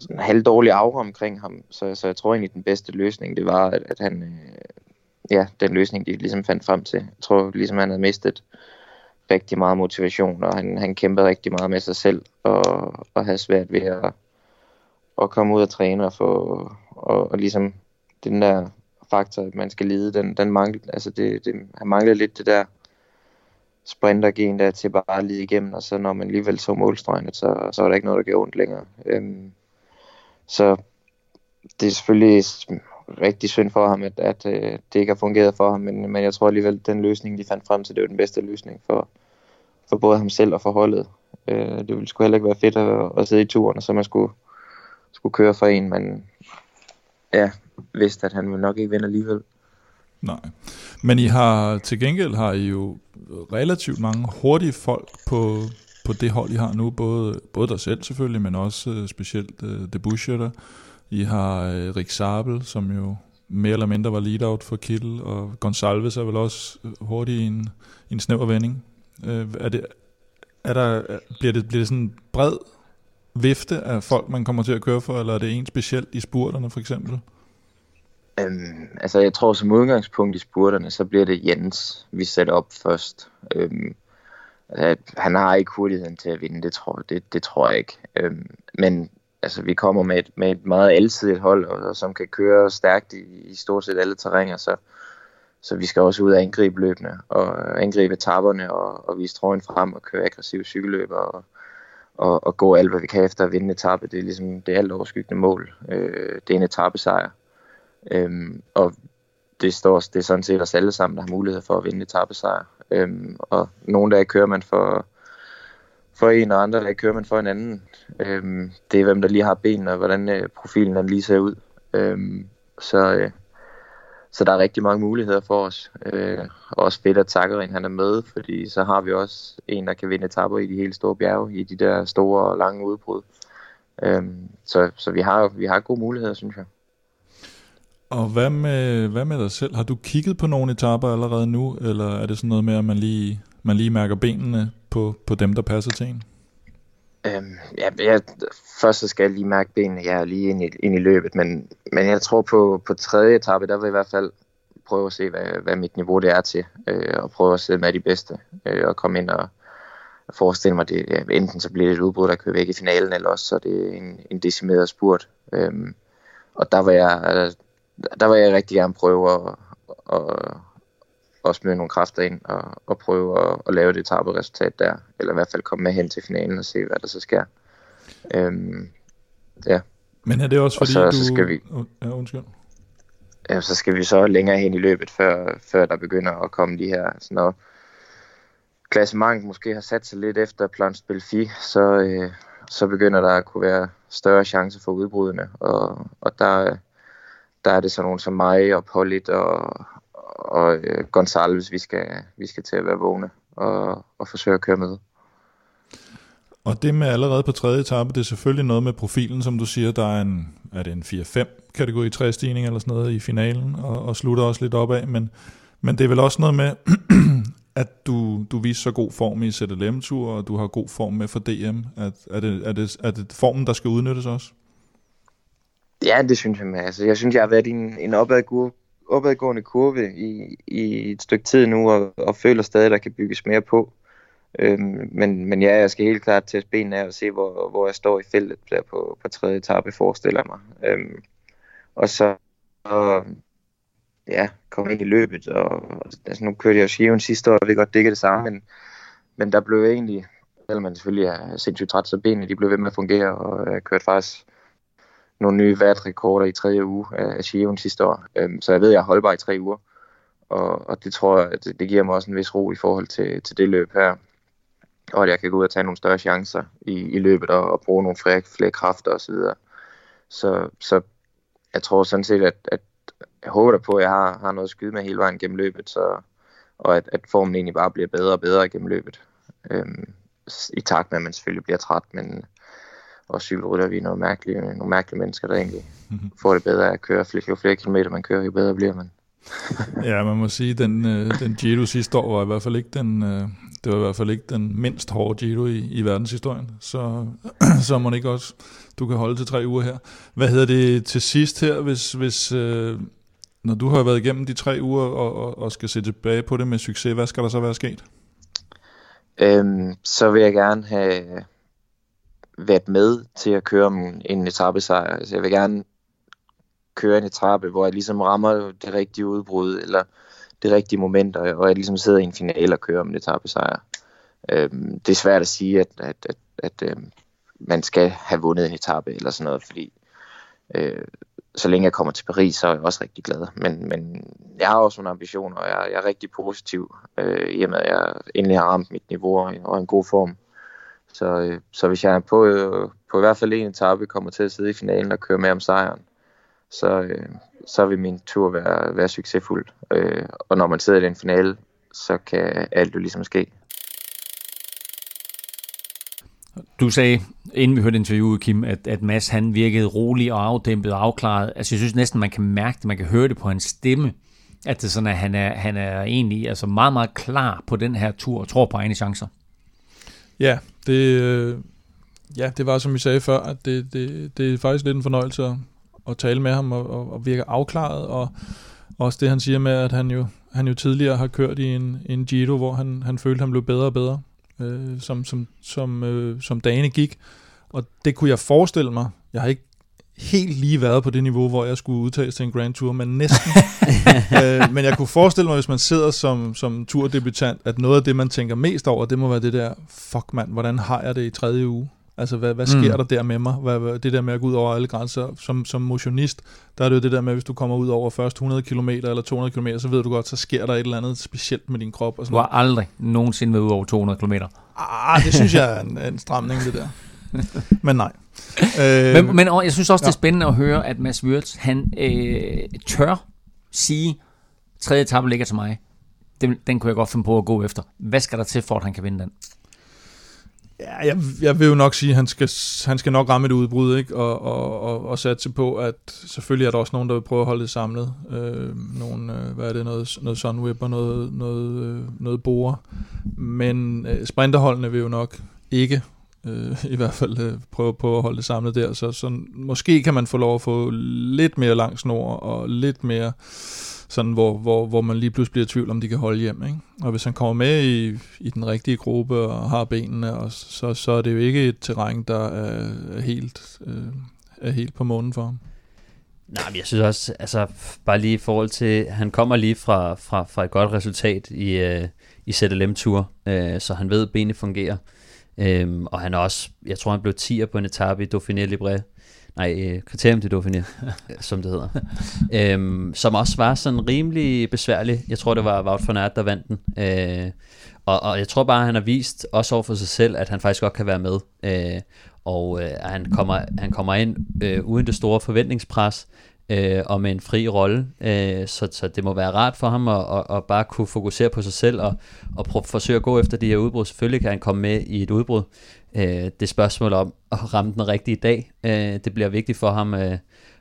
sådan en halv dårlig aura omkring ham, så, så jeg tror egentlig, den bedste løsning, det var, at, at han, øh, ja, den løsning, de ligesom fandt frem til. Jeg tror ligesom, han havde mistet rigtig meget motivation, og han, han kæmpede rigtig meget med sig selv, og, og havde svært ved at, at komme ud og træne, og, få, og, og ligesom den der faktor, man skal lide, den, den mangler, altså det, det, han manglede lidt det der sprintergen der til bare lige igennem, og så når man alligevel så målstregen, så, så er der ikke noget, der gør ondt længere. Øhm, så det er selvfølgelig rigtig synd for ham, at, at, øh, det ikke har fungeret for ham, men, men jeg tror alligevel, at den løsning, de fandt frem til, det var den bedste løsning for, for både ham selv og for holdet. Øh, det ville sgu heller ikke være fedt at, at sidde i turen, og så man skulle, skulle køre for en, men ja, vidste, at han nok ikke vinde alligevel. Nej. Men I har til gengæld har I jo relativt mange hurtige folk på, på det hold, I har nu. Både, både dig selv selvfølgelig, men også uh, specielt uh, The Bushetter. I har uh, Rick Sabel, som jo mere eller mindre var lead-out for Kittel, og Gonsalves er vel også hurtig i en, i en snæver vending. Uh, er det, er der, bliver, det, bliver det sådan en bred vifte af folk, man kommer til at køre for, eller er det en specielt i spurterne for eksempel? Øhm, altså jeg tror som udgangspunkt i spurterne, så bliver det Jens, vi sætter op først. Øhm, altså, han har ikke hurtigheden til at vinde, det tror, det, det tror jeg ikke. Øhm, men altså, vi kommer med et, med et meget alsidigt hold, og, og som kan køre stærkt i, i stort set alle terrænger, så, så vi skal også ud og angribe løbende, og angribe taberne, og, og vise trøjen frem, og køre aggressiv cykelløb, og, og, og gå alt, hvad vi kan efter at vinde etappe. Det er ligesom det alt overskyggende mål. Øh, det er en etappesejr. Øhm, og det, står, det er sådan set os alle sammen, der har mulighed for at vinde etappesejr. Øhm, og nogle dage kører man for, for en, og andre dage kører man for en anden. Øhm, det er, hvem der lige har benene, og hvordan øh, profilen den lige ser ud. Øhm, så, øh, så der er rigtig mange muligheder for os. Øh, og også fedt, at Takkerin han er med, fordi så har vi også en, der kan vinde etapper i de helt store bjerge, i de der store og lange udbrud. Øhm, så så vi, har, vi har gode muligheder, synes jeg. Og hvad med, hvad med dig selv? Har du kigget på nogle etaper allerede nu, eller er det sådan noget med, at man lige, man lige mærker benene på, på dem, der passer til en? Øhm, ja, jeg, først så skal jeg lige mærke benene, jeg er lige ind i, ind i løbet, men, men jeg tror på, på tredje etape, der vil jeg i hvert fald prøve at se, hvad, hvad mit niveau det er til, øh, og prøve at sidde med de bedste, øh, og komme ind og forestille mig, det, ja, enten så bliver det et udbrud, der kører væk i finalen, eller også så er det en, en decimeret spurt. Øh, og der var jeg, der vil jeg rigtig gerne prøve at, at, at smide nogle kræfter ind og, og prøve at, at lave det tabet resultat der. Eller i hvert fald komme med hen til finalen og se, hvad der så sker. Øhm, ja. Men er det også fordi, og du... så, så skal vi, ja, undskyld. Ja, så skal vi så længere hen i løbet, før, før der begynder at komme de her, sådan noget, klassement måske har sat sig lidt efter Planche Belfi, så, øh, så begynder der at kunne være større chance for udbrudene, og, og der, der er det sådan nogen som mig og Pollit og, og øh, Gonzalves, vi skal, vi skal til at være vågne og, og forsøge at køre med. Og det med allerede på tredje etape, det er selvfølgelig noget med profilen, som du siger, der er en, er det en 4-5 kategori 3 stigning eller sådan noget i finalen, og, og slutter også lidt opad, men, men det er vel også noget med, at du, du viser så god form i ZLM-tur, og du har god form med for DM. At, er, det, er, det, er det formen, der skal udnyttes også? Ja, det synes jeg. Altså, jeg synes, jeg har været i en, en opadgående, opadgående kurve i, i et stykke tid nu, og, og føler stadig, at der kan bygges mere på. Øhm, men, men ja, jeg skal helt klart til benene af og se, hvor, hvor jeg står i feltet der på, på tredje etape, forestiller mig. Øhm, og så og, ja, komme ind i løbet. Og, altså, nu kørte jeg jo Skiven sidste år, og jeg ved godt, det ikke er det samme, men, men der blev egentlig selvom man selvfølgelig er sindssygt træt, så benene de blev ved med at fungere, og jeg kørte faktisk nogle nye værtrekorder i tredje uge af Giroen sidste år. Øhm, så jeg ved, at jeg er holdbar i tre uger. Og, og det tror jeg, det, det giver mig også en vis ro i forhold til, til det løb her. Og at jeg kan gå ud og tage nogle større chancer i, i løbet og, og bruge nogle flere, flere kræfter osv. Så, så, så jeg tror sådan set, at, at jeg håber på, at jeg har, har noget at skyde med hele vejen gennem løbet, så, og at, at formen egentlig bare bliver bedre og bedre gennem løbet. Øhm, I takt med, at man selvfølgelig bliver træt, men og cykelrytter vi er nogle mærkelige, nogle mærkelige mennesker, der egentlig mm-hmm. får det bedre af at køre. Jo flere kilometer man kører, jo bedre bliver man. ja, man må sige, den, øh, den Giro sidste år var i hvert fald ikke den, øh, det var i hvert fald ikke den mindst hårde Giro i, i verdenshistorien. Så, så må ikke også, du kan holde til tre uger her. Hvad hedder det til sidst her, hvis, hvis øh, når du har været igennem de tre uger og, og, og skal se tilbage på det med succes, hvad skal der så være sket? Øhm, så vil jeg gerne have været med til at køre en, en etappesejr. Altså, jeg vil gerne køre en etape, hvor jeg ligesom rammer det rigtige udbrud, eller det rigtige moment, og, og jeg ligesom sidder i en finale og kører om en etappesejr. Øhm, det er svært at sige, at, at, at, at øhm, man skal have vundet en etape eller sådan noget, fordi øh, så længe jeg kommer til Paris, så er jeg også rigtig glad. Men, men jeg har også nogle ambitioner, og jeg, jeg er rigtig positiv, øh, i og med at jeg endelig har ramt mit niveau og, og en god form. Så, øh, så hvis jeg er på, øh, på i hvert fald en etape kommer til at sidde i finalen og køre med om sejren, så, øh, så vil min tur være, være succesfuld. Øh, og når man sidder i den finale, så kan alt jo ligesom ske. Du sagde, inden vi hørte interviewet, Kim, at, at Mads han virkede rolig og afdæmpet og afklaret. Altså jeg synes næsten, man kan mærke det, man kan høre det på hans stemme, at det sådan, at han er, han er egentlig altså meget, meget klar på den her tur og tror på egne chancer. Ja, det, øh, ja, det var som vi sagde før, at det, det, det er faktisk lidt en fornøjelse at, at tale med ham og, og, og virke afklaret, og også det han siger med, at han jo, han jo tidligere har kørt i en, en Giro, hvor han, han følte, han blev bedre og bedre, øh, som, som, som, øh, som dagene gik. Og det kunne jeg forestille mig. Jeg har ikke helt lige været på det niveau, hvor jeg skulle udtages til en Grand Tour, men næsten. øh, men jeg kunne forestille mig, hvis man sidder som, som turdebutant, at noget af det, man tænker mest over, det må være det der, fuck mand, hvordan har jeg det i tredje uge? Altså, hvad, hvad sker mm. der der med mig? Hvad, hvad, det der med at gå ud over alle grænser. Som, som motionist, der er det jo det der med, hvis du kommer ud over først 100 km eller 200 km, så ved du godt, så sker der et eller andet specielt med din krop. Og sådan du har aldrig nogensinde været ud over 200 km. Ah, det synes jeg er en, en stramning, det der. men nej. Øh, men, men jeg synes også, det er spændende at høre, at Mads Wirtz, han øh, tør sige, tredje etape ligger til mig. Den, den kunne jeg godt finde på at gå efter. Hvad skal der til, for at han kan vinde den? Ja, jeg, jeg vil jo nok sige, at han skal, han skal nok ramme et udbrud, ikke? Og, og, og, og satse på, at selvfølgelig er der også nogen, der vil prøve at holde det samlet. Øh, nogle, øh, hvad er det, noget, noget sunwhip og noget, noget, øh, noget borer. Men øh, sprinterholdene vil jo nok ikke øh, i hvert fald øh, prøve på at holde det samlet der. Så, så måske kan man få lov at få lidt mere lang snor og lidt mere sådan, hvor, hvor, hvor man lige pludselig bliver i tvivl, om de kan holde hjem. Ikke? Og hvis han kommer med i, i den rigtige gruppe og har benene, og så, så er det jo ikke et terræn, der er, er, helt, øh, er helt på månen for ham. Nej, men jeg synes også, altså bare lige i forhold til, han kommer lige fra, fra, fra et godt resultat i, øh, i ZLM-tur, øh, så han ved, at benene fungerer. Øhm, og han er også, jeg tror han blev 10'er på en etape i Dauphiné Libre. Nej, øh, kriterium til Dauphiné, som det hedder. øhm, som også var sådan rimelig besværlig. Jeg tror, det var Wout van Aert, der vandt den. Øh, og, og jeg tror bare, han har vist, også over for sig selv, at han faktisk godt kan være med. Øh, og øh, han, kommer, han kommer ind øh, uden det store forventningspres, øh, og med en fri rolle. Øh, så, så det må være rart for ham at, at, at bare kunne fokusere på sig selv og, og prøve, forsøge at gå efter de her udbrud. Selvfølgelig kan han komme med i et udbrud. Øh, det spørgsmål om at ramme den rigtige dag, øh, det bliver vigtigt for ham. Øh,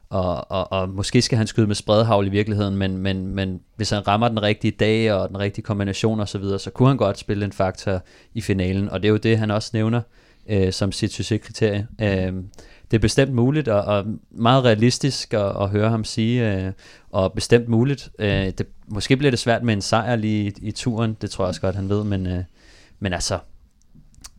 og, og, og måske skal han skyde med spredhavl i virkeligheden, men, men, men hvis han rammer den rigtige dag og den rigtige kombination osv., så, videre, så kunne han godt spille en faktor i finalen. Og det er jo det, han også nævner øh, som sit succeskriterie. Øh, det er bestemt muligt, og, og meget realistisk at, at høre ham sige, øh, og bestemt muligt. Øh, det, måske bliver det svært med en sejr lige i, i turen, det tror jeg også godt, han ved, men, øh, men altså,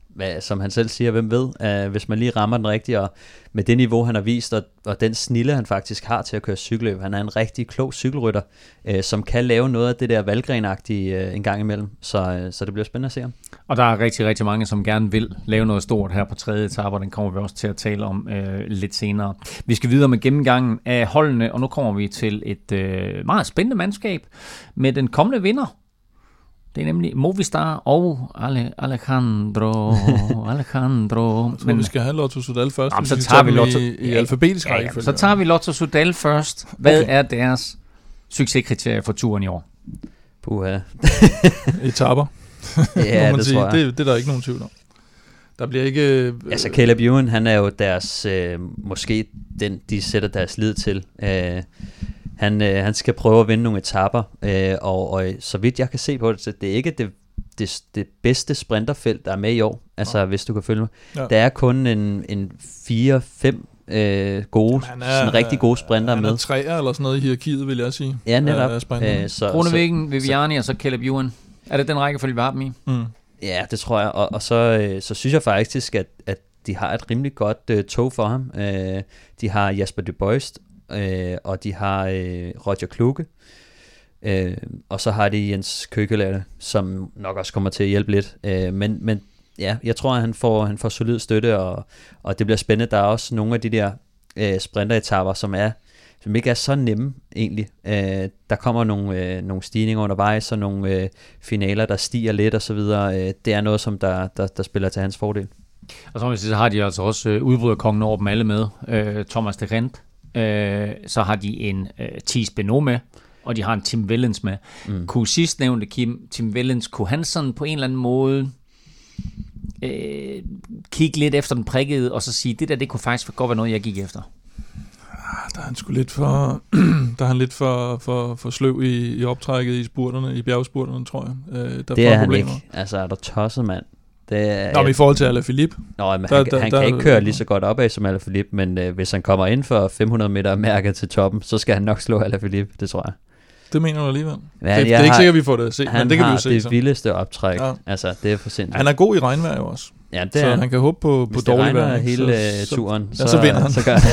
hvad, som han selv siger, hvem ved, øh, hvis man lige rammer den rigtige, og med det niveau, han har vist, og, og den snille, han faktisk har til at køre cykelløb, han er en rigtig klog cykelrytter, øh, som kan lave noget af det der valgrenagtige øh, en gang imellem, så, øh, så det bliver spændende at se ham. Og der er rigtig, rigtig mange, som gerne vil lave noget stort her på tredje etape, og den kommer vi også til at tale om øh, lidt senere. Vi skal videre med gennemgangen af holdene, og nu kommer vi til et øh, meget spændende mandskab med den kommende vinder. Det er nemlig Movistar og Ale, Alejandro. Alejandro. Jeg tror, vi skal have Lotto Sudal først. Jamen, så vi tager vi Lotto- i, i alfabetisk Ja, ja. rækkefølge. Så tager vi Lotto Sudal først. Hvad Okay. er deres succeskriterier for turen i år? Puha. Etapper, Ja, må man det sige. tror jeg. Det, det er der ikke nogen tvivl om. Der bliver ikke... Øh, Altså Caleb Ewan, han er jo deres, øh, måske den, de sætter deres lid til. Øh, han, øh, han skal prøve at vinde nogle etapper, øh, og, og så vidt jeg kan se på det, så det er ikke det, det, det bedste sprinterfelt, der er med i år, altså ja. hvis du kan følge mig. Ja. Der er kun en, en 4-5 øh, gode, han sådan rigtig gode sprinter han med. er træer eller sådan noget i hierarkiet, vil jeg sige. Ja, netop. Øh, så, Kronevæggen, Viviani og så Caleb Ewan. Er det den rækkefølge, vi har dem i? Mm. Ja, det tror jeg. Og, og så, øh, så synes jeg faktisk, at, at de har et rimelig godt øh, tog for ham. Øh, de har Jasper de Boist, øh, og de har øh, Roger Kluge. Øh, og så har de Jens Køkkelade, som nok også kommer til at hjælpe lidt. Øh, men, men ja, jeg tror, at han får, han får solid støtte, og, og det bliver spændende. Der er også nogle af de der øh, sprinteretapper, som er som ikke er så nemme egentlig. Øh, der kommer nogle, øh, nogle stigninger undervejs, og nogle øh, finaler, der stiger lidt og så videre. Øh, det er noget, som der, der, der spiller til hans fordel. Og så, jeg sige, så har de altså også øh, udbryderkongen over dem alle med. Øh, Thomas de Rent. Øh, så har de en øh, Thies Beno med, og de har en Tim Wellens med. Mm. Kunne sidst nævnte Kim, Tim Wellens, kunne han sådan på en eller anden måde øh, kigge lidt efter den prikkede, og så sige, det der, det kunne faktisk godt være noget, jeg gik efter. Der er han sgu lidt for, der er han lidt for, for, for sløv i, i optrækket i spurterne, i bjergspurterne, tror jeg. Øh, der Det er han problemer. ikke. Altså, er der tosset, mand? Det er, Nå, men i forhold til Alaphilippe, Nå, men der- han, der- han der- kan ikke køre lige så godt opad som Alaphilippe, men øh, hvis han kommer ind for 500 meter mærket til toppen, så skal han nok slå Alaphilippe, det tror jeg. det mener du alligevel. Men det, det er jeg ikke har- sikkert, vi får det at se, Han men det kan vi har jo se det så. vildeste optræk. Ja. Ja. Altså, det er for sindssygt. Han er god i regnvejr også, ja, det så er, han kan håbe på, på regner vejr. hele så, øh, så, turen, ja, så vinder han. Så gør,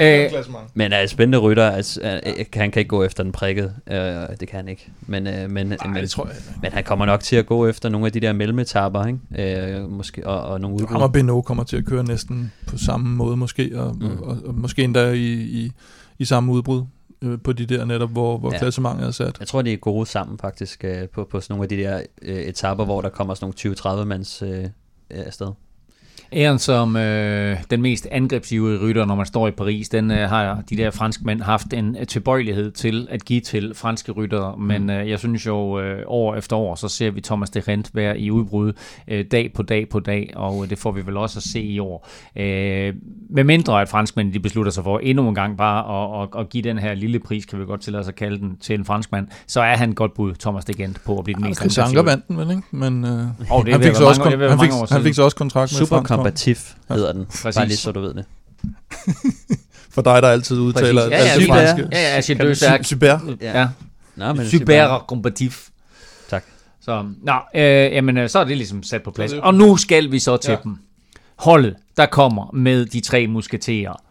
Øh, men er spændende rytter, altså, øh, han kan ikke gå efter den prikket. Øh, det kan han ikke. Men, øh, men, Nej, men, det tror jeg. men han kommer nok til at gå efter nogle af de der mellemetapper, ikke? Øh, måske, og, og nogle Ham udbrud. og Beno kommer til at køre næsten på samme måde måske, og, mm. Mm. og, og måske endda i, i, i samme udbrud øh, på de der netop, hvor, hvor ja. Klassementet er sat. Jeg tror, de er gode sammen faktisk øh, på, på sådan nogle af de der øh, etapper, hvor der kommer sådan nogle 20-30 mands øh, øh, afsted. Æren som øh, den mest angrebsivrige rytter, når man står i Paris, den øh, har de der franskmænd haft en øh, tilbøjelighed til at give til franske ryttere. Men øh, jeg synes jo, øh, år efter år, så ser vi Thomas de Rent være i udbrud øh, dag på dag på dag, og øh, det får vi vel også at se i år. Øh, med mindre at franskmændene de beslutter sig for endnu en gang bare at, at, at give den her lille pris, kan vi godt tillade os at kalde den, til en franskmand, så er han godt bud, Thomas de Gent, på at blive den mest vandt den vel, ikke? Men øh, Oh, det han, fik så også, mange- han, fik, han fik så også kontrakt med Super kombativ hedder den. Præcis. Bare lige så du ved det. For dig, der altid udtaler Præcis. Ja, ja, det super. franske. Ja, ja, sy- Super. Ja. Nå, men Super kombativ. Tak. Så, nå, øh, jamen, øh, så er det ligesom sat på plads. Og nu skal vi så til Ja. ja. dem. Holdet, der kommer med de tre musketerer.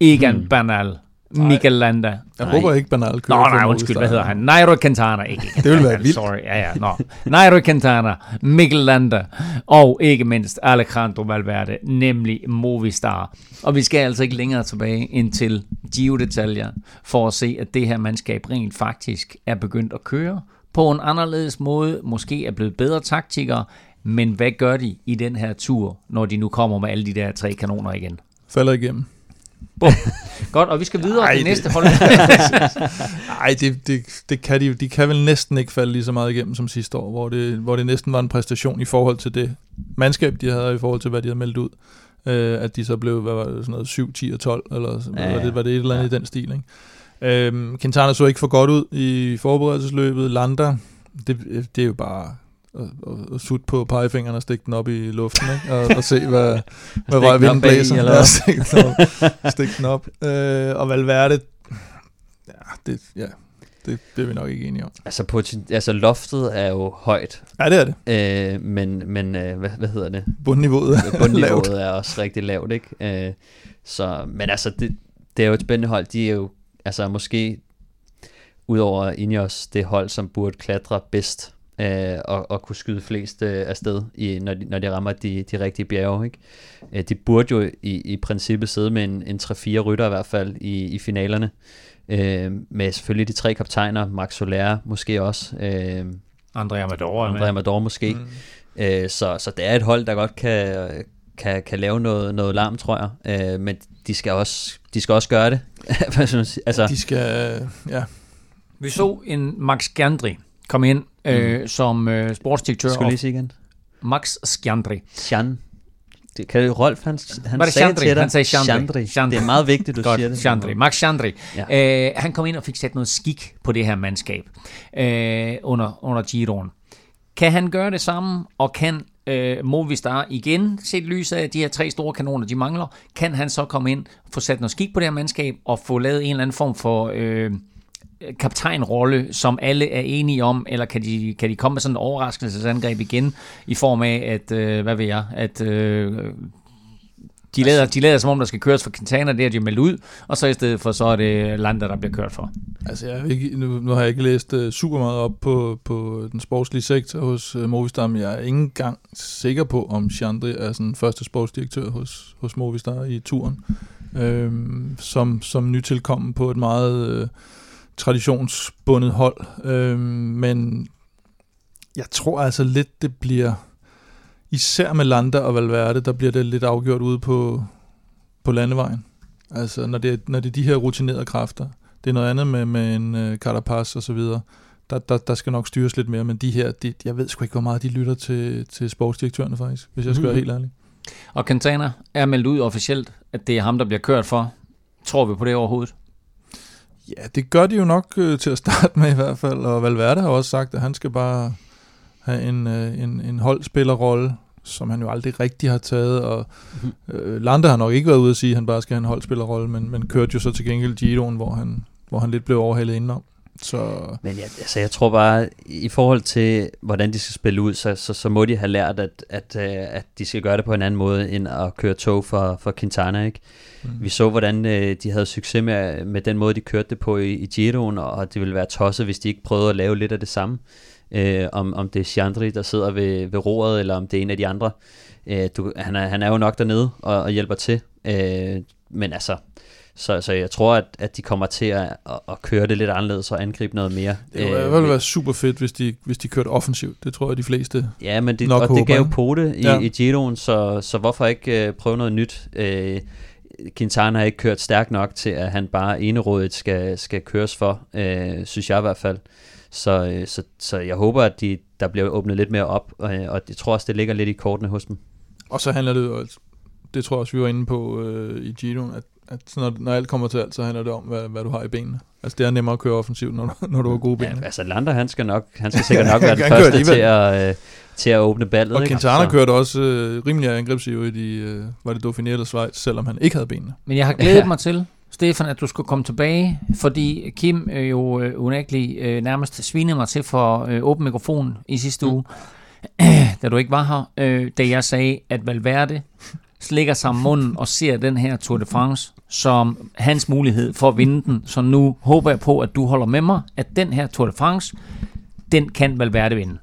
Egan hmm. Bernal, Mikel Landa. Jeg Nej. håber ikke, Bernal kører Nå, nej, Movistar. undskyld, hvad hedder han? Nairo Quintana, ikke Det ville være vildt. Sorry, ja, ja, nå. Nairo Quintana, Mikel Landa, og ikke mindst Alejandro Valverde, nemlig Movistar. Og vi skal altså ikke længere tilbage end til Gio detaljer for at se, at det her mandskab rent faktisk er begyndt at køre på en anderledes måde, måske er blevet bedre taktikere, men hvad gør de i den her tur, når de nu kommer med alle de der tre kanoner igen? Falder igennem. Godt, og vi skal videre Ej, til næste hold. Nej, det, det, det kan de, de kan vel næsten ikke falde lige så meget igennem som sidste år, hvor det, hvor det næsten var en præstation i forhold til det mandskab, de havde, i forhold til, hvad de havde meldt ud. Øh, at de så blev, hvad var det, sådan noget 7, 10 og 12, eller ja, Ja, var, det, var det et eller andet Ja. i den stil, ikke? Øhm, Quintana så ikke for godt ud i forberedelsesløbet. Landa, det, det er jo bare at, at sutte på pegefingeren og stikke den op i luften, ikke? Og, og se, hvad, hvad vej den vinden blæser. eller Ja, hvad? stik den op. Stik den op. Øh, og Valverde, ja, det, ja, det, det er vi nok ikke enige om. Altså, poten- altså loftet er jo højt, Ja, det er det. øh, men, men øh, hvad, hvad hedder det? Bundniveauet er lavt. Bundniveauet er også rigtig lavt, ikke? Øh, så, men altså, det, det er jo et spændende hold. De er jo, altså måske, udover Ineos, det hold, som burde klatre bedst øh, og, og kunne skyde flest øh, afsted, i, når, de, når de rammer de, de rigtige bjerge. Ikke? Øh, de burde jo i, i princippet sidde med en, en 3-4 rytter i hvert fald i, i finalerne. Øh, med selvfølgelig de tre kaptajner, Max Soler måske også. Øh, André Amador. André Amador måske. Mm. Øh, så, så det er et hold, der godt kan, kan, kan lave noget, noget larm, tror jeg. Øh, men de skal også, de skal også gøre det. altså, de skal, ja. Vi så en Max Gandri komme ind øh, mm. som øh, sportsdirektør. Skal lige sige igen? Max Skjandri. Sjan. Det kan Rolf, han, han Var det sagde Chandri? til dig. Han sagde Chandri. Chandri. Chandri. Det er meget vigtigt, du Godt, siger det. Chandri. Max Chandri. Ja. Øh, han kom ind og fik sat noget skik på det her mandskab øh, under, under Giroen. Kan han gøre det samme, og kan øh, Movistar igen, set lys af de her tre store kanoner, de mangler, kan han så komme ind, få sat noget skik på det her mandskab, og få lavet en eller anden form for øh, kaptajnrolle, som alle er enige om, eller kan de, kan de komme med sådan et overraskelsesangreb igen, i form af, at, øh, hvad ved jeg, at øh, de lader, de lader som om, der skal køres for Quintana, det har de meldt ud, og så i stedet for, så er det Lander, der bliver kørt for. Altså, jeg ikke, nu, nu har jeg ikke læst uh, super meget op på, på den sportslige sektor hos uh, Movistar, men jeg er ikke engang sikker på, om Chandri er sådan første sportsdirektør hos, hos Movistar i turen, øhm, som, som nytilkommen på et meget øh, traditionsbundet hold. Øhm, men jeg tror altså lidt, det bliver især med Landa og Valverde, der bliver det lidt afgjort ude på, på landevejen. Altså, når det, er, når det er de her rutinerede kræfter. Det er noget andet med, med en uh, Carapaz og så videre. Der, der, der skal nok styres lidt mere, men de her, de, jeg ved sgu ikke, hvor meget de lytter til, til sportsdirektørerne faktisk, hvis jeg skal være helt ærlig. Og Quintana er meldt ud officielt, at det er ham, der bliver kørt for. Tror vi på det overhovedet? Ja, det gør de jo nok øh, til at starte med i hvert fald, og Valverde har også sagt, at han skal bare have en, øh, en, en holdspillerrolle, som han jo aldrig rigtig har taget, og øh, Landa har nok ikke været ude at sige, at han bare skal have en holdspillerrolle, men, men kørte jo så til gengæld Giroen, hvor han, hvor han lidt blev overhalet indenom. Så... Men jeg, altså, jeg tror bare, i forhold til, hvordan de skal spille ud, så, så, så må de have lært, at, at, øh, at de skal gøre det på en anden måde, end at køre tog for, for Quintana. Ikke? Mm. Vi så, hvordan øh, de havde succes med, med den måde, de kørte det på i, i Giroen, og det ville være tosset, hvis de ikke prøvede at lave lidt af det samme. Øh, om, om det er Chandri, der sidder ved, ved roret, eller om det er en af de andre. Øh, du, han, er, han er jo nok dernede og, og hjælper til. Øh, men altså, så, så jeg tror, at, at de kommer til at, at, at køre det lidt anderledes og angribe noget mere. Det ville øh, være super fedt, hvis de, hvis de kørte offensivt. Det tror jeg, de fleste Ja, men det, nok og håber, det gav jo pote i, Ja. i Giroen, så, så hvorfor ikke øh, prøve noget nyt? Øh, Quintana har ikke kørt stærkt nok til, at han bare enerådigt skal, skal køres for, øh, synes jeg i hvert fald. Så, øh, så, så jeg håber, at de, der bliver åbnet lidt mere op, og, og jeg tror også, det ligger lidt i kortene hos dem. Og så handler det jo, det tror jeg også, vi var inde på øh, i Giroen, at, at når, når alt kommer til alt, så handler det om, hvad, hvad du har i benene. Altså det er nemmere at køre offensivt, når du, når du har gode ben. Ja, altså Lander, han skal nok, han skal sikkert nok være den første til at, øh, til at åbne ballet. og ikke? Quintana Så- kørte også øh, rimelig angrebsivt i, øh, var det Dauphiné eller Schweiz, selvom han ikke havde benene. Men jeg har glædet mig til, Stefan, at du skulle komme tilbage, fordi Kim øh, jo øh, unægteligt øh, nærmest svinede mig til for øh, åben mikrofon i sidste uge, da du ikke var her, øh, da jeg sagde, at Valverde slikker sig om munden og ser den her Tour de France som hans mulighed for at vinde den. Så nu håber jeg på, at du holder med mig, at den her Tour de France, den kan Valverde vinde.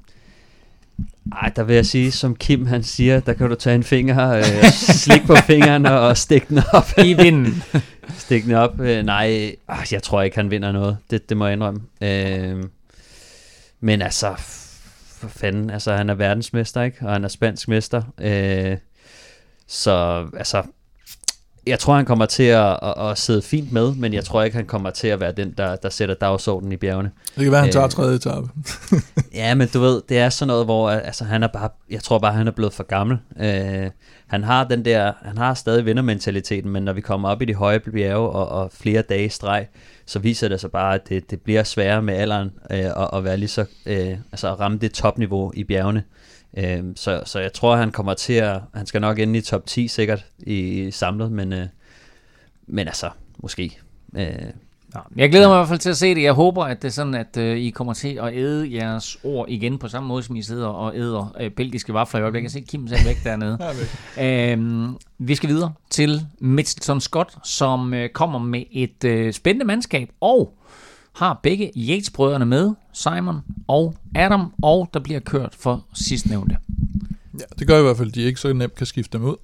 Ej, der vil jeg sige, som Kim han siger, der kan du tage en finger, øh, slik på fingeren og stikke den op. I vinden. Stik den op. Øh, nej, øh, jeg tror ikke, han vinder noget. Det, det må jeg indrømme. Øh, men altså, for fanden, altså han er verdensmester, ikke? Og han er spansk mester. Øh, så altså, jeg tror, han kommer til at, at, at sidde fint med, men jeg tror ikke, han kommer til at være den, der, der sætter dagsordenen i bjergene. Det kan være, han tager Øh, tredje etape. Ja, men du ved, det er sådan noget, hvor altså, han er bare, jeg tror bare, han er blevet for gammel. Øh, han har den der, han har stadig vindermentaliteten, men når vi kommer op i de høje bjerge og, og flere dage i streg, så viser det sig bare, at det, det bliver sværere med alderen øh, at, at være lige så, øh, altså at ramme det topniveau i bjergene. Øh, så, så jeg tror, han kommer til at, han skal nok ende i top 10 sikkert i, i samlet, men, øh, men altså, måske. Øh, jeg glæder mig i hvert fald til at se det. Jeg håber, at det er sådan, at øh, I kommer til at æde jeres ord igen på samme måde, som I sidder og æder øh, belgiske vafler i øjeblikket. Jeg kan se Kim selv væk dernede. øhm, vi skal videre til Mitchelton Scott, som øh, kommer med et øh, spændende mandskab, og har begge Yates-brødrene med, Simon og Adam, og der bliver kørt for sidstnævnte. Ja, det gør i hvert fald, at de ikke så nemt kan skifte dem ud.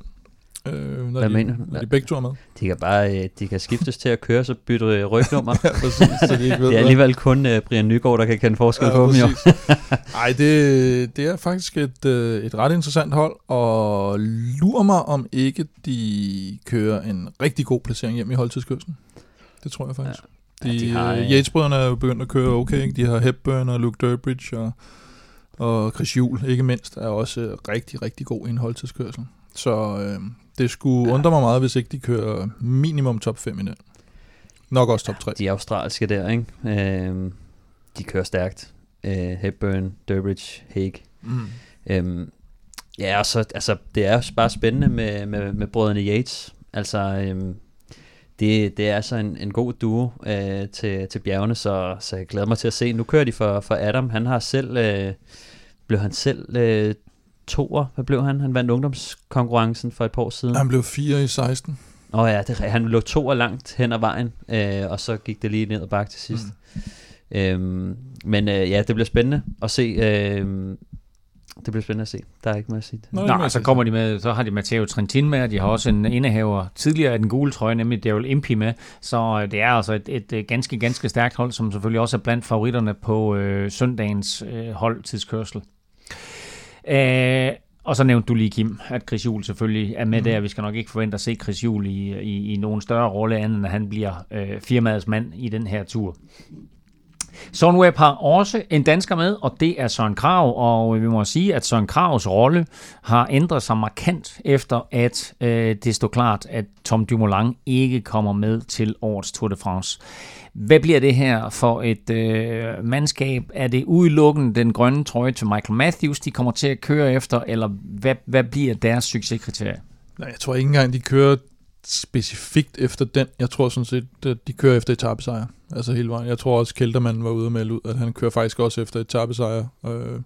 Øh, når Hvad de, mener du? Når de begge to er med. De kan bare øh, de kan skiftes til at køre, så bytte øh, rygnummer. Ja, præcis, så de ikke ved, det er alligevel kun uh, Brian Nygaard, der kan kende forskel på dem jo. Ej, det, det er faktisk et, et ret interessant hold, og lurer mig om ikke de kører en rigtig god placering hjem i holdtidskørslen. Det tror jeg faktisk. Ja, De, de har, øh, øh, Yates-brødrene er jo begyndt at køre okay. Ikke? De har Hepburn og Luke Durbridge og, og Chris Juhl, ikke mindst, er også øh, rigtig, rigtig god i en holdtidskørsel. Så øh, det skulle Ja. undre mig meget, hvis ikke de kører minimum top 5 i den. Nok også top 3. De australske der, ikke? Øh, de kører stærkt. Øh, Hepburn, Durbridge, Hague. Mm. Øhm, ja, og så, altså, det er bare spændende med, med, med brødrene Yates. Altså, øhm, det, det er altså en, en god duo øh, til, til bjergene, så, så jeg glæder mig til at se. Nu kører de for, for Adam. Han har selv, øh, blev han selv øh, toer. Hvad blev han? Han vandt ungdomskonkurrencen for et par år siden. Han blev 4 i 16. Åh oh, ja, det, han lå toer langt hen ad vejen, øh, og så gik det lige ned og bakke til sidst. Mm. Øhm, men øh, ja, det bliver spændende at se. Øh, det bliver spændende at se. Der er ikke mere at sige. Nå, Nej, så kommer de med, så har de Matteo Trentin med, og de har også en indehaver tidligere af den gule trøje, nemlig Daryl Impey med. Så øh, det er altså et, et, et ganske, ganske stærkt hold, som selvfølgelig også er blandt favoritterne på øh, søndagens øh, holdtidskørsel. Øh, og så nævnte du lige, Kim, at Chris Juhl selvfølgelig er med mm. der. Vi skal nok ikke forvente at se Chris Juhl i, i, i nogen større rolle, andet end at han bliver øh, firmaets mand i den her tur. Sunweb har også en dansker med, og det er Søren Krav, og vi må sige, at Søren Kravs rolle har ændret sig markant efter, at øh, det stod klart, at Tom Dumoulin ikke kommer med til årets Tour de France. Hvad bliver det her for et øh, mandskab? Er det udelukkende den grønne trøje til Michael Matthews, de kommer til at køre efter, eller hvad, hvad bliver deres succeskriterie? Nej, jeg tror ikke engang, de kører specifikt efter den. Jeg tror sådan set, at de kører efter etappesejr. Altså hele vejen. Jeg tror også, Keltermann var ude og melde ud, at han kører faktisk også efter etappesejr. Øh,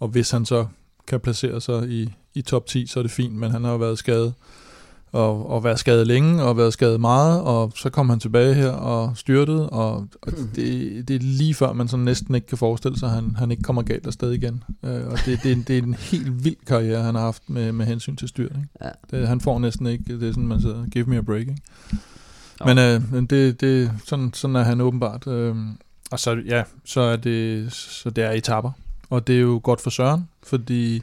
og hvis han så kan placere sig i, i top 10, så er det fint, men han har jo været skadet og, og været skadet længe, og været skadet meget, og så kom han tilbage her og styrtede, og, og det, det er lige før, man sådan næsten ikke kan forestille sig, at han, han ikke kommer galt afsted igen. Øh, og det, det, det er en helt vild karriere, han har haft med, med hensyn til styrt. Ikke? Ja. Det, han får næsten ikke, det er sådan, man siger, give me a break. Ikke? Jo. Men, øh, men det, det, sådan, sådan er han åbenbart. Øh, og så, ja, så er det, så det er etapper. Og det er jo godt for Søren, fordi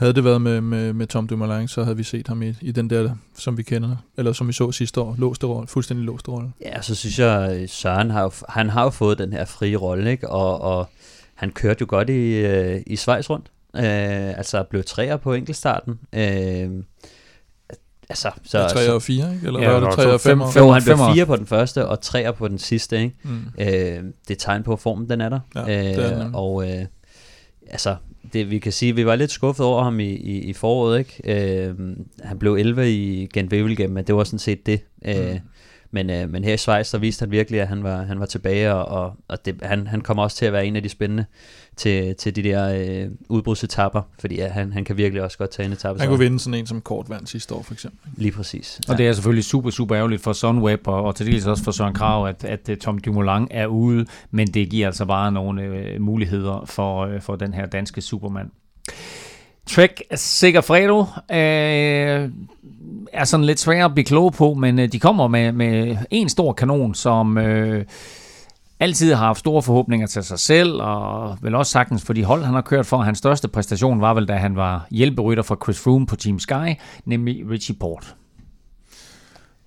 havde det været med, med, med Tom Dumoulin, så havde vi set ham i, i den der, som vi kender, eller som vi så sidste år, låste rolle, fuldstændig låste rolle. Ja, så synes jeg, øh, Søren har jo, han har jo fået den her frie rolle, ikke? Og, og han kørte jo godt i, øh, i Schweiz rundt. Øh, altså blev træer på enkeltstarten. Øh, altså, så, Så, 3 og 4, ikke? Eller Ja, ja, var det var 3 to- og 5? fem- Jo, han blev femmer. fire på den første, og treer på den sidste, ikke? Mm. Øh, det er tegn på, at formen den er der. Ja, det er den nemlig. og øh, altså, det, vi kan sige, vi var lidt skuffet over ham i, i, i foråret, ikke? Øh, han blev 11 i Gent men det var sådan set det. Øh, Mm. men, øh, men her i Schweiz, så viste han virkelig, at han var, han var tilbage, og, og, og det, han, han kommer også til at være en af de spændende til, til de der øh, udbrudsetapper, fordi ja, han, han kan virkelig også godt tage en etappe. Han kunne vinde sådan en som kort vand sidste år, for eksempel. Lige præcis. Og det er selvfølgelig super, super ærgerligt for Sunweb, og, og til dels også for Søren Krav, at, at øh, Tom Dumoulin er ude, men det giver altså bare nogle øh, muligheder for, øh, for den her danske supermand. Trek Segafredo øh, er sådan lidt svær at blive klog på, men øh, de kommer med, med en stor kanon, som øh, altid har haft store forhåbninger til sig selv, og vel også sagtens for de hold, han har kørt for. Hans største præstation var vel, da han var hjælperytter for Chris Froome på Team Sky, nemlig Richie Port.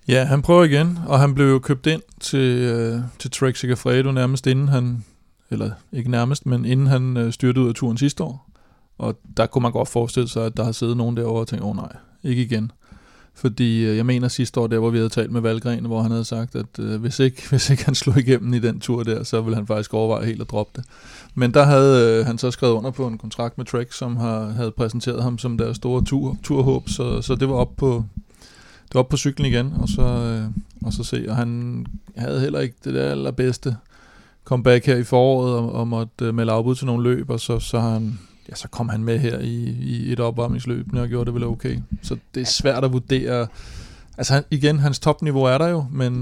Ja, han prøver igen, og han blev jo købt ind til, øh, til Trek Segafredo nærmest inden han, eller ikke nærmest, men inden han øh, styrte ud af turen sidste år. Og der kunne man godt forestille sig, at der har siddet nogen derovre og tænkt, åh oh, nej, ikke igen. Fordi øh, jeg mener sidste år, der hvor vi havde talt med Valgren, hvor han havde sagt, at øh, hvis, ikke, hvis ikke han slog igennem i den tur der, så ville han faktisk overveje helt at droppe det. Men der havde øh, han så skrevet under på en kontrakt med Trek, som har, havde præsenteret ham som deres store tur, turhåb, så, så det var op på, det var op på cyklen igen, og så, øh, og så se, og han havde heller ikke det der allerbedste comeback her i foråret, og, og måtte øh, melde afbud til nogle løb, og så, så, har han, ja, så kom han med her i, i et opvarmningsløb, og gjorde det vel okay. Så det er svært at vurdere, Altså han, igen, hans topniveau er der jo, men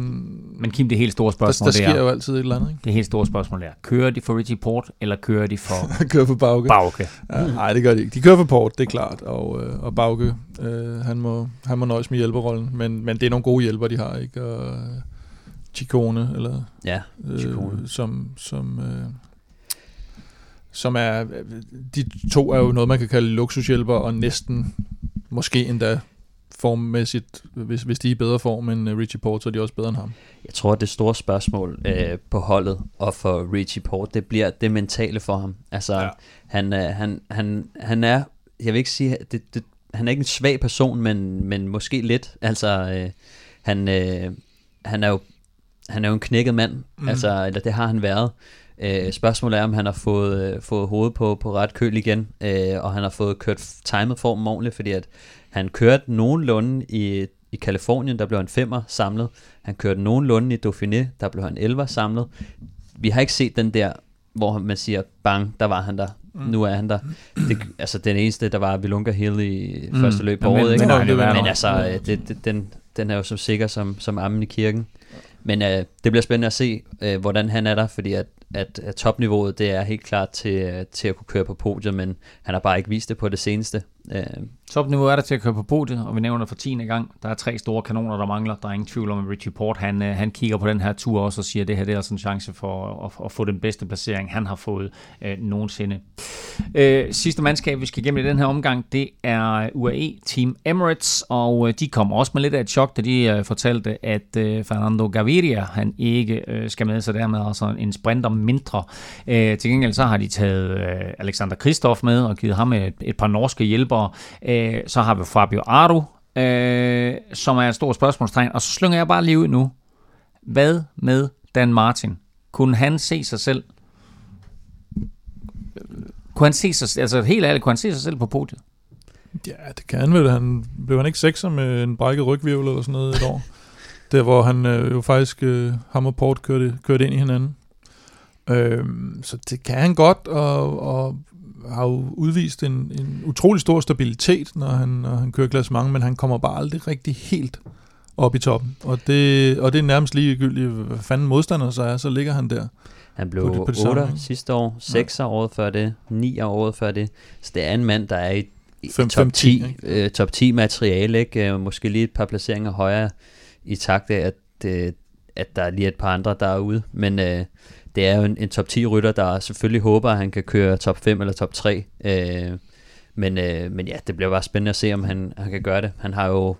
Men Kim, det helt store der, spørgsmål, der det sker er, jo altid et eller andet, det helt store spørgsmål er, kører de for Richie Port, eller kører de for ikke? kører for Bauke. Bauke? Ja, nej, det gør de ikke. De kører for Port, det er klart, og, øh, og Bauke, øh, han, må, han må nøjes med hjælperrollen, men, men det er nogle gode hjælper, de har, ikke? Og øh, Chicone, eller Ja, øh, Ciccone. som, som, øh, som er, de to er jo noget, man kan kalde luksushjælper, og næsten, måske endda formmæssigt, hvis, hvis de er i bedre form end øh, Richie Port, så er de også bedre end ham. Jeg tror, at det store spørgsmål øh, på holdet og for Richie Port, det bliver det mentale for ham. Altså, Ja. han, øh, han, han, han er, jeg vil ikke sige, det, det, han er ikke en svag person, men, men måske lidt. Altså, øh, han, øh, han er jo han er jo en knækket mand, mm. altså, eller det har han været. Øh, spørgsmålet er, om han har fået, øh, fået hovedet på, på ret køl igen, øh, og han har fået kørt timet formen ordentligt, fordi at han kørte nogenlunde i, i Kalifornien, der blev han femmer samlet. Han kørte nogenlunde i Dauphiné, der blev han elver samlet. Vi har ikke set den der, hvor man siger, bang, der var han der. Mm. Nu er han der. Det, altså den eneste, der var Vilunga Hill i Mm. første løb på Men- året, ikke? men været Men altså, øh, det, det, den, den er jo som sikker som, som ammen i kirken. Men øh, det bliver spændende at se, øh, hvordan han er der, fordi at, at, at topniveauet, det er helt klart til, til at kunne køre på podiet, men han har bare ikke vist det på det seneste. Øh, Topniveau er der til at køre på podiet, og vi nævner for 10. gang. Der er tre store kanoner, der mangler. Der er ingen tvivl om, at Richie Port, han, øh, han kigger på den her tur også og siger, at det her det er altså en chance for at, at få den bedste placering, han har fået øh, nogensinde. Øh, sidste mandskab, vi skal igennem i den her omgang, det er UAE Team Emirates, og øh, de kommer også med lidt af et chok, da de øh, fortalte, at øh, Fernando Gaviria, han ikke øh, skal med, så dermed altså en sprinter mindre. Øh, til gengæld så har de taget øh, Alexander Kristoff med og givet ham et, et par norske hjælpere. Øh, så har vi Fabio Aru, øh, som er et stort spørgsmålstegn. Og så slynger jeg bare lige ud nu. Hvad med Dan Martin? Kunne han se sig selv? Kunne han se sig, altså helt ærligt, kunne han se sig selv på podiet? Ja, det kan han vel. Han blev han ikke sekser med en brækket rygvirvel eller sådan noget et år. Der hvor han øh, jo faktisk, øh, ham og Port kørte, kørte ind i hinanden. Øh, så det kan han godt, og, og har jo udvist en, en utrolig stor stabilitet, når han, når han kører klassement, men han kommer bare aldrig rigtig helt op i toppen. Og det, og det er nærmest ligegyldigt, hvad fanden modstander så er, så ligger han der. Han blev På det- på det 8 samme, sidste år, 6 ja. året før det, 9 året før det. Så det er en mand, der er i, i Fem- top, fem, 10, ti, øh, top 10 materiale, ikke? Øh, måske lige et par placeringer højere i takt af, at, øh, at der er lige et par andre, der er ude. Men øh, det er jo en, en top 10 rytter, der selvfølgelig håber, at han kan køre top 5 eller top 3. Øh, men, øh, men ja, det bliver bare spændende at se, om han, han kan gøre det. Han har jo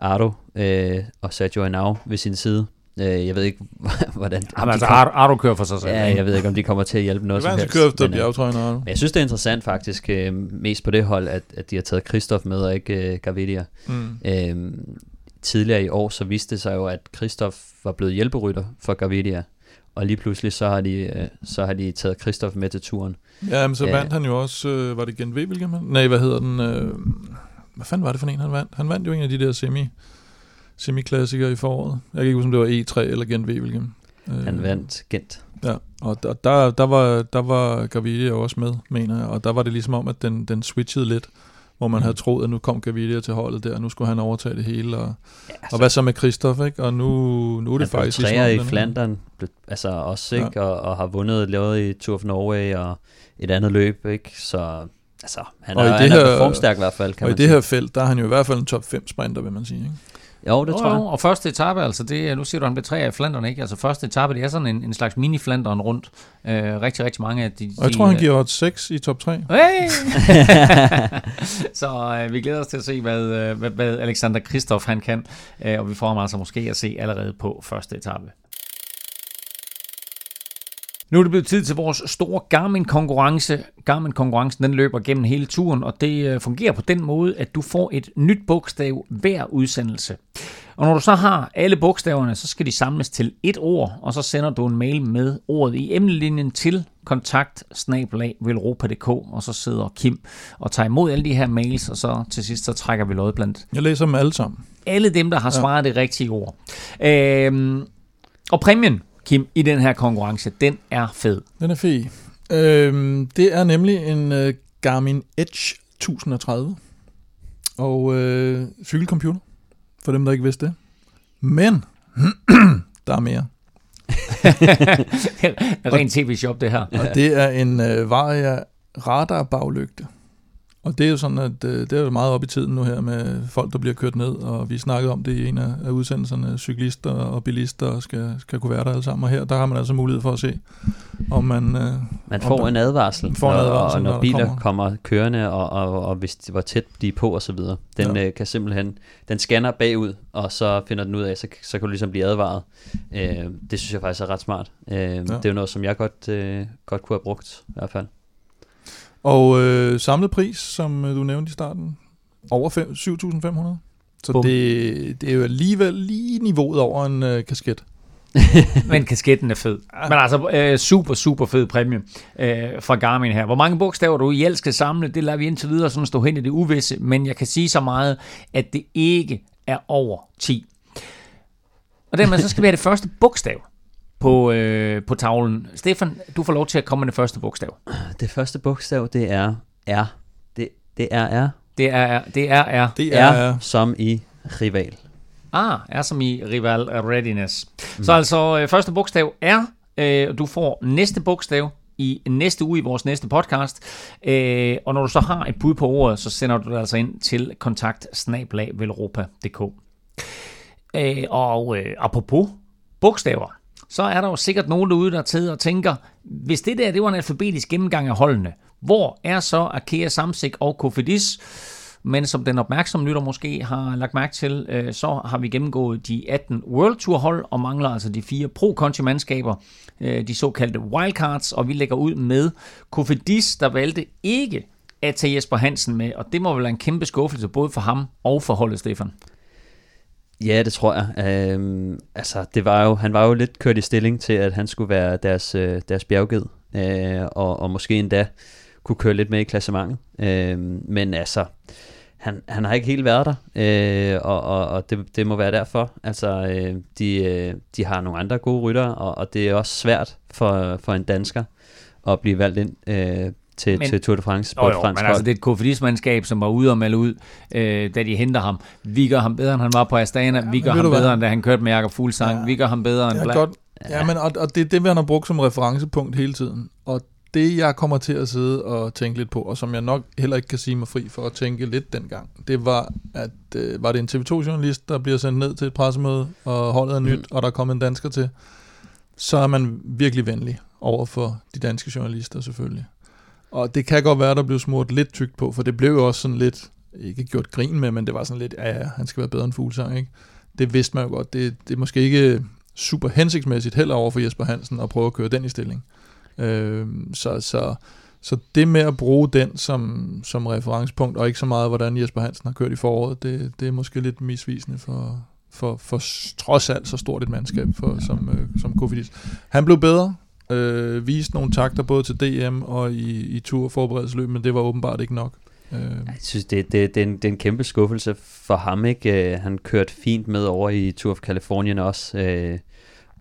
Ardo øh, og Sergio Henao ved sin side. Øh, jeg ved ikke, hvordan... Jamen, altså, kom- Ardo, Ardo kører for sig selv. Ja, jeg ved ikke, om de kommer til at hjælpe noget Det var som han helst. skal køre efter men, øh, og men jeg synes, det er interessant faktisk, øh, mest på det hold, at, at de har taget Christoph med, og ikke øh, Gavidia. mm. Øh, tidligere i år, så viste det sig jo, at Christoph var blevet hjælperytter for Gavidia. Og lige pludselig, så har de, øh, så har de taget Christoph med til turen. Ja, men så vandt han jo også, øh, var det Gent Wevelgem? Nej, hvad hedder den? Øh, hvad fanden var det for en, han vandt? Han vandt jo en af de der semi, semiklassikere i foråret. Jeg kan ikke huske, om det var E3 eller Gent Wevelgem. Han vandt Gent. Ja, og der, der, der, var, der var Gaviria også med, mener jeg. Og der var det ligesom om, at den, den switchede lidt, hvor man Mm. havde troet, at nu kom Gaviria til holdet der, og nu skulle han overtage det hele. Og, Ja, og hvad så med Christoph, ikke? Og nu, nu er det han faktisk... ligesom træer om i den- Flandern, altså også, Ja. ikke? Og, og har vundet lavet i Tour of Norway og et andet løb, ikke? Så altså, han Og er, i det han er her- formstærk i hvert fald, kan Og i man det sige. her felt, der er han jo i hvert fald en top 5 sprinter, vil man sige. Ikke? Jo, det Jo, tror jeg. jo, og første etape, altså det, nu siger du, han blev tre af Flandern, ikke? Altså første etape, det er sådan en, en slags mini-Flandern rundt. Øh, rigtig, rigtig mange af de... Og jeg de, tror, han øh, giver odds 6 i top 3. Hey! så øh, vi glæder os til at se, hvad, øh, hvad, hvad Alexander Kristoff han kan, øh, og vi får ham altså måske at se allerede på første etape. Nu er det blevet tid til vores store Garmin-konkurrence. Garmin-konkurrencen den løber gennem hele turen, og det øh, fungerer på den måde, at du får et nyt bogstav hver udsendelse. Og når du så har alle bogstaverne, så skal de samles til et ord, og så sender du en mail med ordet i emnelinjen til kontakt og så sidder Kim og tager imod alle de her mails, og så til sidst så trækker vi lod blandt Jeg læser dem alle sammen. alle dem, der har Ja. svaret det rigtige ord. Øhm, og præmien, Kim, i den her konkurrence, den er fed. Den er fed. Øhm, det er nemlig en øh, Garmin Edge 1030. Og øh, cykelcomputer. for dem, der ikke vidste det. Men, der er mere. Ren tv-shop, det her. Og det er en øh, Varia radarbaglygte. Og det er jo sådan, at øh, det er jo meget op i tiden nu her med folk, der bliver kørt ned, og vi snakkede om det i en af, udsendelserne, cyklister og bilister skal, skal kunne være der alle sammen. Og her, der har man altså mulighed for at se, om man... Øh, Man får om en advarsel, får en advarsel, og, når når biler kommer. kommer. kørende, og, og, og hvis det var tæt de er på og så videre. Den Ja. øh, kan simpelthen, den scanner bagud, og så finder den ud af, så, så kan du ligesom blive advaret. Øh, det synes jeg faktisk er ret smart. Øh, ja. Det er jo noget, som jeg godt, øh, godt kunne have brugt, i hvert fald. Og øh, samlet pris, som øh, du nævnte i starten, over fem- 7.500. Så Bum. det, det er jo alligevel lige niveauet over en øh, kasket. Men kasketten er fed. Men altså, øh, super, super fed præmie øh, fra Garmin her. Hvor mange bogstaver du i alt skal samle, det lader vi indtil videre sådan stå hen i det uvisse, men jeg kan sige så meget, at det ikke er over 10. Og dermed så skal vi have det første bogstav på, øh, på tavlen. Stefan, du får lov til at komme med det første bogstav. Det første bogstav, det er R. Det, det er R. Det er, det er, er. Det er, R som i rival. Ah, er som i Rival Readiness. Mm. Så altså, øh, første bogstav er, øh, du får næste bogstav i næste uge i vores næste podcast. Øh, og når du så har et bud på ordet, så sender du det altså ind til kontakt øh, Og øh, apropos bogstaver, så er der jo sikkert nogen derude, der sidder og tænker, hvis det der det var en alfabetisk gennemgang af holdene, hvor er så Akea Samsik og Kofidis? Men som den opmærksomme lytter måske har lagt mærke til, øh, så har vi gennemgået de 18 World Tour hold og mangler altså de fire pro conti mandskaber øh, de såkaldte wildcards, og vi lægger ud med Kofidis, der valgte ikke at tage Jesper Hansen med, og det må vel være en kæmpe skuffelse både for ham og for holdet, Stefan. Ja, det tror jeg. Øhm, altså, det var jo, han var jo lidt kørt i stilling til, at han skulle være deres, øh, deres bjergged, øh, og, og måske endda kunne køre lidt med i klassementet. Øh, men altså, han, han har ikke helt været der, øh, og, og, og det, det må være derfor. Altså, øh, de, øh, de har nogle andre gode ryttere, og, og det er også svært for, for en dansker at blive valgt ind øh, til, Men- men, til Tour de France på Jo, et jo, fransk men altså det er et Kofidis-mandskab, som var ude og melde ud, øh, da de henter ham. Vi gør ham bedre, end han var på Astana. Ja, vi gør ham du hvad? bedre, end da han kørte med Jakob Fuglsang. Ja. Vi gør ham bedre, end Ja, Bla- godt. Ja, men, og, og det er det, han har brugt som referencepunkt hele tiden. Og det, jeg kommer til at sidde og tænke lidt på, og som jeg nok heller ikke kan sige mig fri for at tænke lidt dengang, det var, at øh, var det en TV2-journalist, der bliver sendt ned til et pressemøde, og holdet er nyt, mm. og der er kommet en dansker til, så er man virkelig venlig over for de danske journalister selvfølgelig. Og det kan godt være, der blev smurt lidt tykt på, for det blev jo også sådan lidt, ikke gjort grin med, men det var sådan lidt, ja, ja, han skal være bedre end Fuglsang, ikke? Det vidste man jo godt. Det, det er måske ikke super hensigtsmæssigt heller over for Jesper Hansen at prøve at køre den i stilling. Øh, så, så, så det med at bruge den som, som referencepunkt, og ikke så meget, hvordan Jesper Hansen har kørt i foråret, det, det er måske lidt misvisende for, for, for trods alt så stort et mandskab for, som, øh, som Kofidis. Han blev bedre, øh, viste nogle takter både til DM og i, i tur forberedelsesløb, men det var åbenbart ikke nok. Øh, Jeg synes, det, det, det, er en, det er en kæmpe skuffelse for ham. ikke. Øh, Han kørte fint med over i Tour of Californien også, øh,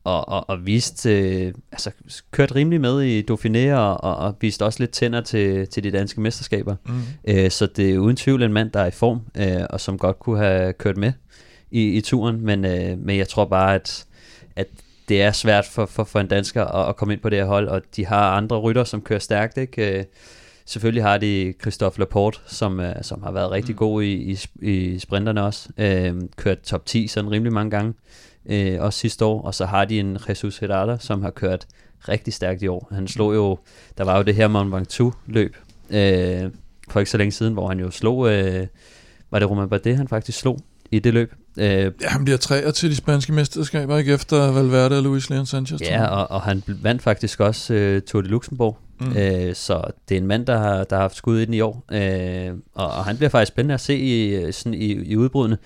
og, og, og viste, øh, altså kørte rimelig med i Dauphiné, og, og, og viste også lidt tænder til, til de danske mesterskaber. mm. Øh, så det er uden tvivl en mand, der er i form, øh, og som godt kunne have kørt med i, i turen, men, øh, men jeg tror bare, at, at det er svært for, for, for en dansker at, at komme ind på det her hold, og de har andre rytter, som kører stærkt, ikke? Øh, Selvfølgelig har de Christophe Laporte, som, øh, som har været rigtig god i, i, i sprinterne også. Øh, kørt top 10 sådan rimelig mange gange, øh, også sidste år. Og så har de en Jesus Herrada, som har kørt rigtig stærkt i år. Han slog jo, der var jo det her Mont Ventoux løb øh, for ikke så længe siden, hvor han jo slog, øh, var det Romain Bardet, han faktisk slog i det løb. Øh, Ja, han bliver træer til de spanske mesterskaber, ikke efter Valverde og Luis Leon Sanchez. Ja, og, og han vandt faktisk også øh, Tour de Luxembourg. Mm. Mm. Øh, så det er en mand, der har, der har haft skud i den i år. Øh, og, og han bliver faktisk spændende at se i, sådan i, i udbrudene.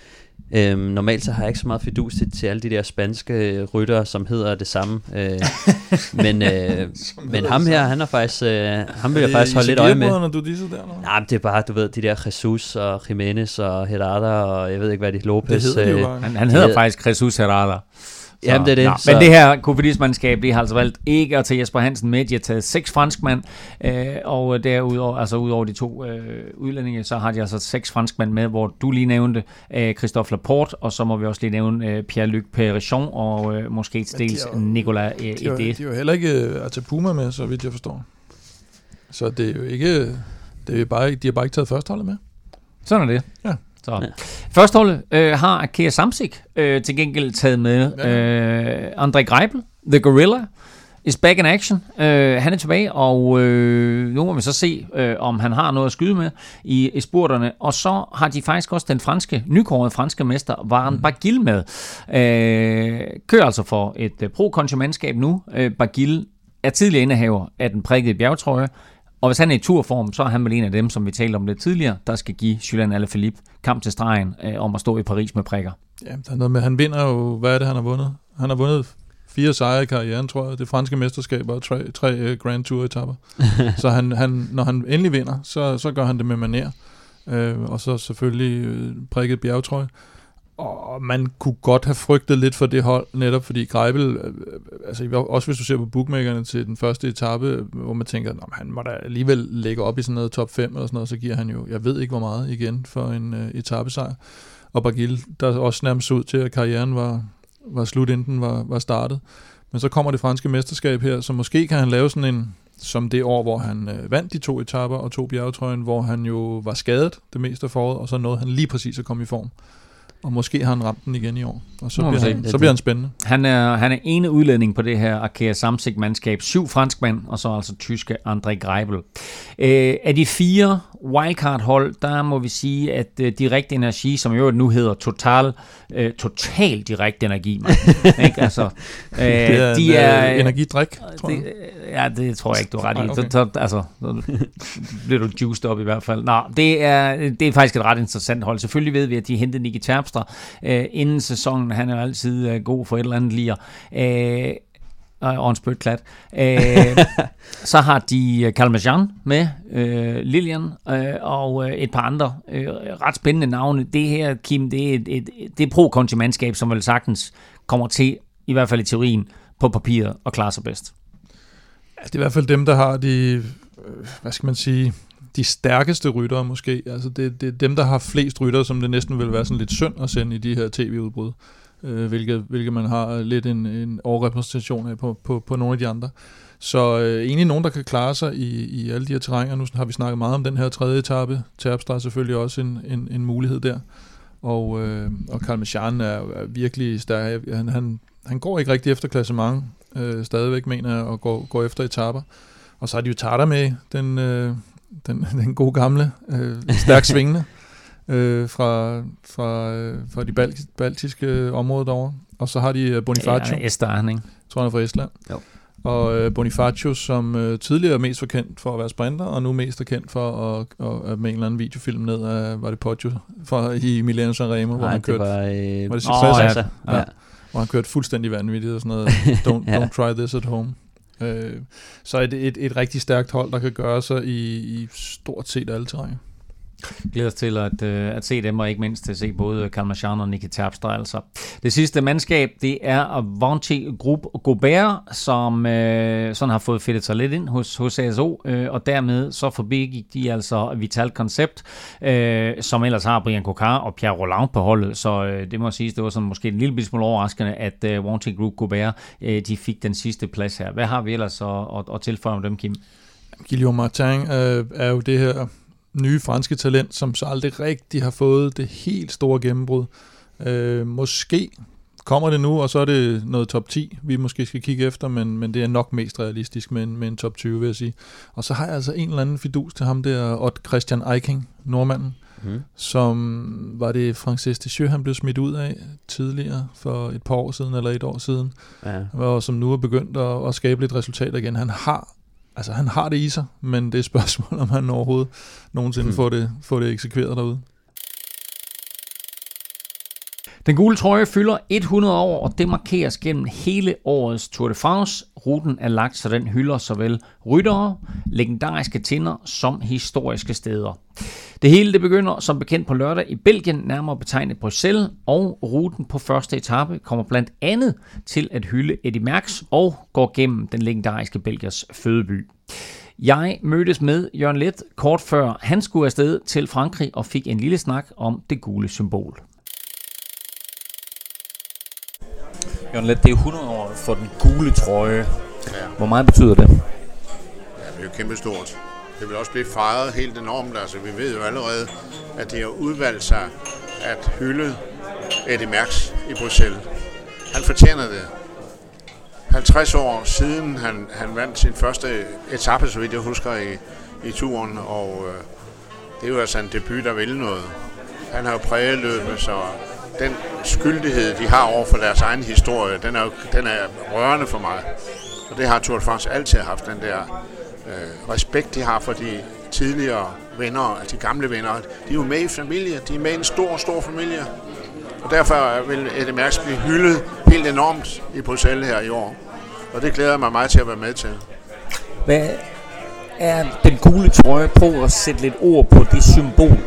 Øh, normalt så har jeg ikke så meget fidus til, til alle de der spanske ryttere, som hedder det samme. Øh, men øh, men ham her, han er faktisk, øh, ham vil jeg faktisk holde lidt øje med. Når du disser der, eller? Nej, det er bare, du ved, de der Jesus og Jimenez og Herrada og jeg ved ikke hvad de, Lopez. Det hedder de jo øh, bare. Han, han hedder- faktisk Jesus Herrada. Så, Jamen, det er det. Nå, så... Men det her kofidismandskab, de har altså valgt ikke at tage Jesper Hansen med. De har taget seks franskmænd, øh, og derudover, altså udover de to øh, udlændinge, så har de altså seks franskmænd med, hvor du lige nævnte øh, Christophe Laporte, og så må vi også lige nævne øh, Pierre-Luc Perichon, og øh, måske et stils Nicolas øh, de, de, er jo heller ikke øh, Atapuma med, så vidt jeg forstår. Så det er jo ikke... Det er bare, de har bare ikke taget førsteholdet med. Sådan er det. Ja. Så. Ja. Førsteholdet øh, har Akea Samsik øh, til gengæld taget med. Ja. Øh, André Greipel, The Gorilla, is back in action. Øh, han er tilbage, og øh, nu må vi så se, øh, om han har noget at skyde med i, i spurterne. Og så har de faktisk også den franske, nykårede franske mester, Varen mm. Bagil med. Øh, kører altså for et øh, pro-konsumentskab nu. Øh, Bagil er tidligere indehaver af den prikkede bjergtrøje. Og hvis han er i turform, så er han vel en af dem, som vi talte om lidt tidligere, der skal give Julian Alaphilippe kamp til stregen øh, om at stå i Paris med prikker. Ja, der er noget med, han vinder jo, hvad er det, han har vundet? Han har vundet fire sejre i karrieren, tror jeg. Det franske mesterskab og tre, tre uh, Grand Tour etapper. så han, han, når han endelig vinder, så, så gør han det med maner. Øh, og så selvfølgelig øh, prikket bjergtrøje. Og man kunne godt have frygtet lidt for det hold, netop fordi Greibel, øh, øh, altså også hvis du ser på bookmakerne til den første etape, hvor man tænker, at han må da alligevel lægge op i sådan noget top 5 eller sådan noget, så giver han jo, jeg ved ikke hvor meget igen for en øh, etapesejr. Og Bagil, der også nærmest ud til, at karrieren var, var slut, inden den var, var startet. Men så kommer det franske mesterskab her, så måske kan han lave sådan en, som det år, hvor han øh, vandt de to etapper og to bjergetrøjen, hvor han jo var skadet det meste af foråret, og så nåede han lige præcis at komme i form. Og måske har han ramt den igen i år. Og så, bliver han, så bliver han spændende. Han er, han er ene udlænding på det her Arkea Samsig-mandskab. Syv franskmænd, og så altså tyske André Greibel. Øh, af de fire wildcard-hold, der må vi sige, at øh, Direkt Energi, som jo nu hedder Total, øh, Total Direkt Energi, man, ikke? Altså, øh, det er de en, er, øh, energidrik, tror det, Ja, det tror jeg ikke, du er ret i. Okay. Så, så, altså, så bliver du juiced op i hvert fald. Nå, det er, det er faktisk et ret interessant hold. Selvfølgelig ved vi, at de hentede Nicky Terpstra øh, inden sæsonen. Han er altid øh, god for et eller andet lir. Øh, og en spytklat. Øh, så har de Kalmajan øh, med, øh, Lilian øh, og øh, et par andre øh, ret spændende navne. Det her, Kim, det er et, et, det er pro-kontimandskab, som vel sagtens kommer til, i hvert fald i teorien, på papiret og klare sig bedst. Ja, det er i hvert fald dem, der har de, øh, hvad skal man sige, de stærkeste ryttere måske. Altså det, det er dem, der har flest ryttere, som det næsten vil være sådan lidt synd at sende i de her tv-udbrud, øh, hvilket, hvilket man har lidt en, en overrepræsentation af på, på, på nogle af de andre. Så øh, egentlig nogen, der kan klare sig i, i alle de her terrænger. Nu har vi snakket meget om den her tredje etape. Terpstra er selvfølgelig også en, en, en mulighed der. Og, øh, og Karl Michan er, er virkelig stærk. Han, han, han går ikke rigtig efter klassement, øh, stadigvæk mener jeg, og går, går efter etaper. Og så har de jo Tata med, den, øh, den, den gode gamle, øh, stærk svingende, øh, fra, fra, øh, fra de bal- baltiske områder derovre. Og så har de øh, Bonifacio. Ja, Estland, ikke? Jeg tror, han er fra Estland. Jo. Og øh, Bonifacio, som øh, tidligere mest var kendt for at være sprinter, og nu mest er kendt for at, at, at med en eller anden videofilm ned af, var det Poggio, fra, i Milano Sanremo, hvor han kørte... var... Øh, var det oh, ja. ja. ja. Hvor han kørte fuldstændig vanvittigt og sådan noget. Don't, ja. don't try this at home. Øh, så et, et, et rigtig stærkt hold, der kan gøre sig i, i stort set alle terrænger glæder os til at, øh, at se dem, og ikke mindst til at se både Kalmachan og Nicky Terpstra. Altså. Det sidste mandskab, det er Avanti Group Gobert, som øh, sådan har fået fedtet sig lidt ind hos, hos ASO, øh, og dermed så forbigik de altså Vital Concept, øh, som ellers har Brian Kokar og Pierre Roland på holdet, så øh, det må sige, det var sådan måske en lille smule overraskende, at øh, Avanti Group Gobert, øh, de fik den sidste plads her. Hvad har vi ellers at, at, at tilføje om dem, Kim? Guillaume Martin øh, er jo det her nye franske talent, som så aldrig rigtig har fået det helt store gennembrud. Øh, måske kommer det nu, og så er det noget top 10, vi måske skal kigge efter, men, men det er nok mest realistisk med en, med en top 20, vil jeg sige. Og så har jeg altså en eller anden fidus til ham der, Odd Christian Eiking, nordmanden, mm. som var det Francis Deschamps, han blev smidt ud af tidligere, for et par år siden, eller et år siden, ja. og som nu er begyndt at, at skabe lidt resultat igen. Han har altså han har det i sig, men det er et spørgsmål, om han overhovedet nogensinde hmm. får, det, får det eksekveret derude. Den gule trøje fylder 100 år, og det markeres gennem hele årets Tour de France. Ruten er lagt, så den hylder såvel ryttere, legendariske tinder som historiske steder. Det hele det begynder som bekendt på lørdag i Belgien, nærmere betegnet Bruxelles, og ruten på første etape kommer blandt andet til at hylde Eddie Merckx og går gennem den legendariske Belgiers fødeby. Jeg mødtes med Jørgen Let kort før han skulle afsted til Frankrig og fik en lille snak om det gule symbol. Jørgen Let, det er 100 år for den gule trøje. Hvor meget betyder det? Ja, det er jo kæmpestort. Det vil også blive fejret helt enormt. Altså, vi ved jo allerede, at de har udvalgt sig at hylde Eddie Merckx i Bruxelles. Han fortjener det. 50 år siden han, han vandt sin første etape, så vidt jeg husker, i, i turen, og øh, det er jo altså en debut, der vil noget. Han har jo præget løbet, så den skyldighed, de har over for deres egen historie, den er, jo, den er rørende for mig. Og det har Tour de France altid haft, den der øh, respekt, de har for de tidligere venner, altså de gamle venner. De er jo med i familie, de er med i en stor, stor familie. Og derfor vil Eddie Mærks blive hyldet helt enormt i Bruxelles her i år. Og det glæder jeg mig meget til at være med til. Hvad er den gule trøje? Prøv at sætte lidt ord på det symbol.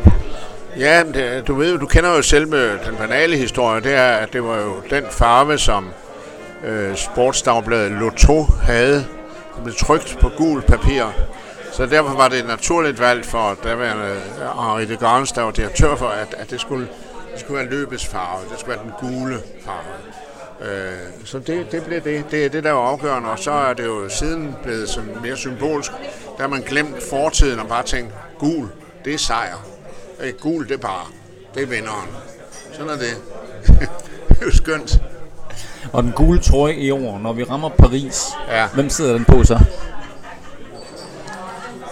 Ja, det, du ved du kender jo selv med den banale historie, det er, at det var jo den farve, som øh, sportsdagbladet Lotto havde, som blev trykt på gul papir. Så derfor var det et naturligt valg for daværende øh, Henri de Grans, der var direktør for, at, at det, skulle, det skulle være løbets farve. Det skulle være den gule farve. Øh, så det, det blev det. Det er det, der var afgørende. Og så er det jo siden blevet sådan mere symbolsk. Der har man glemt fortiden og bare tænkt, gul, det er sejr. Øh, gul, det bare, det er vinderen. Sådan er det. det er jo skønt. Og den gule trøje i år, når vi rammer Paris, Ja. hvem sidder den på så?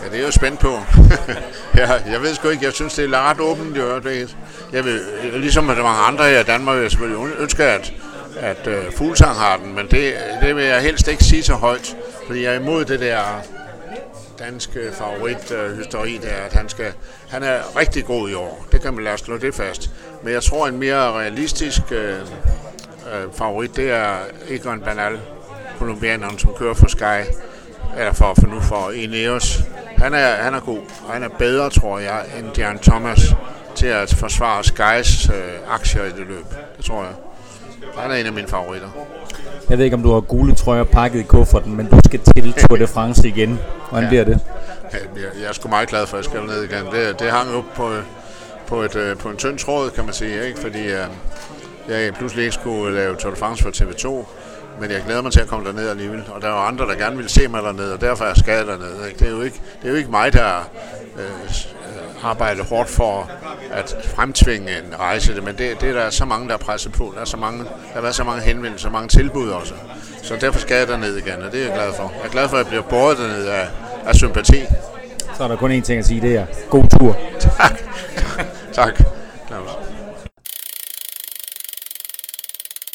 Ja, det er jeg jo spændt på. ja, jeg ved sgu ikke, jeg synes, det er ret åbent i øjeblikket. Jeg vil, ligesom er mange andre her i Danmark, vil jeg selvfølgelig ønske, at, at uh, Fuglsang har den, men det, det vil jeg helst ikke sige så højt, fordi jeg er imod det der danske favorit uh, hysteri der, at han skal, han er rigtig god i år. Det kan man lade slå det fast. Men jeg tror, en mere realistisk uh, uh, favorit, det er Egon Bernal, kolumbianeren, som kører for Sky, eller for, for nu for Ineos. Han er, han er god, og han er bedre, tror jeg, end Jan Thomas til at forsvare Skys øh, aktier i det løb. Det tror jeg. Han er en af mine favoritter. Jeg ved ikke, om du har gule trøjer pakket i kufferten, men du skal til Tour de France igen. Hvordan Ja. bliver det? Jeg, jeg er sgu meget glad for, at jeg skal ned igen. Det, det hang op på, på, et, øh, på en tynd tråd, kan man sige, ikke? fordi øh, jeg pludselig ikke skulle øh, lave Tour de France for TV2. Men jeg glæder mig til at komme derned alligevel. Og der er jo andre, der gerne vil se mig dernede, og derfor er jeg skadet dernede. Ikke? Det, er jo ikke, det er jo ikke mig, der øh, øh, arbejder hårdt for at fremtvinge en rejse, men det, det er der så mange, der er presset på. Der, er så mange, der har været så mange henvendelser, så mange tilbud også. Så derfor skal jeg derned igen, og det er jeg glad for. Jeg er glad for, at jeg bliver båret dernede af, af sympati. Så er der kun én ting at sige, det er god tur. Tak. tak, Claus.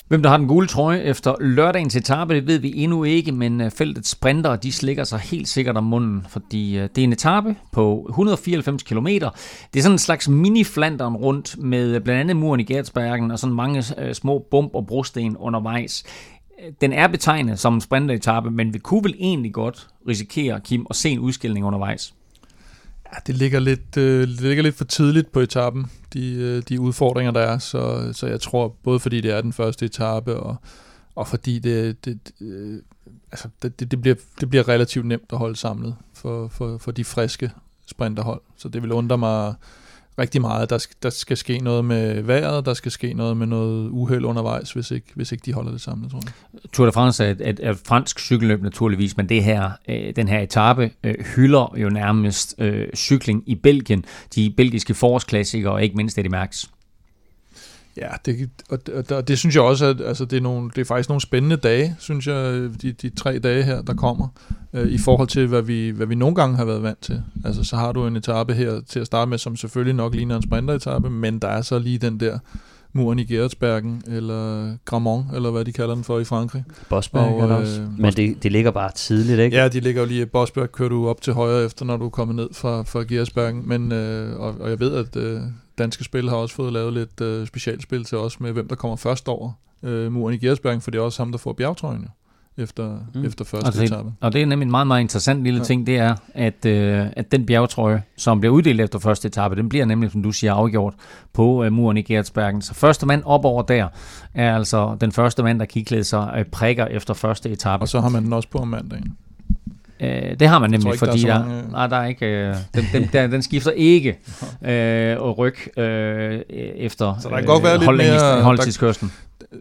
Hvem der har den gule trøje efter lørdagens etape, det ved vi endnu ikke, men øh, feltets sprinter, de slikker sig helt sikkert om munden, fordi øh, det er en etape på 194 km. Det er sådan en slags mini-flanderen rundt med øh, blandt andet muren i Gertsbergen og sådan mange små bump og brosten undervejs. Den er betegnet som en sprinteretappe, men vi kunne vel egentlig godt risikere, Kim, at se en udskilling undervejs. Ja, det ligger lidt, øh, det ligger lidt for tidligt på etappen, de, øh, de udfordringer, der er. Så, så jeg tror, både fordi det er den første etape, og, og fordi det, det, øh, altså, det, det, det, bliver, det bliver relativt nemt at holde samlet for, for, for de friske sprinterhold. Så det vil undre mig rigtig meget. Der, der skal ske noget med vejret, der skal ske noget med noget uheld undervejs, hvis ikke, hvis ikke de holder det samlet, tror jeg. Tour de France er et, et, et fransk cykelløb naturligvis, men det her, øh, den her etape øh, hylder jo nærmest øh, cykling i Belgien, de belgiske forårsklassikere og ikke mindst Eddie Merckx. Ja, det, og, og, og det synes jeg også, at altså, det, er nogle, det er faktisk nogle spændende dage, synes jeg, de, de tre dage her, der kommer, øh, i forhold til, hvad vi, hvad vi nogle gange har været vant til. Altså, så har du en etape her til at starte med, som selvfølgelig nok ligner en sprinteretape, men der er så lige den der muren i Gerardsbergen, eller Gramont, eller hvad de kalder den for i Frankrig. Bosberg Og, øh, også. Men det, det ligger bare tidligt, ikke? Ja, de ligger jo lige Bosberg, kører du op til højre efter, når du er kommet ned fra, fra Gersbergen. Men, øh, og, og jeg ved, at øh, danske spil har også fået lavet lidt øh, specialspil til os med, hvem der kommer først over øh, muren i Gersbergen, for det er også ham, der får bjergtrøjen. efter, mm. efter første altså, etape. Og det er nemlig en meget, meget interessant lille ja. ting, det er, at, øh, at den bjergetrøje, som bliver uddelt efter første etape, den bliver nemlig, som du siger, afgjort på øh, muren i Gertsbergen. Så første mand op over der er altså den første mand, der kigger sig øh, prikker efter første etape. Og så har man den også på om mandagen. Øh, det har man nemlig, ikke, fordi der der, er nej, er ikke, øh, den, den, der, den skifter ikke øh, og ryg øh, efter Så der kan godt være lidt mere- holdtidskørslen.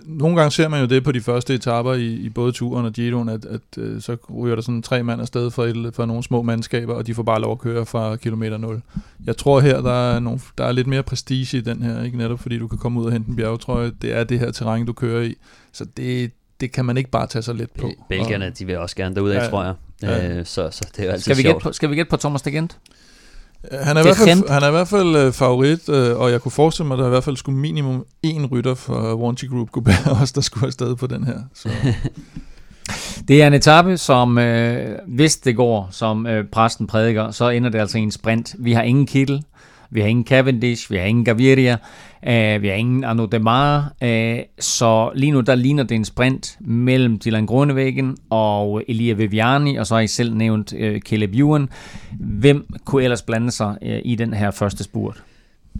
Nogle gange ser man jo det på de første etaper i, i både turen og Giroen, at, at øh, så ryger der sådan tre mand afsted fra, et, fra nogle små mandskaber, og de får bare lov at køre fra kilometer 0. Jeg tror her, der er, nogle, der er lidt mere prestige i den her, ikke netop fordi du kan komme ud og hente en bjergetrøje. Det er det her terræn, du kører i. Så det, det kan man ikke bare tage så let på. Belgierne, de vil også gerne derud af, Ja. tror jeg. Ja. Øh, så, så det er jo altid Skal vi, gætte sjovt. på, skal vi gætte på Thomas de Gent? Og, han, er i Det hvert fald, han er i hvert fald øh, favorit, øh, og jeg kunne forestille mig, at der i hvert fald skulle minimum én rytter fra Wanty Group kunne være os, der skulle afsted på den her. Så. Det er en etape, som øh, hvis det går, som øh, præsten prædiker, så ender det altså i en sprint. Vi har ingen Kittel, vi har ingen Cavendish, vi har ingen Gaviria, øh, vi har ingen Arnaud Demar, øh, så lige nu der ligner det en sprint mellem Dylan Groenewegen og Elia Viviani, og så har I selv nævnt øh, Caleb Ewan. Hvem kunne ellers blande sig øh, i den her første spurt?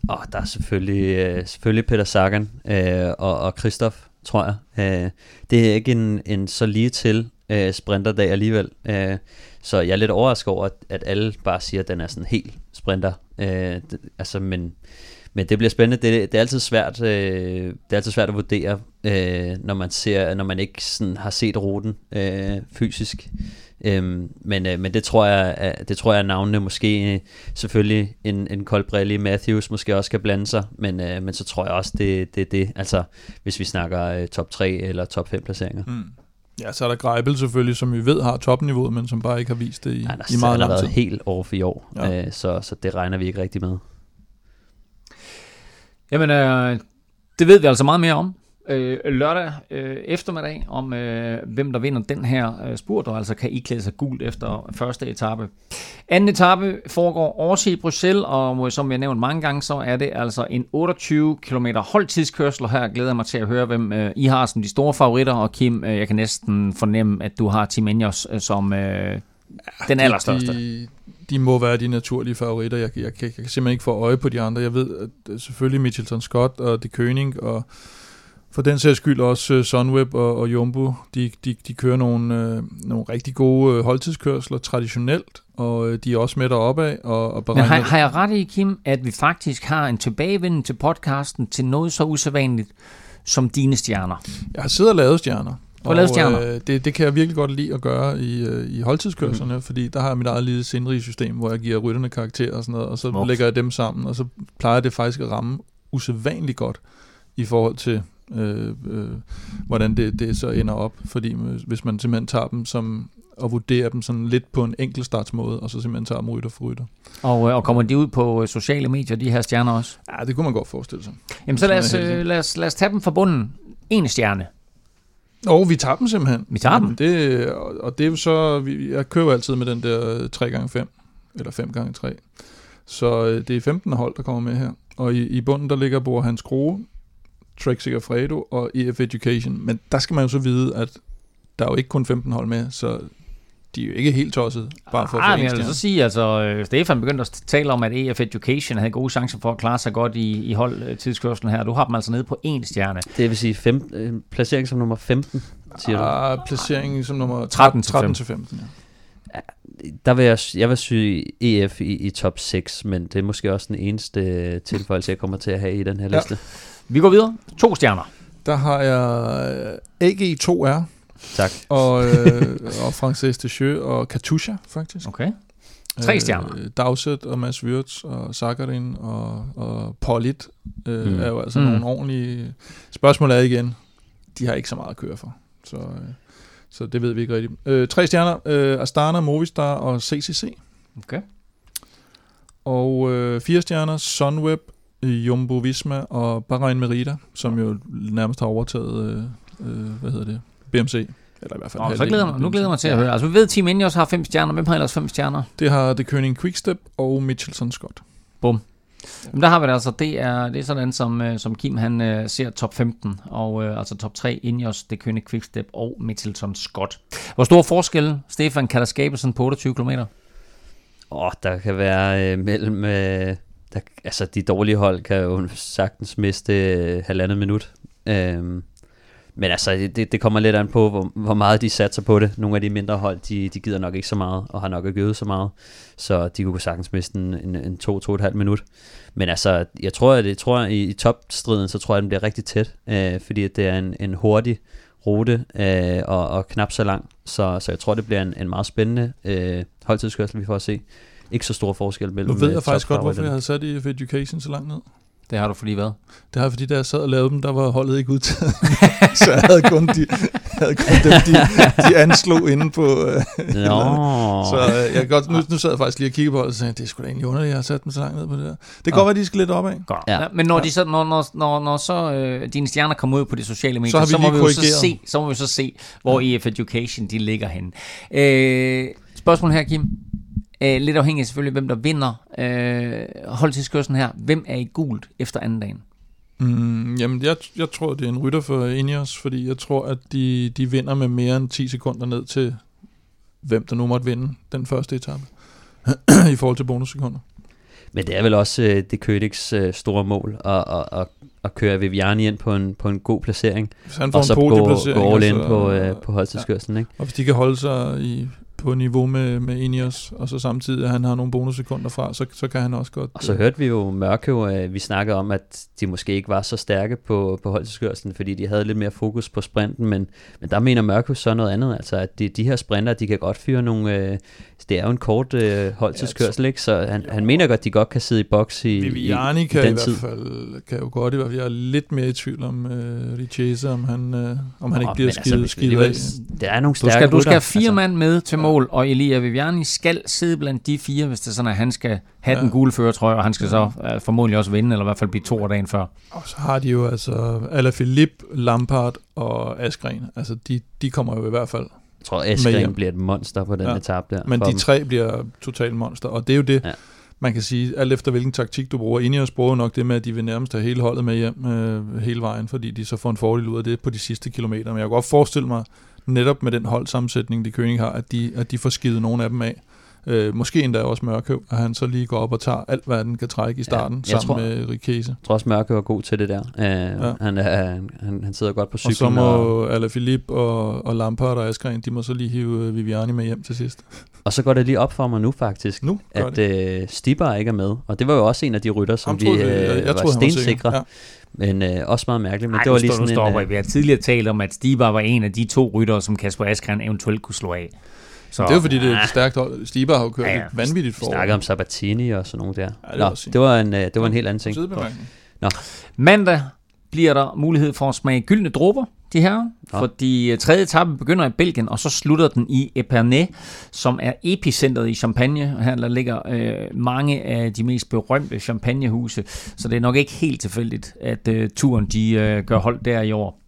Og der er selvfølgelig, øh, selvfølgelig Peter Sagan øh, og, og Christoph, tror jeg. Øh, det er ikke en, en så lige til øh, sprinterdag alligevel. Øh, så jeg er lidt overrasket over, at, at alle bare siger, at den er sådan helt sprinter. Øh, det, altså, men, men det bliver spændende. Det, det er altid svært. Øh, det er altid svært at vurdere, øh, når man ser, når man ikke sådan har set ruten øh, fysisk. Øhm, men, øh, men det tror jeg, at- det tror jeg at navnene måske øh, selvfølgelig en, en Colbrelli Matthews måske også kan blande sig, men, øh, men så tror jeg også det det det, altså hvis vi snakker øh, top 3 eller top 5 placeringer. Mm. Ja, så er der Greibel selvfølgelig, som vi ved har topniveauet, men som bare ikke har vist det i, Han har, i meget han har lang været tid. helt off i år, ja. øh, så, så det regner vi ikke rigtig med. Jamen, øh, det ved vi altså meget mere om øh, lørdag øh, eftermiddag, om øh, hvem der vinder den her øh, spurt, og altså kan iklæde sig gult efter første etape. Anden etape foregår også i Bruxelles, og som jeg nævnt mange gange, så er det altså en 28 km holdtidskørsel, og her glæder jeg mig til at høre, hvem øh, I har som de store favoritter, og Kim, øh, jeg kan næsten fornemme, at du har Tim Ineos øh, som øh, den allerstørste. De, de må være de naturlige favoritter. Jeg, jeg, jeg, jeg kan simpelthen ikke få øje på de andre. Jeg ved at øh, selvfølgelig Mitchelton Scott og De König, og for den sags skyld også øh, Sunweb og, og Jumbo, de, de, de kører nogle, øh, nogle rigtig gode øh, holdtidskørsler traditionelt, og øh, de er også med deroppe af. Og, og Men beregner, har, har jeg ret i, Kim, at vi faktisk har en tilbagevenden til podcasten til noget så usædvanligt som dine stjerner? Jeg har siddet og lavet stjerner. Lavet stjerner? Øh, det, det kan jeg virkelig godt lide at gøre i, øh, i holdtidskørslerne, mm. fordi der har jeg mit eget lille sindrige system, hvor jeg giver rytterne karakterer og sådan noget, og så Smukt. lægger jeg dem sammen, og så plejer det faktisk at ramme usædvanligt godt i forhold til, øh, øh, hvordan det, det så ender op. Fordi hvis man simpelthen tager dem som og vurderer dem sådan lidt på en enkelt startsmåde, og så simpelthen tager dem rytter for rytter. Og, øh, og kommer de ud på øh, sociale medier, de her stjerner også? Ja, det kunne man godt forestille sig. Jamen så lad os, øh, lad os, lad os tage dem fra bunden. En stjerne. Og vi tager dem simpelthen. Vi tager dem? Det, og, det er jo så, jeg kører jo altid med den der 3x5, eller 5x3. Så det er 15 hold, der kommer med her. Og i, i bunden, der ligger Bor Hans Kroge, Trek Fredo og EF Education. Men der skal man jo så vide, at der er jo ikke kun 15 hold med, så de er jo ikke helt tosset, bare for at ah, få jeg vil så sige, altså, øh, Stefan begyndte at tale om, at EF Education havde gode chancer for at klare sig godt i, i holdtidskørslen her. Du har dem altså nede på en stjerne. Det vil sige fem, øh, placering som nummer 15, siger du. Ah, placeringen som nummer 13 til 13 til 15. Ja. Der vil jeg, jeg vil sige EF i, i top 6, men det er måske også den eneste øh, tilføjelse, jeg kommer til at have i den her Ja. liste. Vi går videre. To stjerner. Der har jeg øh, AG2R Tak. og, øh, og Frances Descheux og Katusha, faktisk. Okay. Tre stjerner. Øh, Dowsett og Mads Wirtz og Zakarin og, og Paulit øh, Mm. er jo altså mm. nogle ordentlige... Spørgsmålet er igen, de har ikke så meget at køre for. Så, øh, så det ved vi ikke rigtigt. Øh, tre stjerner, øh, Astana, Movistar og CCC. Okay. Og øh, fire stjerner, Sunweb, Jumbo Visma og Bahrain Merida, som jo nærmest har overtaget, øh, øh, hvad hedder det, BMC. Eller i hvert fald Nå, så glæder mig, nu glæder jeg mig til at høre. Altså, vi ved, at Team Ineos har fem stjerner. Hvem har ellers fem stjerner? Det har The Koenig Quickstep og Mitchelson Scott. Jamen, der har vi det altså. Det er, det er sådan, som, øh, som Kim han uh, ser top 15, og uh, altså top 3, Ineos, Det Kønne Quickstep og Mitchelton Scott. Hvor stor forskel, Stefan, kan der skabe sådan på 28 km? Åh, oh, der kan være øh, mellem... Øh, der, altså, de dårlige hold kan jo sagtens miste øh, halvandet minut. Øhm, men altså, det, det kommer lidt an på, hvor, hvor meget de satser på det. Nogle af de mindre hold, de, de gider nok ikke så meget, og har nok ikke øvet så meget. Så de kunne sagtens miste en, en, en to, to og et halvt minut. Men altså, jeg tror, at jeg tror, at i, i topstriden, så tror jeg, at den bliver rigtig tæt. Øh, fordi det er en, en hurtig rute øh, og, og knap så lang. Så, så jeg tror, det bliver en, en meget spændende øh, holdtidskørsel, vi får at se. Ikke så stor forskel mellem Nu ved jeg faktisk godt, hvorfor jeg havde sat i Education så langt ned. Det har du fordi hvad? Det har fordi, da jeg sad og lavede dem, der var holdet ikke udtaget. så jeg havde kun, de, havde kun dem, de, de anslog inde på... Øh, så øh, jeg godt, nu, nu sad jeg faktisk lige og kiggede på det, og sagde, det er sgu da egentlig underligt, jeg har sat dem så langt ned på det der. Det kan ja. godt være, de skal lidt opad. Godt. Ja. Ja, men når, de så, når, når, når, når så øh, dine stjerner kommer ud på de sociale medier, så, så, må, vi jo så, se, så må vi så se, hvor ja. EF Education de ligger henne. Øh, spørgsmål her, Kim. Øh, lidt afhængig selvfølgelig, hvem der vinder øh, holdtidskørselen her. Hvem er i gult efter anden dagen? Mm, jamen, jeg, jeg tror, det er en rytter for Ineos, fordi jeg tror, at de, de vinder med mere end 10 sekunder ned til, hvem der nu måtte vinde den første etape, i forhold til bonussekunder. Men det er vel også uh, det Kødix uh, store mål, at, at, at, at køre Viviani ind på en, på en god placering, hvis han får og så en gå, gå all in på, uh, på holdtidskørselen. Ja. Ikke? Og hvis de kan holde sig i på niveau med, med Ineos, og så samtidig, at han har nogle bonussekunder fra, så, så kan han også godt... Og så øh, hørte vi jo Mørke, at vi snakkede om, at de måske ikke var så stærke på, på holdskørslen, fordi de havde lidt mere fokus på sprinten, men, men der mener Mørke så noget andet, altså at de, de her sprinter, de kan godt fyre nogle... Øh, det er jo en kort øh, holdtidskørsel, ikke? Så han, han mener godt, at de godt kan sidde i boks i, Viviani i, i, kan den i tid. hvert fald, kan jo godt i hvert fald, jeg er lidt mere i tvivl om øh, Richese, om han, øh, om han Nå, ikke bliver skidt altså, skidt af. Der er nogle stærke Du skal, du skal have fire altså. mand med til mål, og Elia Viviani skal sidde blandt de fire, hvis det er sådan, at han skal have ja. den gule føretrøje, og han skal så uh, formodentlig også vinde, eller i hvert fald blive to dagen før. Og så har de jo altså Alaphilippe, Lampard og Askren. Altså, de, de kommer jo i hvert fald jeg tror, Askren bliver et monster på den ja. etape der. Men de dem. tre bliver totalt monster, og det er jo det, ja. man kan sige, alt efter hvilken taktik du bruger. Ineos bruger nok det med, at de vil nærmest have hele holdet med hjem øh, hele vejen, fordi de så får en fordel ud af det på de sidste kilometer. Men jeg kan godt forestille mig, netop med den holdsammensætning, de König har, at de, at de får skidet nogle af dem af. Øh, måske endda også Mørkøv, at han så lige går op og tager alt, hvad den kan trække i starten, ja, sammen tror, med Rikese. Jeg tror også, Mørkøv er god til det der. Uh, ja. han, er, han, han sidder godt på cyklen. Og så må og... Alaphilippe og, og Lampard og Askren, de må så lige hive øh, Viviani med hjem til sidst. Og så går det lige op for mig nu faktisk, nu at uh, Stibar ikke er med. Og det var jo også en af de rytter, som vi jeg, jeg var stensikre. Ja. Men øh, også meget mærkeligt. Men Ej, det var lige sådan en, stopper. Vi har tidligere talt om, at Stibar var en af de to ryttere, som Kasper Askren eventuelt kunne slå af. Så, det er jo fordi, det er et stærkt hold. Stiber har jo kørt ja, vanvittigt for. Vi snakker om Sabatini og sådan nogle der. Ja, det, Nå, det, var en, uh, det var en helt anden ting. Nå. Mandag bliver der mulighed for at smage gyldne dråber, de her. Ja. Fordi øh, tredje etape begynder i Belgien, og så slutter den i Epernay, som er epicentret i Champagne. Her der ligger øh, mange af de mest berømte champagnehuse, så det er nok ikke helt tilfældigt, at øh, turen de øh, gør hold der i år.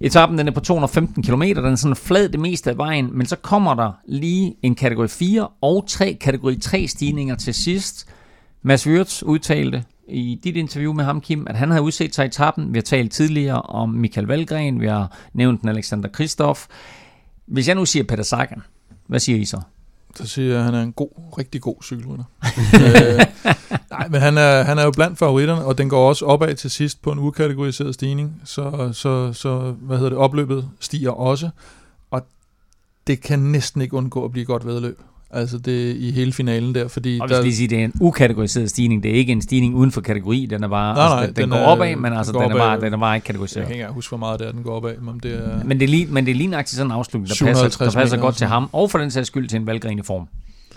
Etappen den er på 215 km, den er sådan flad det meste af vejen, men så kommer der lige en kategori 4 og tre kategori 3 stigninger til sidst. Mads Wirtz udtalte i dit interview med ham, Kim, at han havde udset sig i etappen. Vi har talt tidligere om Michael Valgren, vi har nævnt den Alexander Kristoff. Hvis jeg nu siger Peter Sagan, hvad siger I så? Så siger jeg, at han er en god, rigtig god cykelrytter. øh, nej, men han er, han er jo blandt favoritterne, og den går også opad til sidst på en ukategoriseret stigning. Så, så, så hvad hedder det, opløbet stiger også, og det kan næsten ikke undgå at blive godt vedløb. Altså det i hele finalen der, fordi... Og hvis der, lige sige, det er en ukategoriseret stigning, det er ikke en stigning uden for kategori, den er bare... Nej, altså, nej, den, den, den går opad, men altså, den, er bare, den er bare ikke kategoriseret. Jeg kan ikke huske, hvor meget det er, den går opad, men det er... Men det er lige, men det er lige nøjagtigt sådan en afslutning, der passer, der passer godt til ham, og for den sags skyld til en valgren i form.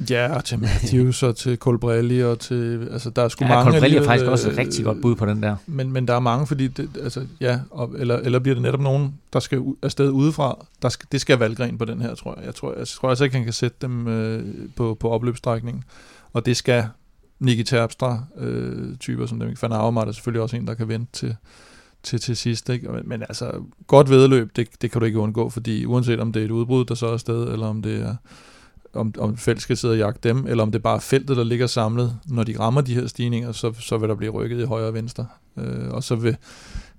Ja, og til Matthews og til Colbrelli og til... Altså, der er sgu ja, mange... Colbrelli er faktisk også et rigtig godt bud på den der. Men, men der er mange, fordi... Det, altså, ja, og, eller, eller bliver det netop nogen, der skal afsted udefra. Der skal, det skal Valgren på den her, tror jeg. Jeg tror, jeg tror altså ikke, han kan sætte dem øh, på, på opløbsstrækningen. Og det skal Nicky Terpstra øh, typer som dem. Van Avermaet er selvfølgelig også en, der kan vente til, til, til sidst. Ikke? Men, men altså, godt vedløb, det, det kan du ikke undgå, fordi uanset om det er et udbrud, der så er afsted, eller om det er om, om felt skal sidde og jagte dem, eller om det er bare feltet, der ligger samlet. Når de rammer de her stigninger, så, så vil der blive rykket i højre og venstre. Øh, og så vil,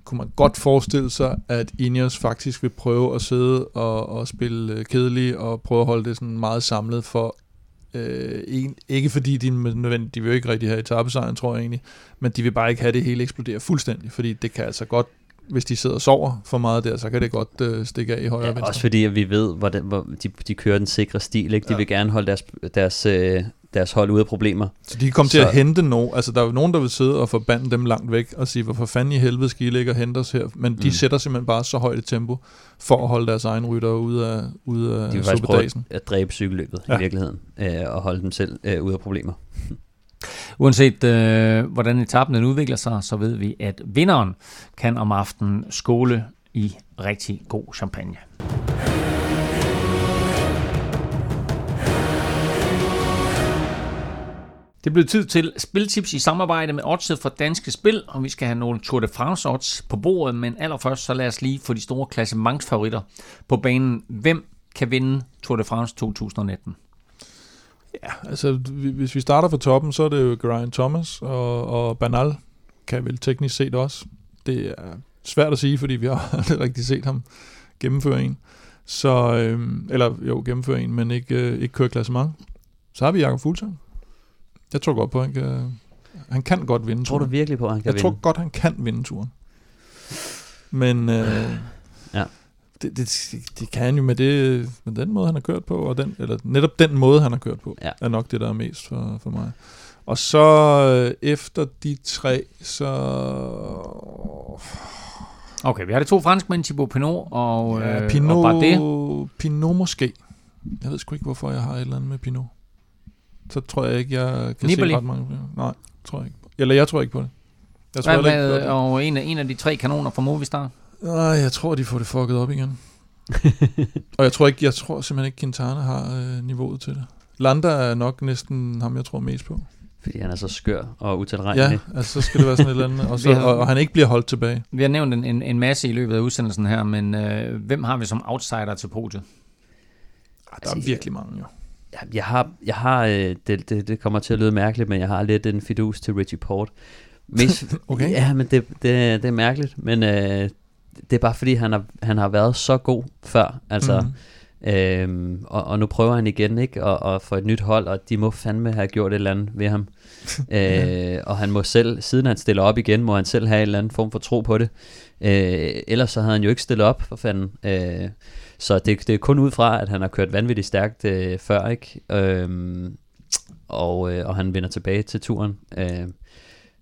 kunne man godt forestille sig, at Ineos faktisk vil prøve at sidde og, og spille øh, kedeligt og prøve at holde det sådan meget samlet for Øh, en, ikke fordi de nødvendigt, de vil jo ikke rigtig have etappesejren, tror jeg egentlig, men de vil bare ikke have det hele eksplodere fuldstændig, fordi det kan altså godt hvis de sidder og sover for meget der, så kan det godt øh, stikke af i højre ja, venstre. Også fordi at vi ved, hvor, den, hvor de, de kører den sikre stil. Ikke? De ja. vil gerne holde deres, deres, øh, deres hold ude af problemer. Så de kommer til at hente nogen. Altså der er jo nogen, der vil sidde og forbande dem langt væk og sige, hvorfor fanden i helvede skal I ligge og hente os her? Men mm. de sætter simpelthen bare så højt et tempo for at holde deres egen rytter ude af, ude af De vil faktisk prøve at dræbe cykelløbet ja. i virkeligheden øh, og holde dem selv øh, ude af problemer. Uanset øh, hvordan etappen den udvikler sig, så ved vi, at vinderen kan om aftenen skåle i rigtig god champagne. Det blev tid til spiltips i samarbejde med Oddset for Danske Spil, og vi skal have nogle Tour de France odds på bordet, men allerførst så lad os lige få de store klassementsfavoritter på banen. Hvem kan vinde Tour de France 2019? Ja, altså hvis vi starter fra toppen, så er det jo Geraint Thomas og, og Banal kan vel teknisk set også. Det er svært at sige, fordi vi har aldrig rigtig set ham gennemføre en. Så, øhm, eller jo, gennemføre en, men ikke, øh, ikke køre klassement. Så har vi Jakob Fuglsang. Jeg tror godt på, at han kan, han kan godt vinde Tror du virkelig på, at han kan Jeg vinde? tror godt, han kan vinde turen. Men øh, ja. Det, det, det kan han jo med, det, med den måde, han har kørt på, og den, eller netop den måde, han har kørt på, ja. er nok det, der er mest for, for mig. Og så øh, efter de tre, så... Okay, vi har de to franskmænd, Thibaut Pinot og, ja, øh, Pinot, og Bardet. Pinot måske. Jeg ved sgu ikke, hvorfor jeg har et eller andet med Pinot. Så tror jeg ikke, jeg kan Nibali. se ret mange. Nej, tror jeg ikke. Eller jeg tror ikke på det. Jeg tror Hvad ikke, og en af, en af de tre kanoner fra Movistar? Nej, jeg tror, de får det fucket op igen. og jeg tror ikke, jeg tror simpelthen ikke, Quintana har øh, niveauet til det. Landa er nok næsten ham, jeg tror mest på. Fordi han er så skør og utilregnelig. Ja, altså så skal det være sådan et eller andet. Og, så, har, og, og han ikke bliver holdt tilbage. Vi har nævnt en, en, en masse i løbet af udsendelsen her, men øh, hvem har vi som outsider til podiet? Ah, der er altså, virkelig mange jo. Jeg har, jeg har øh, det, det, det kommer til at lyde mærkeligt, men jeg har lidt en fidus til Richie Port. Mest, okay. Ja, men det, det, det er mærkeligt, men øh, det er bare fordi, han har, han har været så god før. Altså, mm. Øhm, og, og nu prøver han igen ikke og, og få et nyt hold, og de må fandme have gjort et eller andet ved ham. øh, og han må selv, siden han stiller op igen, må han selv have en eller anden form for tro på det. Øh, ellers så havde han jo ikke stillet op, for fanden. Øh, så det, det er kun ud fra, at han har kørt vanvittigt stærkt øh, før, ikke? Øhm, og, øh, og han vender tilbage til turen. Øh,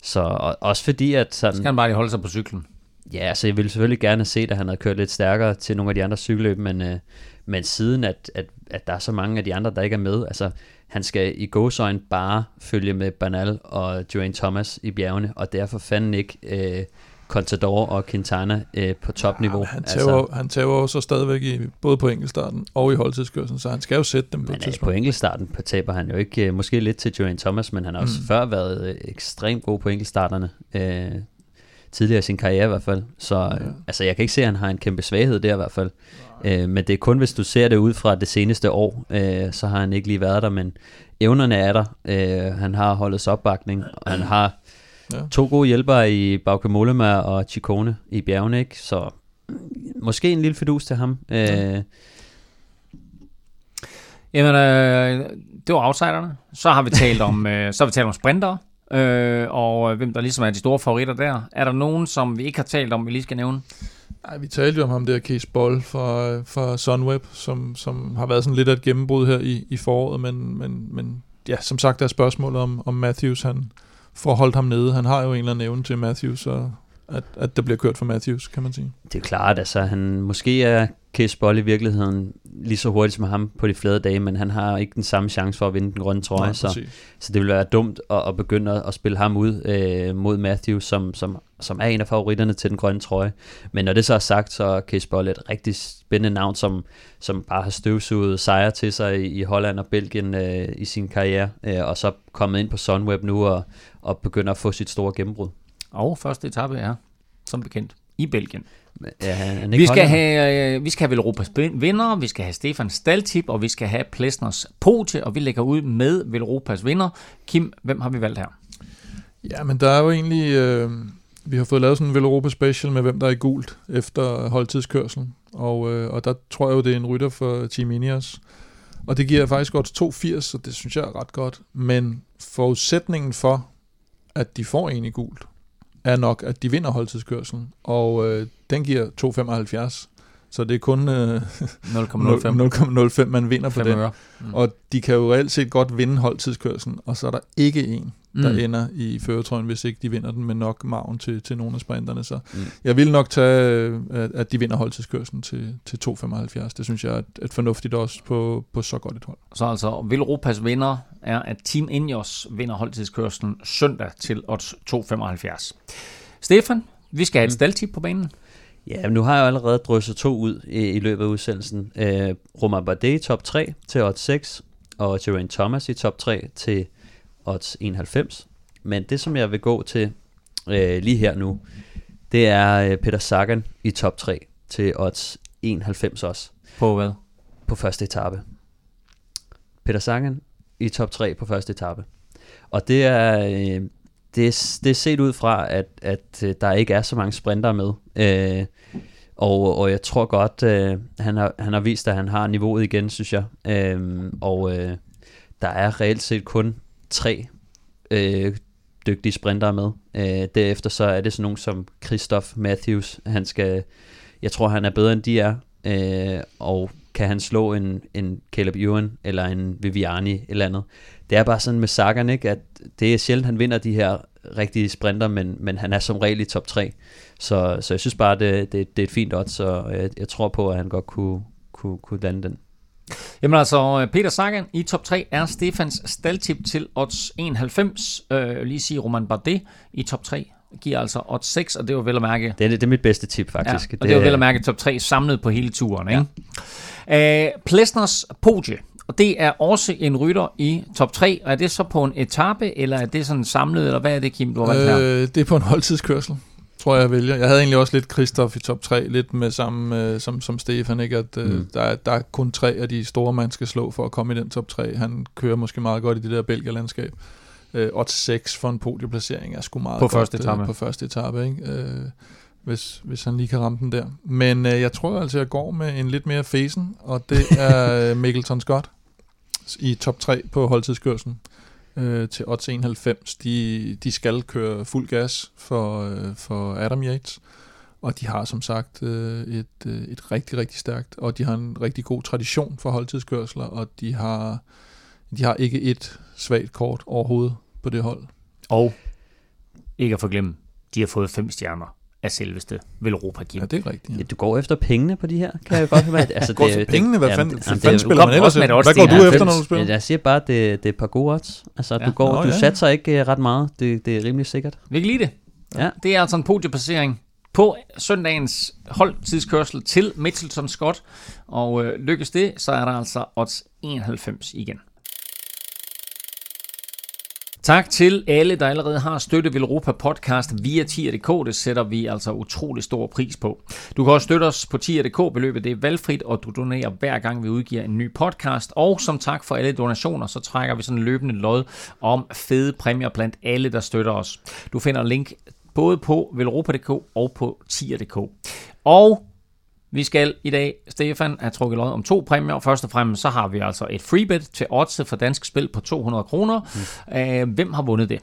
så og, også fordi, at sådan... Skal han bare lige holde sig på cyklen? Ja, så altså, jeg ville selvfølgelig gerne se, at han havde kørt lidt stærkere til nogle af de andre cykelløb, men, øh, men siden at, at, at der er så mange af de andre, der ikke er med, altså han skal i gåsøjne bare følge med Banal og Joanne Thomas i bjergene, og derfor fanden ikke øh, Contador og Quintana øh, på topniveau. Ja, han, tager altså, han tager jo så stadigvæk i, både på enkeltstarten og i holdtidskørselen, så han skal jo sætte dem på et tidspunkt. på enkeltstarten taber han jo ikke, øh, måske lidt til Joanne Thomas, men han har også mm. før været øh, ekstremt god på enkeltstarterne. Øh, tidligere i sin karriere i hvert fald. Så ja. altså, jeg kan ikke se, at han har en kæmpe svaghed der i hvert fald. Øh, men det er kun, hvis du ser det ud fra det seneste år, øh, så har han ikke lige været der, men evnerne er der. Øh, han har holdets opbakning, og han har ja. to gode hjælpere i Bauke Mollema og Chicone i bjergene, ikke? så måske en lille fidus til ham. Øh, ja. Jamen, øh, det var outsiderne. Så har vi talt om, øh, så har vi talt om sprinter, øh, og øh, hvem der ligesom er de store favoritter der. Er der nogen, som vi ikke har talt om, vi lige skal nævne? Nej, vi talte jo om ham der, Case Boll fra, fra Sunweb, som, som har været sådan lidt af et gennembrud her i, i foråret, men, men, men ja, som sagt, der er spørgsmålet om, om Matthews, han får holdt ham nede. Han har jo en eller anden evne til Matthews, og at, at det bliver kørt for Matthews, kan man sige. Det er klart, altså han måske er Case Boll i virkeligheden lige så hurtigt som ham på de flade dage, men han har ikke den samme chance for at vinde den grønne trøje, Nej, så, så det vil være dumt at, at begynde at spille ham ud øh, mod Matthews, som, som, som er en af favoritterne til den grønne trøje. Men når det så er sagt, så er Case Boll et rigtig spændende navn, som, som bare har støvsuget sejre til sig i, i Holland og Belgien øh, i sin karriere, øh, og så kommet ind på Sunweb nu og, og begynder at få sit store gennembrud. Og første etape er, som bekendt, i Belgien. Ja, Vi skal, have, øh, vi skal have Velropas vinder, vi skal have Stefan Staltip, og vi skal have Plesners Pote, og vi lægger ud med Velropas vinder. Kim, hvem har vi valgt her? Ja, men der er jo egentlig... Øh, vi har fået lavet sådan en Velropa Special med, hvem der er i gult efter holdtidskørselen. Og, øh, og der tror jeg jo, det er en rytter for Team Ineos. Og det giver faktisk godt 2,80, så det synes jeg er ret godt. Men forudsætningen for, at de får en i gult, er nok, at de vinder holdtidskørselen. Og øh, den giver 2,75. Så det er kun øh, 0,05 0,05, man vinder på den. Mm. Og de kan jo reelt set godt vinde holdtidskørselen, og så er der ikke en, der Mm. mm. ender i føretrøjen, hvis ikke de vinder den med nok maven til, til nogle af sprinterne. Så Mm. mm. jeg vil nok tage, at, at de vinder holdtidskørselen til, til 2,75. Det synes jeg er et, et fornuftigt også på, på så godt et hold. Så altså, Velropas vinder er, at Team Ineos vinder holdtidskørselen søndag til odds 2,75. Stefan, vi skal have et staldtip på banen. Ja, men nu har jeg jo allerede drysset to ud i, i løbet af udsendelsen. Øh, Romain Bardet i top 3 til odds 6, og Geraint Thomas i top 3 til odds 91. Men det, som jeg vil gå til øh, lige her nu, det er øh, Peter Sagan i top 3 til odds 91 også På hvad? på første etape. Peter Sagan i top 3 på første etape. Og det er, øh, det er, det er set ud fra, at, at øh, der ikke er så mange sprinter med. Øh, og, og jeg tror godt, øh, han, har, han har vist, at han har niveauet igen, synes jeg. Øh, og øh, der er reelt set kun tre øh, dygtige sprintere med. Øh, derefter så er det sådan nogen som Christoph Matthews. Han skal, jeg tror, han er bedre end de er. Øh, og kan han slå en, en Caleb Ewan eller en Viviani eller andet. Det er bare sådan med Sagan, ikke? at det er sjældent, han vinder de her rigtige sprinter, men, men han er som regel i top 3. Så, så jeg synes bare, det, det, det er et fint odds, så jeg, øh, jeg tror på, at han godt kunne, kunne, kunne lande den. Jamen altså, Peter Sagan i top 3 er Stefans staldtip til odds 91. Øh, lige sige, Roman Bardet i top 3 giver altså odds 6, og det var vel at mærke... Det er, det er mit bedste tip, faktisk. Ja, og det var vel at mærke top 3 samlet på hele turen, ikke? Ja. Øh, Plesners Podie, og det er også en rytter i top 3. Og er det så på en etape, eller er det sådan samlet, eller hvad er det, Kim, du har valgt her? Øh, det er på en holdtidskørsel, tror jeg, jeg vælger. Jeg havde egentlig også lidt Christoph i top 3, lidt med sammen øh, som, som Stefan, ikke? at øh, Mm. der, er, der er kun tre af de store, man skal slå for at komme i den top 3. Han kører måske meget godt i det der Belgierlandskab. Øh, odds 6 for en podieplacering er sgu meget På godt første etape. Øh, på første etape, ikke? Øh, hvis, hvis han lige kan ramme den der. Men øh, jeg tror altså, jeg går med en lidt mere fesen, og det er øh, Mikkelton Scott i top 3 på holdtidskørselen øh, til odds 91. De, de skal køre fuld gas for, øh, for Adam Yates, og de har som sagt øh, et, øh, et rigtig, rigtig stærkt, og de har en rigtig god tradition for holdtidskørsler, og de har, de har ikke et svagt kort overhovedet på det hold. Og ikke at forglemme, de har fået fem stjerner af selveste Velropa Kim. Ja, det er rigtigt. Ja, du går efter pengene på de her, kan jeg godt høre. Altså, Går til pengene? Hvad fanden, jamen, hvad det- fanden det- spiller man godt ellers Hvad går du 91. efter, når du spiller? Jeg siger bare, at det, det er et par gode odds. Altså, Ja. du, går, Nå, du ja. satser ikke øh, ret meget. Det, det er rimelig sikkert. Vi kan lide det. Ja. Det er altså en podiepassering på søndagens holdtidskørsel til Mitchelton Scott. Og øh, lykkes det, så er der altså odds 91 igen. Tak til alle, der allerede har støttet Velropa Podcast via tier.dk. Det sætter vi altså utrolig stor pris på. Du kan også støtte os på tier.dk. Beløbet det er valgfrit, og du donerer hver gang vi udgiver en ny podcast. Og som tak for alle donationer, så trækker vi sådan en løbende lod om fede præmier blandt alle, der støtter os. Du finder link både på velropa.dk og på tier.dk. Og vi skal i dag, Stefan, have trukket lod om to præmier. Først og fremmest så har vi altså et freebet til oddset for dansk spil på 200 kroner. Mm. Hvem har vundet det?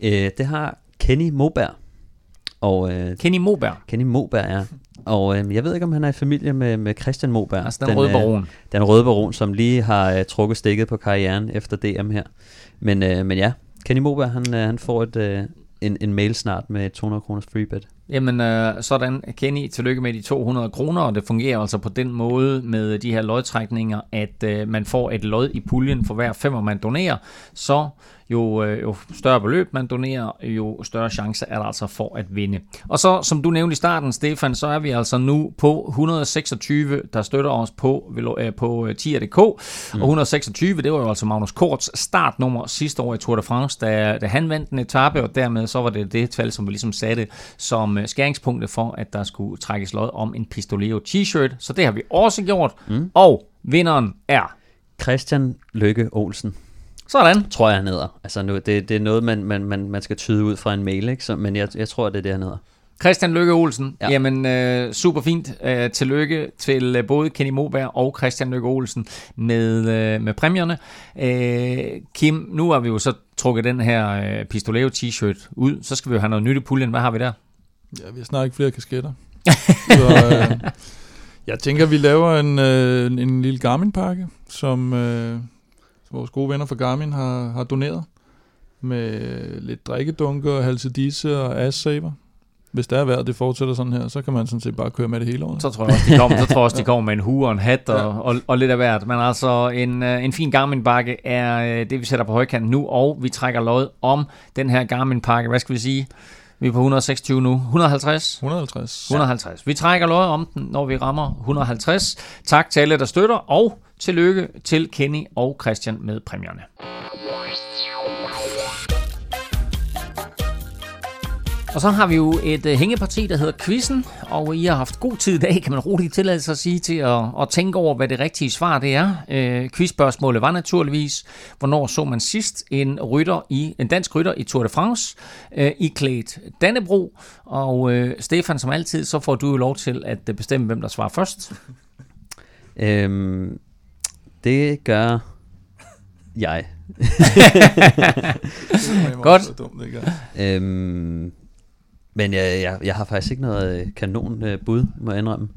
Øh, det har Kenny Moberg. Og øh, Kenny Moberg, Kenny Moberg er. Og øh, jeg ved ikke, om han er i familie med, med Christian Moberg. altså den, den røde øh, baron. Den røde baron, som lige har øh, trukket stikket på karrieren efter DM her. Men, øh, men ja, Kenny Moberg, han, øh, han får et, øh, en, en mail snart med et 200 kroners freebet. Jamen, øh, sådan, Kenny, tillykke med de 200 kroner, og det fungerer altså på den måde med de her lodtrækninger, at øh, man får et lod i puljen for hver femmer, man donerer. Så jo, øh, jo større beløb man donerer, jo større chance er der altså for at vinde. Og så, som du nævnte i starten, Stefan, så er vi altså nu på 126, der støtter os på, øh, på tier.dk. Mm. Og 126, det var jo altså Magnus Korts startnummer sidste år i Tour de France, da, da han vandt en etape, og dermed så var det det tal, som vi ligesom satte som skæringspunktet for, at der skulle trækkes lod om en Pistoleo t-shirt. Så det har vi også gjort. Mm. Og vinderen er... Christian Lykke Olsen. Sådan. Tror jeg, han hedder. Altså, nu, det, det er noget, man, man, man, man skal tyde ud fra en mail, ikke? Så, men jeg, jeg tror, det er det, han hedder. Christian Lykke Olsen. Ja. Jamen, øh, super fint. Øh, tillykke til øh, både Kenny Moberg og Christian Lykke Olsen med, øh, med præmierne. Øh, Kim, nu har vi jo så trukket den her øh, Pistoleo t-shirt ud. Så skal vi jo have noget nyt i puljen. Hvad har vi der? Ja, vi har snart ikke flere kasketter. så, øh, jeg tænker, vi laver en, øh, en lille Garmin-pakke, som øh, vores gode venner fra Garmin har, har doneret. Med lidt drikkedunker, halsedisse og ass-saver. Hvis der er vejret, det fortsætter sådan her, så kan man sådan set bare køre med det hele året. Så tror jeg også, de kommer, så tror jeg også, de kommer med en hue og en hat og, ja. og, og, lidt af hvert. Men altså, en, øh, en fin Garmin-bakke er øh, det, vi sætter på højkant nu, og vi trækker lod om den her Garmin-pakke. Hvad skal vi sige? Vi er på 126 nu. 150? 150. 150. Vi trækker løjet om den, når vi rammer 150. Tak til alle, der støtter, og tillykke til Kenny og Christian med præmierne. Og så har vi jo et uh, hængeparti, der hedder Quizzen, og I har haft god tid i dag, kan man roligt tillade sig at sige, til at, at tænke over, hvad det rigtige svar det er. Øh, quizspørgsmålet var naturligvis, hvornår så man sidst en rytter i en dansk rytter i Tour de France øh, i klædt Dannebro, og øh, Stefan, som altid, så får du jo lov til at bestemme, hvem der svarer først. øhm, det gør jeg. Godt. Dumt, ikke? øhm, men jeg, jeg, jeg har faktisk ikke noget øh, kanon øh, bud, må jeg indrømme.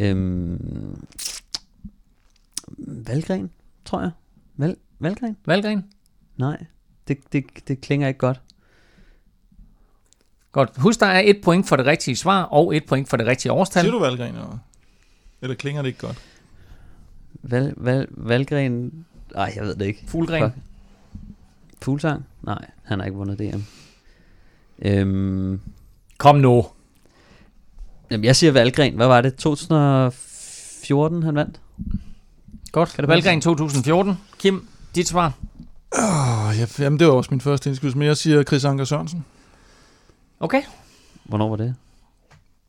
Øhm, Valgren, tror jeg. Val, Valgren? Valgren? Nej, det, det, det klinger ikke godt. Godt. Husk, der er et point for det rigtige svar, og et point for det rigtige årstal. Siger du Valgren, eller? Eller klinger det ikke godt? Val, val, Valgren... Nej, jeg ved det ikke. Fuglegren? Fuglsang? Nej, han har ikke vundet DM. Øhm, Kom nu. Jamen, jeg siger Valgren. Hvad var det? 2014, han vandt? Godt. Kan det Valgren 2014. Kim, dit svar? Oh, ja, jamen, det var også min første indskydelse, men jeg siger Chris Anker Sørensen. Okay. Hvornår var det?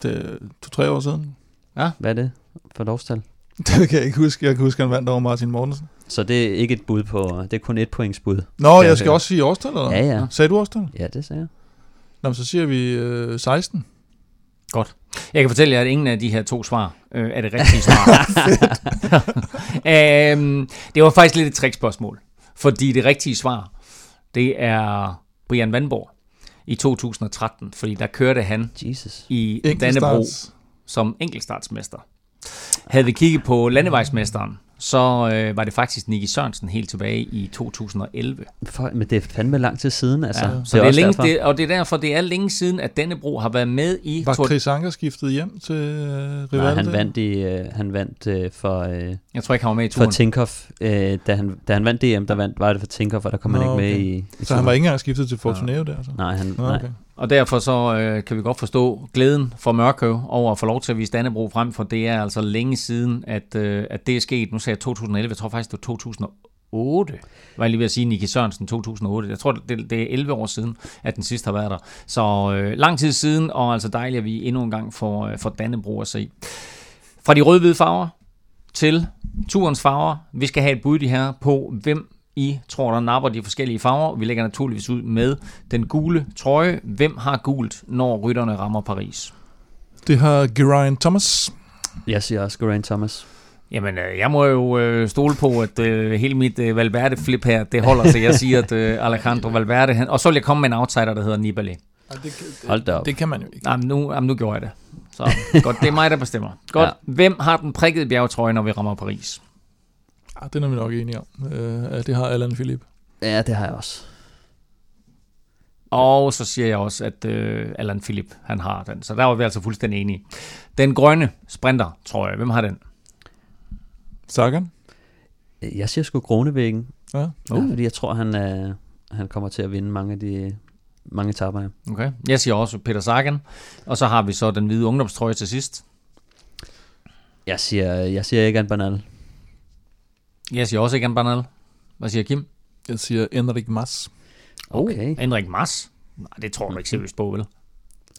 Det er to-tre år siden. Ja. Hvad er det for et årstal? Det kan jeg ikke huske. Jeg kan huske, at han vandt over Martin Mortensen. Så det er ikke et bud på... Det er kun et points bud. Nå, jeg skal også sige årstal, eller? Ja, ja. Sagde du årstal? Ja, det sagde jeg. Nå, så siger vi øh, 16. Godt. Jeg kan fortælle jer, at ingen af de her to svar øh, er det rigtige svar. øhm, det var faktisk lidt et trickspørgsmål. Fordi det rigtige svar, det er Brian Vandborg i 2013. Fordi der kørte han Jesus. i Dannebro som enkeltstartsmester. Havde vi kigget på landevejsmesteren, så øh, var det faktisk Nicky Sørensen helt tilbage i 2011. For, men det er fandme lang tid siden, altså. Ja, så det er, det er længe, det, og det er derfor, det er længe siden, at Dannebro har været med i... Var Chris Anker skiftet hjem til øh, Rivalde? Nej, han vandt, i, øh, han vandt øh, for... Øh, jeg tror ikke, han var med i turen. For Tinkoff. Øh, da, han, da han vandt DM, der vandt, var det for Tinkoff, og der kom Nå, han ikke okay. med i, i Så han var ikke engang skiftet til Fortuneo ja. der? Altså. Nej, han, Nå, okay. nej. Og derfor så øh, kan vi godt forstå glæden for Mørkøv over at få lov til at vise Dannebro frem, for det er altså længe siden, at, øh, at det er sket. Nu sagde jeg 2011, jeg tror faktisk, det var 2008. Var jeg lige ved at sige Niki Sørensen 2008. Jeg tror, det, det er 11 år siden, at den sidste har været der. Så øh, lang tid siden, og altså dejligt, at vi endnu en gang får, øh, får Dannebro at se. Fra de rød-hvide farver til turens farver. Vi skal have et bud de her på, hvem i tror, der napper de forskellige farver. Vi lægger naturligvis ud med den gule trøje. Hvem har gult, når rytterne rammer Paris? Det har Geraint Thomas. Jeg siger også Geraint Thomas. Jamen, øh, jeg må jo øh, stole på, at øh, hele mit øh, Valverde-flip her, det holder sig. Jeg siger, at øh, Alejandro Valverde, han, og så vil jeg komme med en outsider, der hedder Nibali. Ja, det, det, Hold da op. Det kan man jo ikke. Jamen, nu, jamen, nu gjorde jeg det. Så godt, det er mig, der bestemmer. Godt. Ja. Hvem har den prikkede bjergetrøje, når vi rammer Paris? Ja, den er vi nok enige om. Øh, det har Allan Philip. Ja, det har jeg også. Og så siger jeg også, at øh, Allan Philip, han har den. Så der var vi altså fuldstændig enige. Den grønne sprinter, tror jeg. Hvem har den? Sagan? Jeg siger sgu Kronevæggen. Ja. Uh. ja. Fordi jeg tror, han er... han kommer til at vinde mange af de mange etapper her. Okay. Jeg siger også Peter Sagan. Og så har vi så den hvide ungdomstrøje til sidst. Jeg siger, jeg siger Egan Bernal. Jeg siger også Egan Bernal. Hvad siger Kim? Jeg siger Enrik Mas. Okay. Oh, Henrik Mas? Nej, det tror du ikke seriøst på, vel?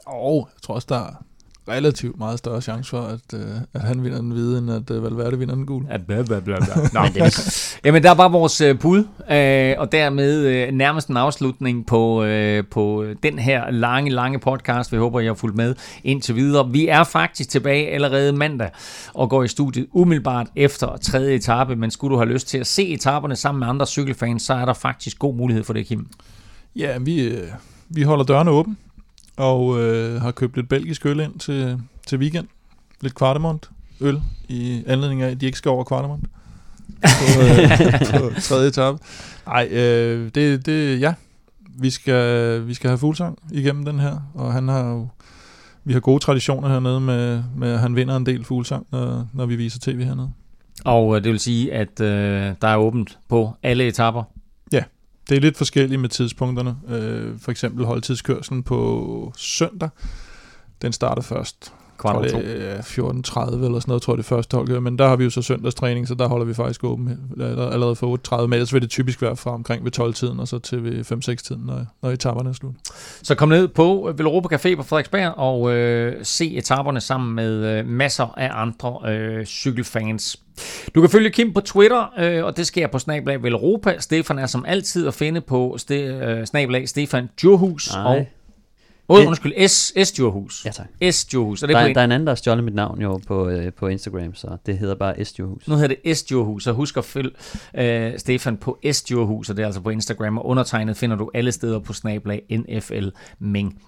Og jeg tror også, der er relativt meget større chance for, at, øh, at han vinder den hvide, end at øh, Valverde vinder den gule. Ja, bla, bla, bla, bla. Nå, Jamen, der var vores øh, bud, øh, og dermed øh, nærmest en afslutning på, øh, på den her lange, lange podcast. Vi håber, I har fulgt med indtil videre. Vi er faktisk tilbage allerede mandag og går i studiet umiddelbart efter tredje etape, men skulle du have lyst til at se etaperne sammen med andre cykelfans, så er der faktisk god mulighed for det, Kim. Ja, vi, øh, vi holder dørene åbne, og øh, har købt lidt belgisk øl ind til, til weekend. Lidt kvartemont øl, i anledning af, at de ikke skal over kvartemont på, øh, på tredje etape. Nej, øh, det, det, ja, vi skal, vi skal have fuglsang igennem den her, og han har jo, vi har gode traditioner hernede med, med at han vinder en del fuglsang, når, når vi viser tv hernede. Og øh, det vil sige, at øh, der er åbent på alle etapper. Det er lidt forskelligt med tidspunkterne. Øh, for eksempel holdtidskørselen på søndag, den starter først Kvart over tror, to. det er 14.30 eller sådan noget, tror jeg det første hold gør. Men der har vi jo så søndagstræning, så der holder vi faktisk åben aller- allerede for 8.30. Men ellers vil det typisk være fra omkring ved 12-tiden, og så til ved 5-6-tiden, når, når etaperne er slut. Så kom ned på Velropa Café på Frederiksberg og øh, se etaperne sammen med øh, masser af andre øh, cykelfans. Du kan følge Kim på Twitter, øh, og det sker på Snablag Velropa. Stefan er som altid at finde på ste, øh, Snablag Stefan Djurhus. Nej. Og, oh, undskyld, S, S Djurhus. Ja, tak. S Djurhus. Er det Der, er- en- der er en anden, der har stjålet mit navn jo på, øh, på Instagram, så det hedder bare Estjohus. Nu hedder det S Djurhus, så husk at følge øh, Stefan på S Djurhus, og det er altså på Instagram, og undertegnet finder du alle steder på snablag NFL Ming.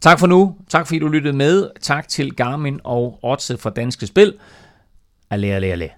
Tak for nu. Tak fordi du lyttede med. Tak til Garmin og Otse fra Danske Spil. Allé, allé, allé.